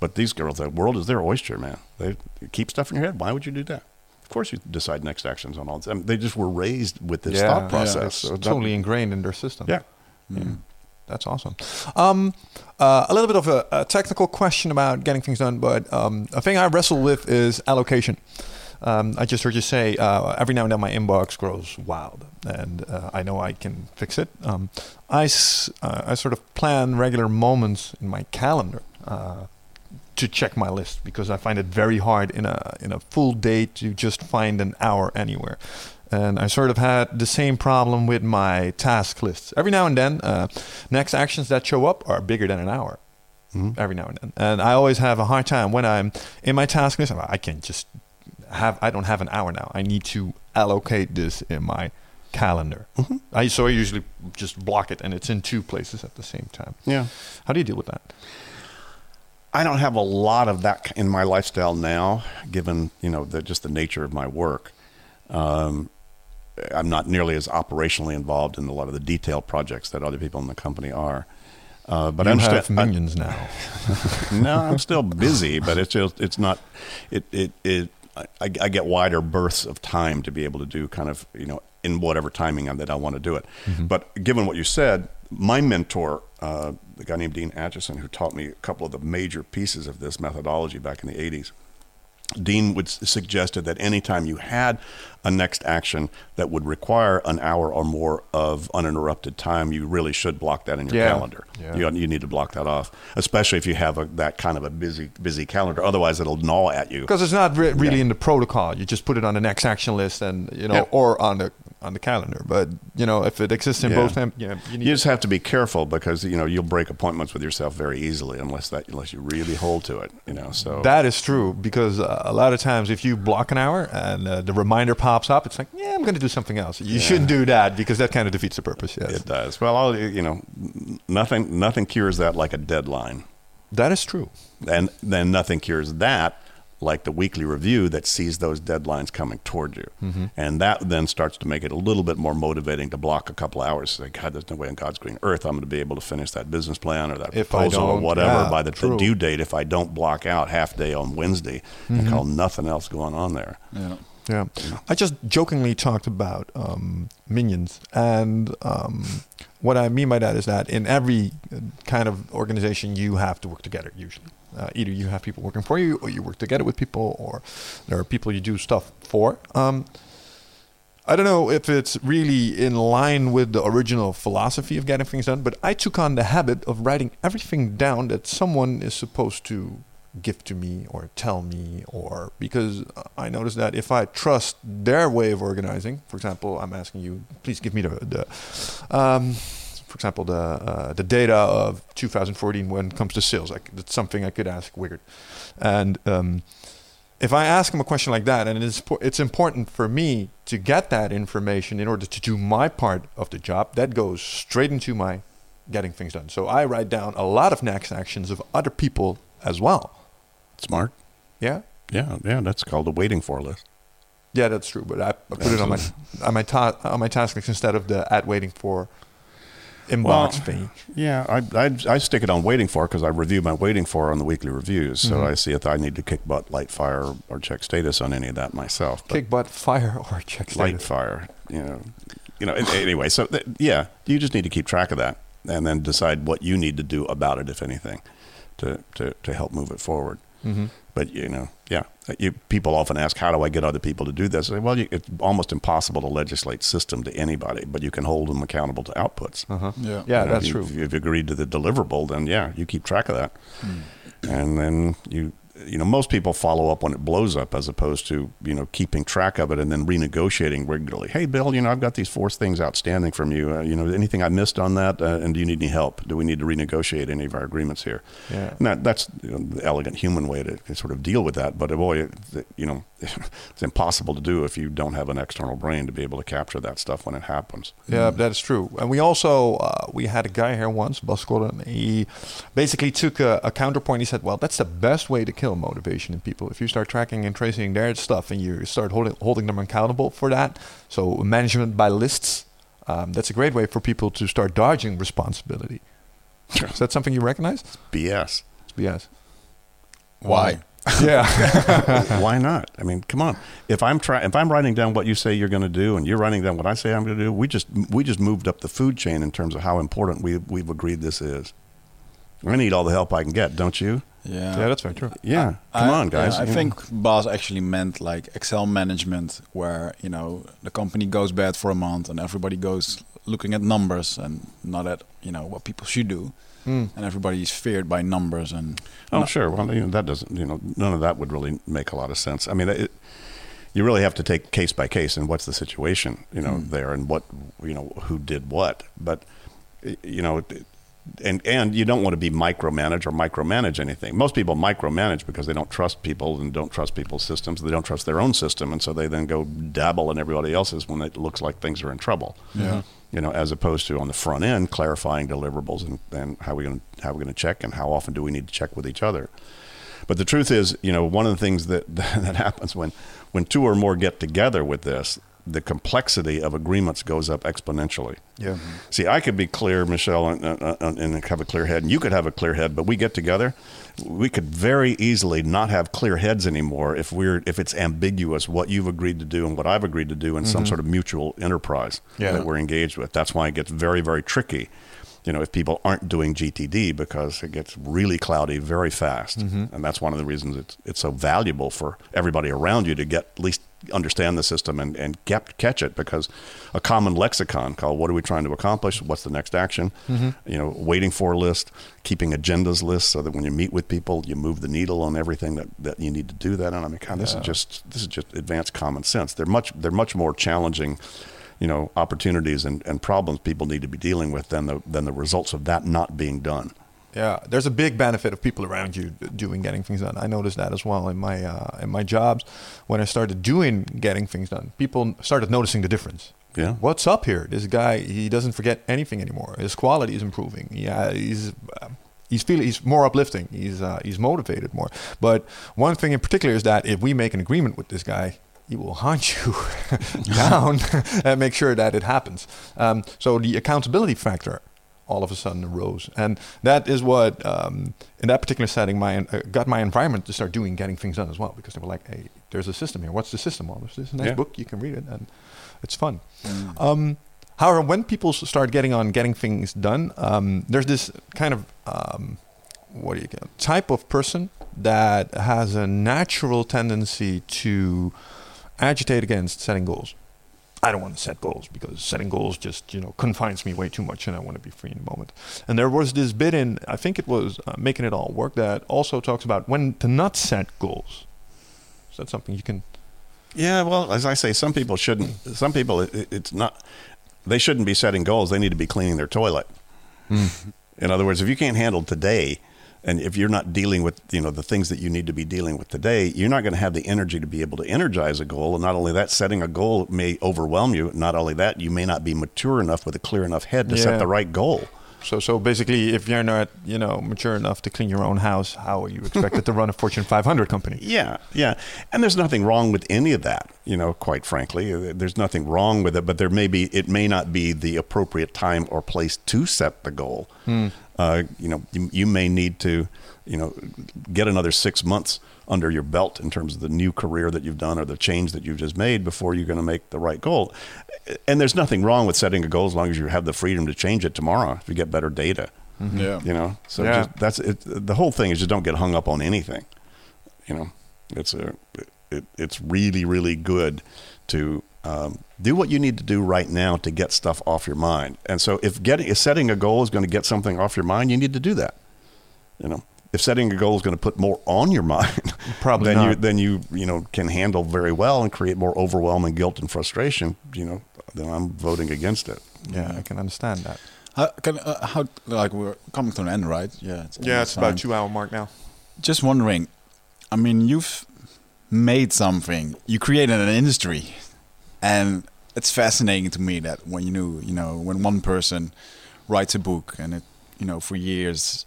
But these girls, the world is their oyster, man. They keep stuff in your head. Why would you do that? Of course, you decide next actions on all this. I mean, they just were raised with this Yeah, thought yeah, process. It's So that- totally ingrained in their system. yeah. That's awesome. Um, uh, a little bit of a, a technical question about getting things done, but um, a thing I wrestle with is allocation. Um, I just heard you say uh, every now and then my inbox grows wild, and uh, I know I can fix it. Um, I, s- uh, I sort of plan regular moments in my calendar uh, to check my list because I find it very hard in a in a full day to just find an hour anywhere. And I sort of had the same problem with my task lists. Every now and then, uh, next actions that show up are bigger than an hour. Mhm. Every now and then, and I always have a hard time when I'm in my task list. I can just have. I don't have an hour now. I need to allocate this in my calendar. Mhm. I so I usually just block it, and it's in two places at the same time. Yeah. How do you deal with that? I don't have a lot of that in my lifestyle now, given you know the, just the nature of my work. Um, I'm not nearly as operationally involved in a lot of the detailed projects that other people in the company are. Uh, but you I'm have still I- minions now. no, I'm still busy, but it's just it's not it it it. I, I get wider berths of time to be able to do kind of you know in whatever timing that I want to do it. But given what you said, my mentor, uh, the guy named Dean Acheson, who taught me a couple of the major pieces of this methodology back in the '80s, Dean would suggested that anytime you had a next action that would require an hour or more of uninterrupted time, you really should block that in your Yeah. calendar. Yeah. You, you need to block that off, especially if you have a, that kind of a busy busy calendar. Otherwise, it'll gnaw at you. Because it's not re- really Yeah. in the protocol. You just put it on the next action list, and you know, or on the on the calendar. But you know, if it exists in Yeah. both, you know, you just have to be careful because you know you'll break appointments with yourself very easily unless that unless you really hold to it. You know, so That is true because uh, a lot of times if you block an hour and uh, the reminder pops up, it's like, yeah, I'm going to do something else. You shouldn't do that because that kind of defeats the purpose. Yes, it does. Well, I'll, you know, nothing nothing cures that like a deadline, that is true. and then nothing cures that like the weekly review that sees those deadlines coming toward you, Mm-hmm. and that then starts to make it a little bit more motivating to block a couple hours. Say, God, there's no way on God's green earth I'm going to be able to finish that business plan or that If proposal or whatever yeah, by the, the due date if I don't block out half day on Wednesday Mm-hmm. and call nothing else going on there. Yeah. Yeah, I just jokingly talked about um, minions, and um, what I mean by that is that in every uh, kind of organization, you have to work together. Usually, uh, either you have people working for you, or you work together with people, or there are people you do stuff for. Um, I don't know if it's really in line with the original philosophy of getting things done, but I took on the habit of writing everything down that someone is supposed to give to me or tell me or because I noticed that if I trust their way of organizing, for example, I'm asking you, please give me the, the um, for example, the uh, the data of 2014 when it comes to sales. Like that's something I could ask Wichert, and um, if I ask him a question like that, and it's it's important for me to get that information in order to do my part of the job, that goes straight into my getting things done. So I write down a lot of next actions of other people as well. Smart. Yeah. Yeah, yeah, that's called a waiting for list. Yeah, that's true. But I, I put it on my on my ta- on my task list instead of the at waiting for inbox Well, thing. Yeah, I, I, I stick it on waiting for because I review my waiting for on the weekly reviews. So Mm-hmm. I see if I need to kick butt, light fire, or check status on any of that myself. But Kick butt, fire, or check status. light fire, you know, you know. Anyway, so th- yeah, you just need to keep track of that and then decide what you need to do about it, if anything, to to, to help move it forward. Mhm. But you know, yeah, you, people often ask, "How do I get other people to do this?" I say, well, you, it's almost impossible to legislate system to anybody, but you can hold them accountable to outputs. Uh-huh. Yeah. Yeah, You know, that's if you- true. If you've agreed to the deliverable, then yeah, you keep track of that, and then you you know most people follow up when it blows up as opposed to you know keeping track of it and then renegotiating regularly. Hey, Bill, you know I've got these four things outstanding from you. Uh, you know anything I missed on that, uh, and do you need any help? Do we need to renegotiate any of our agreements here? Yeah. And that, that's you know, the elegant human way to, to sort of deal with that. But uh, boy, it, you know, it's impossible to do if you don't have an external brain to be able to capture that stuff when it happens. Yeah, that is true. And we also uh, we had a guy here once, Bas Gordon. He basically took a, a counterpoint. He said, "Well, that's the best way to kill motivation in people. If you start tracking and tracing their stuff, and you start holding holding them accountable for that. So management by lists. Um, that's a great way for people to start dodging responsibility. Is that something you recognize? It's BS. It's BS. Why? Yeah. Why not? I mean, come on. If I'm try- if I'm writing down what you say you're going to do, and you're writing down what I say I'm going to do, we just we just moved up the food chain in terms of how important we we've agreed this is. I need all the help I can get, don't you? Yeah. yeah, that's very true. Yeah, come I- on, guys. yeah, I You know. think Bas actually meant like Excel management, where you know the company goes bad for a month and everybody goes looking at numbers and not at you know what people should do, Mm. and everybody is feared by numbers and Oh, no- sure. Well, you know, that doesn't, you know, none of that would really make a lot of sense. I mean, it, you really have to take case by case and what's the situation, you know, there and what, you know, who did what. But, you know, it- and and you don't want to be micromanage or micromanage anything. Most people micromanage because they don't trust people and don't trust people's systems. They don't trust their own system, and so they then go dabble in everybody else's when it looks like things are in trouble Yeah. Mm-hmm. you know, as opposed to on the front end clarifying deliverables and, and how we going how we're going to check and how often do we need to check with each other. But the truth is, you know, one of the things that that happens when when two or more get together with this, the complexity of agreements goes up exponentially. Yeah. See, I could be clear, Michelle, and, uh, uh, and have a clear head, and you could have a clear head, but we get together, we could very easily not have clear heads anymore if we're if it's ambiguous what you've agreed to do and what I've agreed to do in some sort of mutual enterprise Yeah. that we're engaged with. That's why it gets very, very tricky. You know, if people aren't doing GTD because it gets really cloudy very fast, and that's one of the reasons it's it's so valuable for everybody around you to get at least understand the system and, and get, catch it because a common lexicon called what are we trying to accomplish? What's the next action? Mm-hmm. You know waiting for a list keeping agendas list so that when you meet with people you move the needle on everything that, that you need to do that. And i mean God, this is just this is just advanced common sense. They're much they're much more challenging you know, opportunities and, and problems people need to be dealing with than the than the results of that not being done. Yeah, there's a big benefit of people around you doing getting things done. I noticed that as well in my uh, in my jobs when I started doing getting things done. People started noticing the difference. Yeah. What's up here? This guy, he doesn't forget anything anymore. His quality is improving. Yeah, he's uh, he's feeling he's more uplifting. He's uh, he's motivated more. But one thing in particular is that if we make an agreement with this guy, he will hunt you down and make sure that it happens. Um, so the accountability factor all of a sudden arose, and that is what um, in that particular setting my uh, got my environment to start doing getting things done as well because they were like, hey, there's a system here. What's the system? Well, there's this nice Yeah. book you can read it, and it's fun. Um, however, when people start getting on getting things done, um, there's this kind of um, what do you get type of person that has a natural tendency to agitate against setting goals. I don't want to set goals because setting goals just you know confines me way too much, and I want to be free in the moment. And there was this bit in I think it was uh, making it all work that also talks about when to not set goals. Is that something you can? Yeah, well, as I say, some people shouldn't. Some people, it, it- it's not. They shouldn't be setting goals. They need to be cleaning their toilet. In other words, if you can't handle today, and if you're not dealing with you know the things that you need to be dealing with today, you're not going to have the energy to be able to energize a goal. And not only that, setting a goal may overwhelm you. Not only that, you may not be mature enough with a clear enough head to Yeah. set the right goal. So so basically, if you're not you know mature enough to clean your own house, how are you expected to run a Fortune 500 company? Yeah, yeah. And there's nothing wrong with any of that, you know, quite frankly. There's nothing wrong with it, but there may be, it may not be the appropriate time or place to set the goal. Hmm. Uh, you know, you, you may need to, you know, get another six months under your belt in terms of the new career that you've done or the change that you've just made before you're going to make the right goal. And there's nothing wrong with setting a goal as long as you have the freedom to change it tomorrow if you get better data Yeah. you know so Yeah. just, that's it the whole thing is just don't get hung up on anything you know it's a it, it's really really good to um, do what you need to do right now to get stuff off your mind and so if getting if setting a goal is going to get something off your mind you need to do that you know if setting a goal is going to put more on your mind Probably then you then you you know can handle very well and create more overwhelming guilt and frustration you know then i'm voting against it Yeah, I can understand that. How, can, uh, how like we're coming to an end, right? Yeah. It's Yeah, it's almost about two hour mark now. Just wondering. I mean, you've made something. You created an industry, and it's fascinating to me that when you knew, you know, when one person writes a book and it, you know, for years,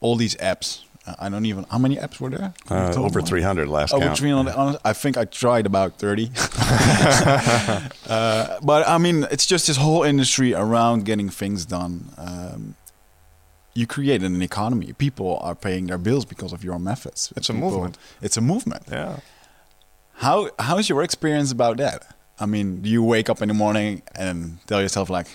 all these apps. uh, I don't even how many apps were there. Uh, over 300 last Over count 300. honest- I think I tried about 30. uh, but I mean, it's just this whole industry around getting things done. Um, you create an economy. People are paying their bills because of your methods. It's a movement. It's a movement. Yeah. How how's your experience about that? I mean, do you wake up in the morning and tell yourself like,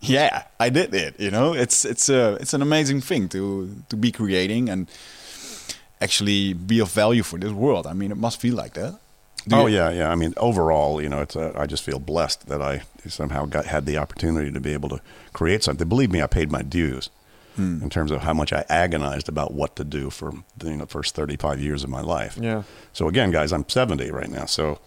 "Yeah, I did it." You know, it's it's a it's an amazing thing to to be creating and actually be of value for this world. I mean, it must feel like that. Do oh you- yeah, yeah. I mean, overall, you know, it's a, I just feel blessed that I somehow got had the opportunity to be able to create something. Believe me, I paid my dues hmm. in terms of how much I agonized about what to do for the you know, first 35 years of my life. Yeah. So again, guys, I'm 70 right now. So,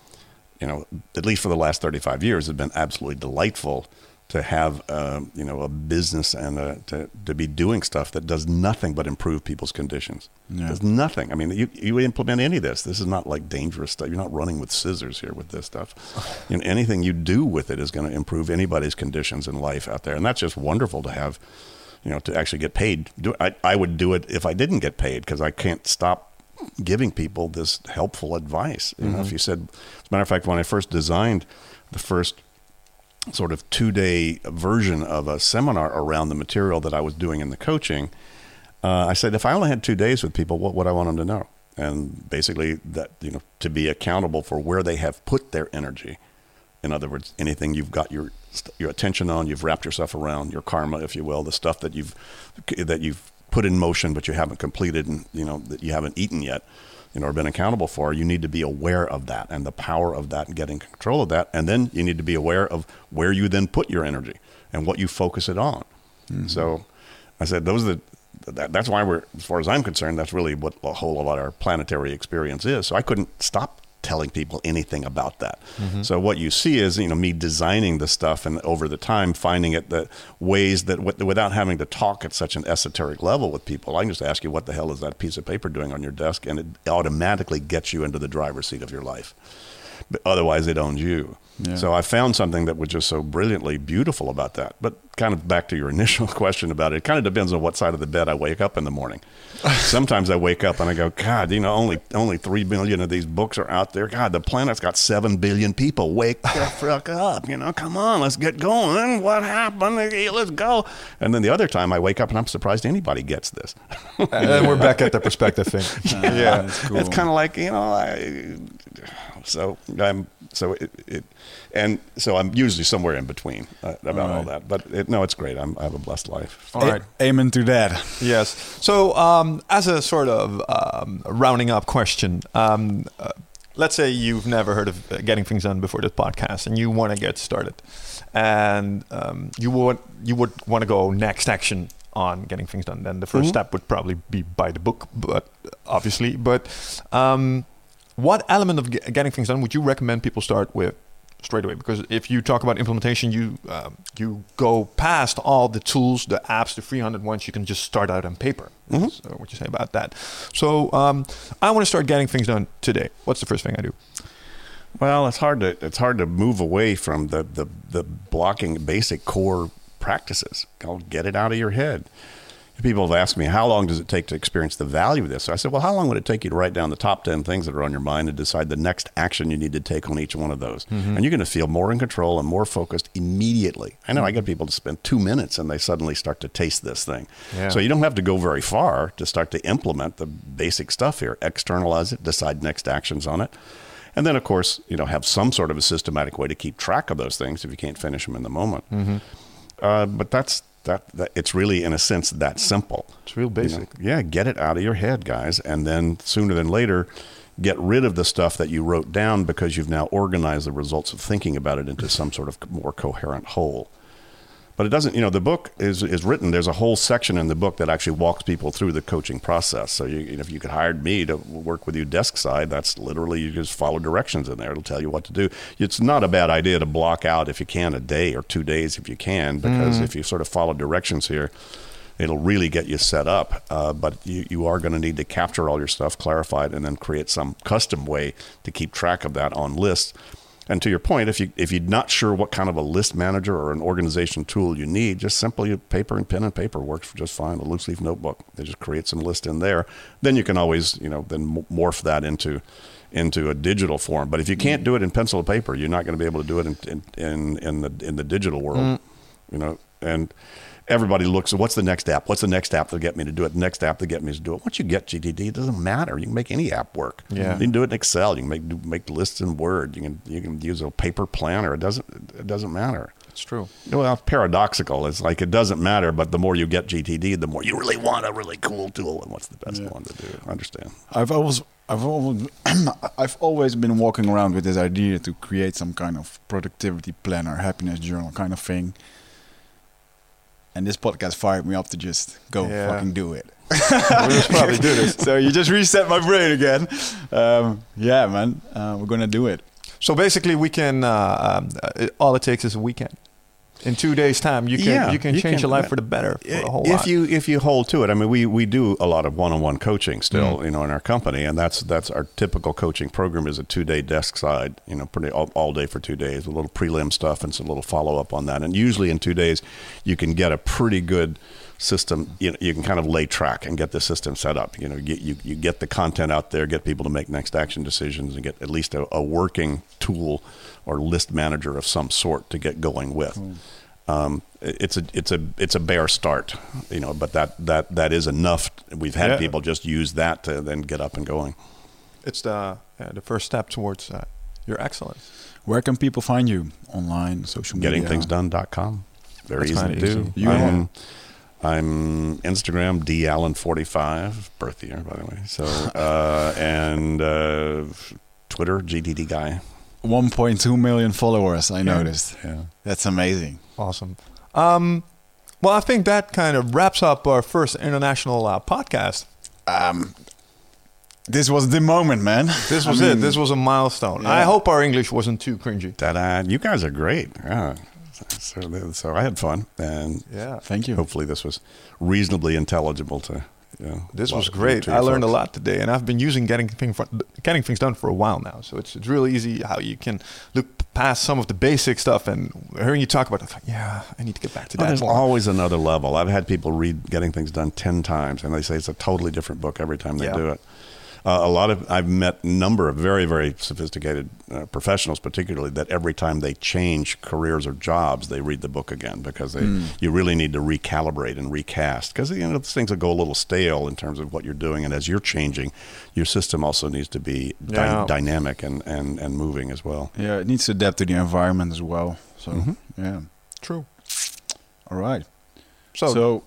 you know, at least for the last 35 years, it's been absolutely delightful to have, um, you know, a business and uh to, to be doing stuff that does nothing but improve people's conditions. Yeah. Does nothing. I mean, you, you implement any of this. This is not like dangerous stuff. You're not running with scissors here with this stuff. you know, anything you do with it is going to improve anybody's conditions in life out there. And that's just wonderful to have, you know, to actually get paid. Do, I, I would do it if I didn't get paid because I can't stop giving people this helpful advice. You know, if you said, as a matter of fact, when I first designed the first sort of two day version of a seminar around the material that I was doing in the coaching, uh, I said, if I only had two days with people, what would I want them to know? And basically, that, you know, to be accountable for where they have put their energy. In other words, anything you've got your your attention on, you've wrapped yourself around, your karma, if you will, the stuff that you've that you've put in motion but you haven't completed and you know that you haven't eaten yet, you know, or been accountable for. You need to be aware of that and the power of that and getting control of that, and then you need to be aware of where you then put your energy and what you focus it on. Mm-hmm. So, I said those are the that, that's why we're, as far as I'm concerned, that's really what a whole lot of our planetary experience is. So I couldn't stop telling people anything about that. Mm-hmm. So what you see is you know me designing the stuff and over the time finding it the ways that w- without having to talk at such an esoteric level with people, I can just ask you what the hell is that piece of paper doing on your desk, and it automatically gets you into the driver's seat of your life. But otherwise, it owns you. Yeah. So I found something that was just so brilliantly beautiful about that. But kind of back to your initial question about it, it kind of depends on what side of the bed I wake up in the morning. Sometimes I wake up and I go, God, you know, only only three billion of these books are out there. God, the planet's got seven billion people. Wake the fuck up, you know. Come on, let's get going. What happened? Let's go. And then the other time I wake up and I'm surprised anybody gets this. and then we're back at the perspective thing. yeah, cool. It's kind of like you know, I, so I'm so it, it, and so I'm usually somewhere in between uh, about all that. But it, no, it's great. I'm, I have a blessed life. All right. A- amen to that. Yes. So, um, as a sort of um, rounding up question, um, uh, let's say you've never heard of uh, Getting Things Done before this podcast, and you want to get started, and um, you would you would want to go next action on getting things done. Then the 1st Mhm. step would probably be buy the book, but obviously, but um, what element of getting things done would you recommend people start with straight away? Because if you talk about implementation, you um, you go past all the tools, the apps, the 300 ones. You can just start out on paper. Mhm. So what you say about that? So um, I want to start getting things done today. What's the first thing I do? Well, it's hard to it's hard to move away from the the, the blocking basic core practices. Go get it out of your head. People have asked me how long does it take to experience the value of this. So I said, well, how long would it take you to write down the top ten things that are on your mind and decide the next action you need to take on each one of those? And you're going to feel more in control and more focused immediately. I know I get people to spend two minutes and they suddenly start to taste this thing. Yeah. So you don't have to go very far to start to implement the basic stuff here. Externalize it, decide next actions on it. And then, of course, you know, have some sort of a systematic way to keep track of those things if you can't finish them in the moment. Uh, but that's that, that. It's really, in a sense, that simple. It's real You know, basic. yeah, get it out of your head, guys, and then sooner than later, get rid of the stuff that you wrote down because you've now organized the results of thinking about it into some sort of more coherent whole. But it doesn't, you know, the book is, is written. There's a whole section in the book that actually walks people through the coaching process. So you, you know, if you could hire me to work with you desk side, that's literally you just follow directions in there. It'll tell you what to do. It's not a bad idea to block out if you can a day or two days if you can, because if you sort of follow directions here, it'll really get you set up. Uh, but you, you are going to need to capture all your stuff, clarify it, and then create some custom way to keep track of that on lists. And to your point, if you if you're not sure what kind of a list manager or an organization tool you need, just simply paper and pen and paper works just fine. A loose leaf notebook, they just create some list in there. Then you can always you know then morph that into into a digital form. But if you can't do it in pencil and paper, you're not going to be able to do it in in in, in the in the digital world. Mm. You know, and everybody looks at what's the next app? What's the next app to get me to do it? The next app to get me to do it. Once you get GTD, it doesn't matter. You can make any app work. Yeah. You can do it in Excel. You can make do, make lists in Word. You can you can use a paper planner. It doesn't it doesn't matter. It's true. Well, it's paradoxical. It's like it doesn't matter, but the more you get GTD, the more you really want a really cool tool. And what's the best one to do? I understand. I've always, I've always, I've always been walking around with this idea to create some kind of productivity planner, happiness journal kind of thing. And this podcast fired me up to just go Yeah. fucking do it. We'll just probably do this. so you just reset my brain again. Um, yeah, man, uh, we're gonna do it. So basically, we can. Uh, um, uh, it, all it takes is a weekend. In two days' time, you can Yeah, you can you change can- your life for the better for a whole if lot. you if you hold to it, I mean, we we do a lot of one-on-one coaching still, Mm. you know, in our company, and that's that's our typical coaching program is a two-day desk side, you know, pretty all, all day for two days, a little prelim stuff and some little follow-up on that, and usually in two days, you can get a pretty good system. You know, you can kind of lay track and get the system set up. You know, get you you get the content out there, get people to make next action decisions, and get at least a, a working tool or list manager of some sort to get going with um, it's a it's a it's a bare start, you know. But that that that is enough. We've had Yeah. people just use that to then get up and going. it's the yeah, the first step towards uh, your excellence. Where can people find you online, social media? Gettingthingsdone.com. Very That's easy to do. You I'm, I'm Instagram D Allen forty five birth year by the way. So uh, and uh, Twitter GTD guy. 1.2 million followers. I Yeah. noticed. Yeah. That's amazing. Awesome. Um, well, I think that kind of wraps up our first international uh, podcast. Um, This was the moment, man. This was I it. This was a milestone. Yeah. I hope our English wasn't too cringy. Ta-da! You guys are great. Yeah. So, so I had fun, and Yeah. Thank you. hopefully this was reasonably intelligible to. You know, This was great. I learned a lot today, and I've been using getting thing getting things done for a while now. So it's it's really easy how you can look past some of the basic stuff and hearing you talk about it. Like, yeah, I need to get back to Oh, that. there's always another level. I've had people read Getting Things Done 10 times, and they say it's a totally different book every time they Yeah. do it. Uh, a lot of I've met a number of very very sophisticated uh, professionals, particularly that every time they change careers or jobs, they read the book again because they you really need to recalibrate and recast because you know things will go a little stale in terms of what you're doing, and as you're changing, your system also needs to be dy- Yeah. dynamic and, and and moving as well. Yeah, it needs to adapt to the environment as well. So Mhm. yeah. True. All right. So, so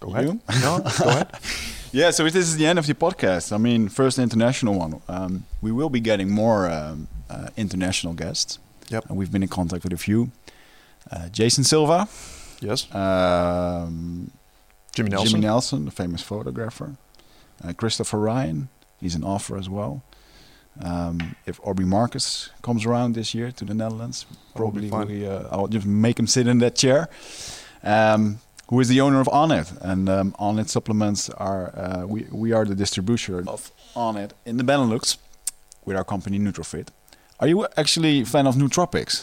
go ahead. you? No, go ahead. Yeah, so this is the end of the podcast. I mean, first international one. Um, we will be getting more um, uh, international guests. Yep. And we've been in contact with a few. Uh, Jason Silva, Yes. um, Jimmy Nelson. Jimmy Nelson, the famous photographer. Uh, Christopher Ryan, he's an author as well. Um, if Aubrey Marcus comes around this year to the Netherlands, Probably probably we, uh, I'll just make him sit in that chair. Um, who is the owner of Onnit? And um, Onnit supplements are uh, we we are the distributor of Onnit in the Benelux with our company Nutrofit. Are you actually a fan of nootropics?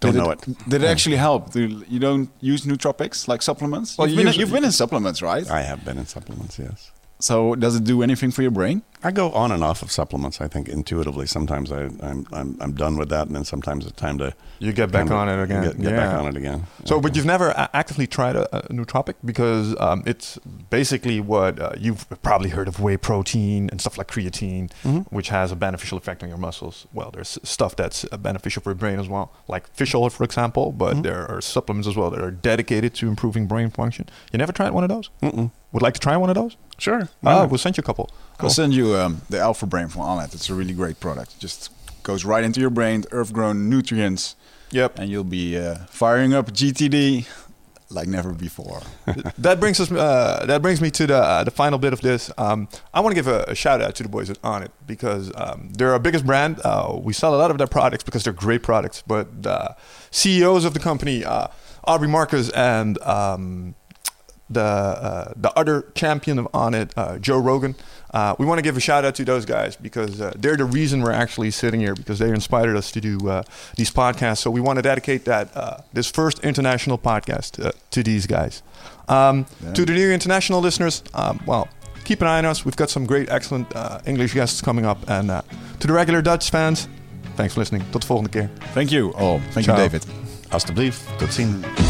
Don't did know it, it. Did it actually help? Do you don't use nootropics like supplements? Well, you've, been, you've been in supplements, right? I have been in supplements, yes. So does it do anything for your brain? I go on and off of supplements. I think intuitively. Sometimes I, I'm, I'm I'm done with that, and then sometimes it's time to You get back time to on it again. Get, get back on it again. So, but you've never actively tried a, a nootropic because um, it's basically what uh, you've probably heard of whey protein and stuff like creatine, Mhm. which has a beneficial effect on your muscles. Well, there's stuff that's uh, beneficial for your brain as well, like fish oil, for example. But Mhm. there are supplements as well that are dedicated to improving brain function. You never tried one of those? Mm-mm. Would like to try one of those? Sure. Oh, Yeah. we'll send you a couple. I'll send you um, the Alpha Brain from Onnit. It's a really great product. Just goes right into your brain, earth-grown nutrients, Yep. and you'll be uh, firing up GTD like never before. that brings us. Uh, that brings me to the uh, the final bit of this. Um, I want to give a, a shout out to the boys at Onnit because um, they're our biggest brand. Uh, we sell a lot of their products because they're great products. But the CEOs of the company, uh, Aubrey Marcus and um, the uh, the other champion of Onnit, uh, Joe Rogan. Uh, we want to give a shout out to those guys because uh, they're the reason we're actually sitting here because they inspired us to do uh, these podcasts. So we want to dedicate that uh, this first international podcast uh, to these guys. Um, Yeah. To the new international listeners, um, well, keep an eye on us. We've got some great, excellent uh, English guests coming up. And uh, to the regular Dutch fans, thanks for listening. Tot de volgende keer. Thank you all. Thank Ciao. you, David. Alsjeblieft. Tot ziens.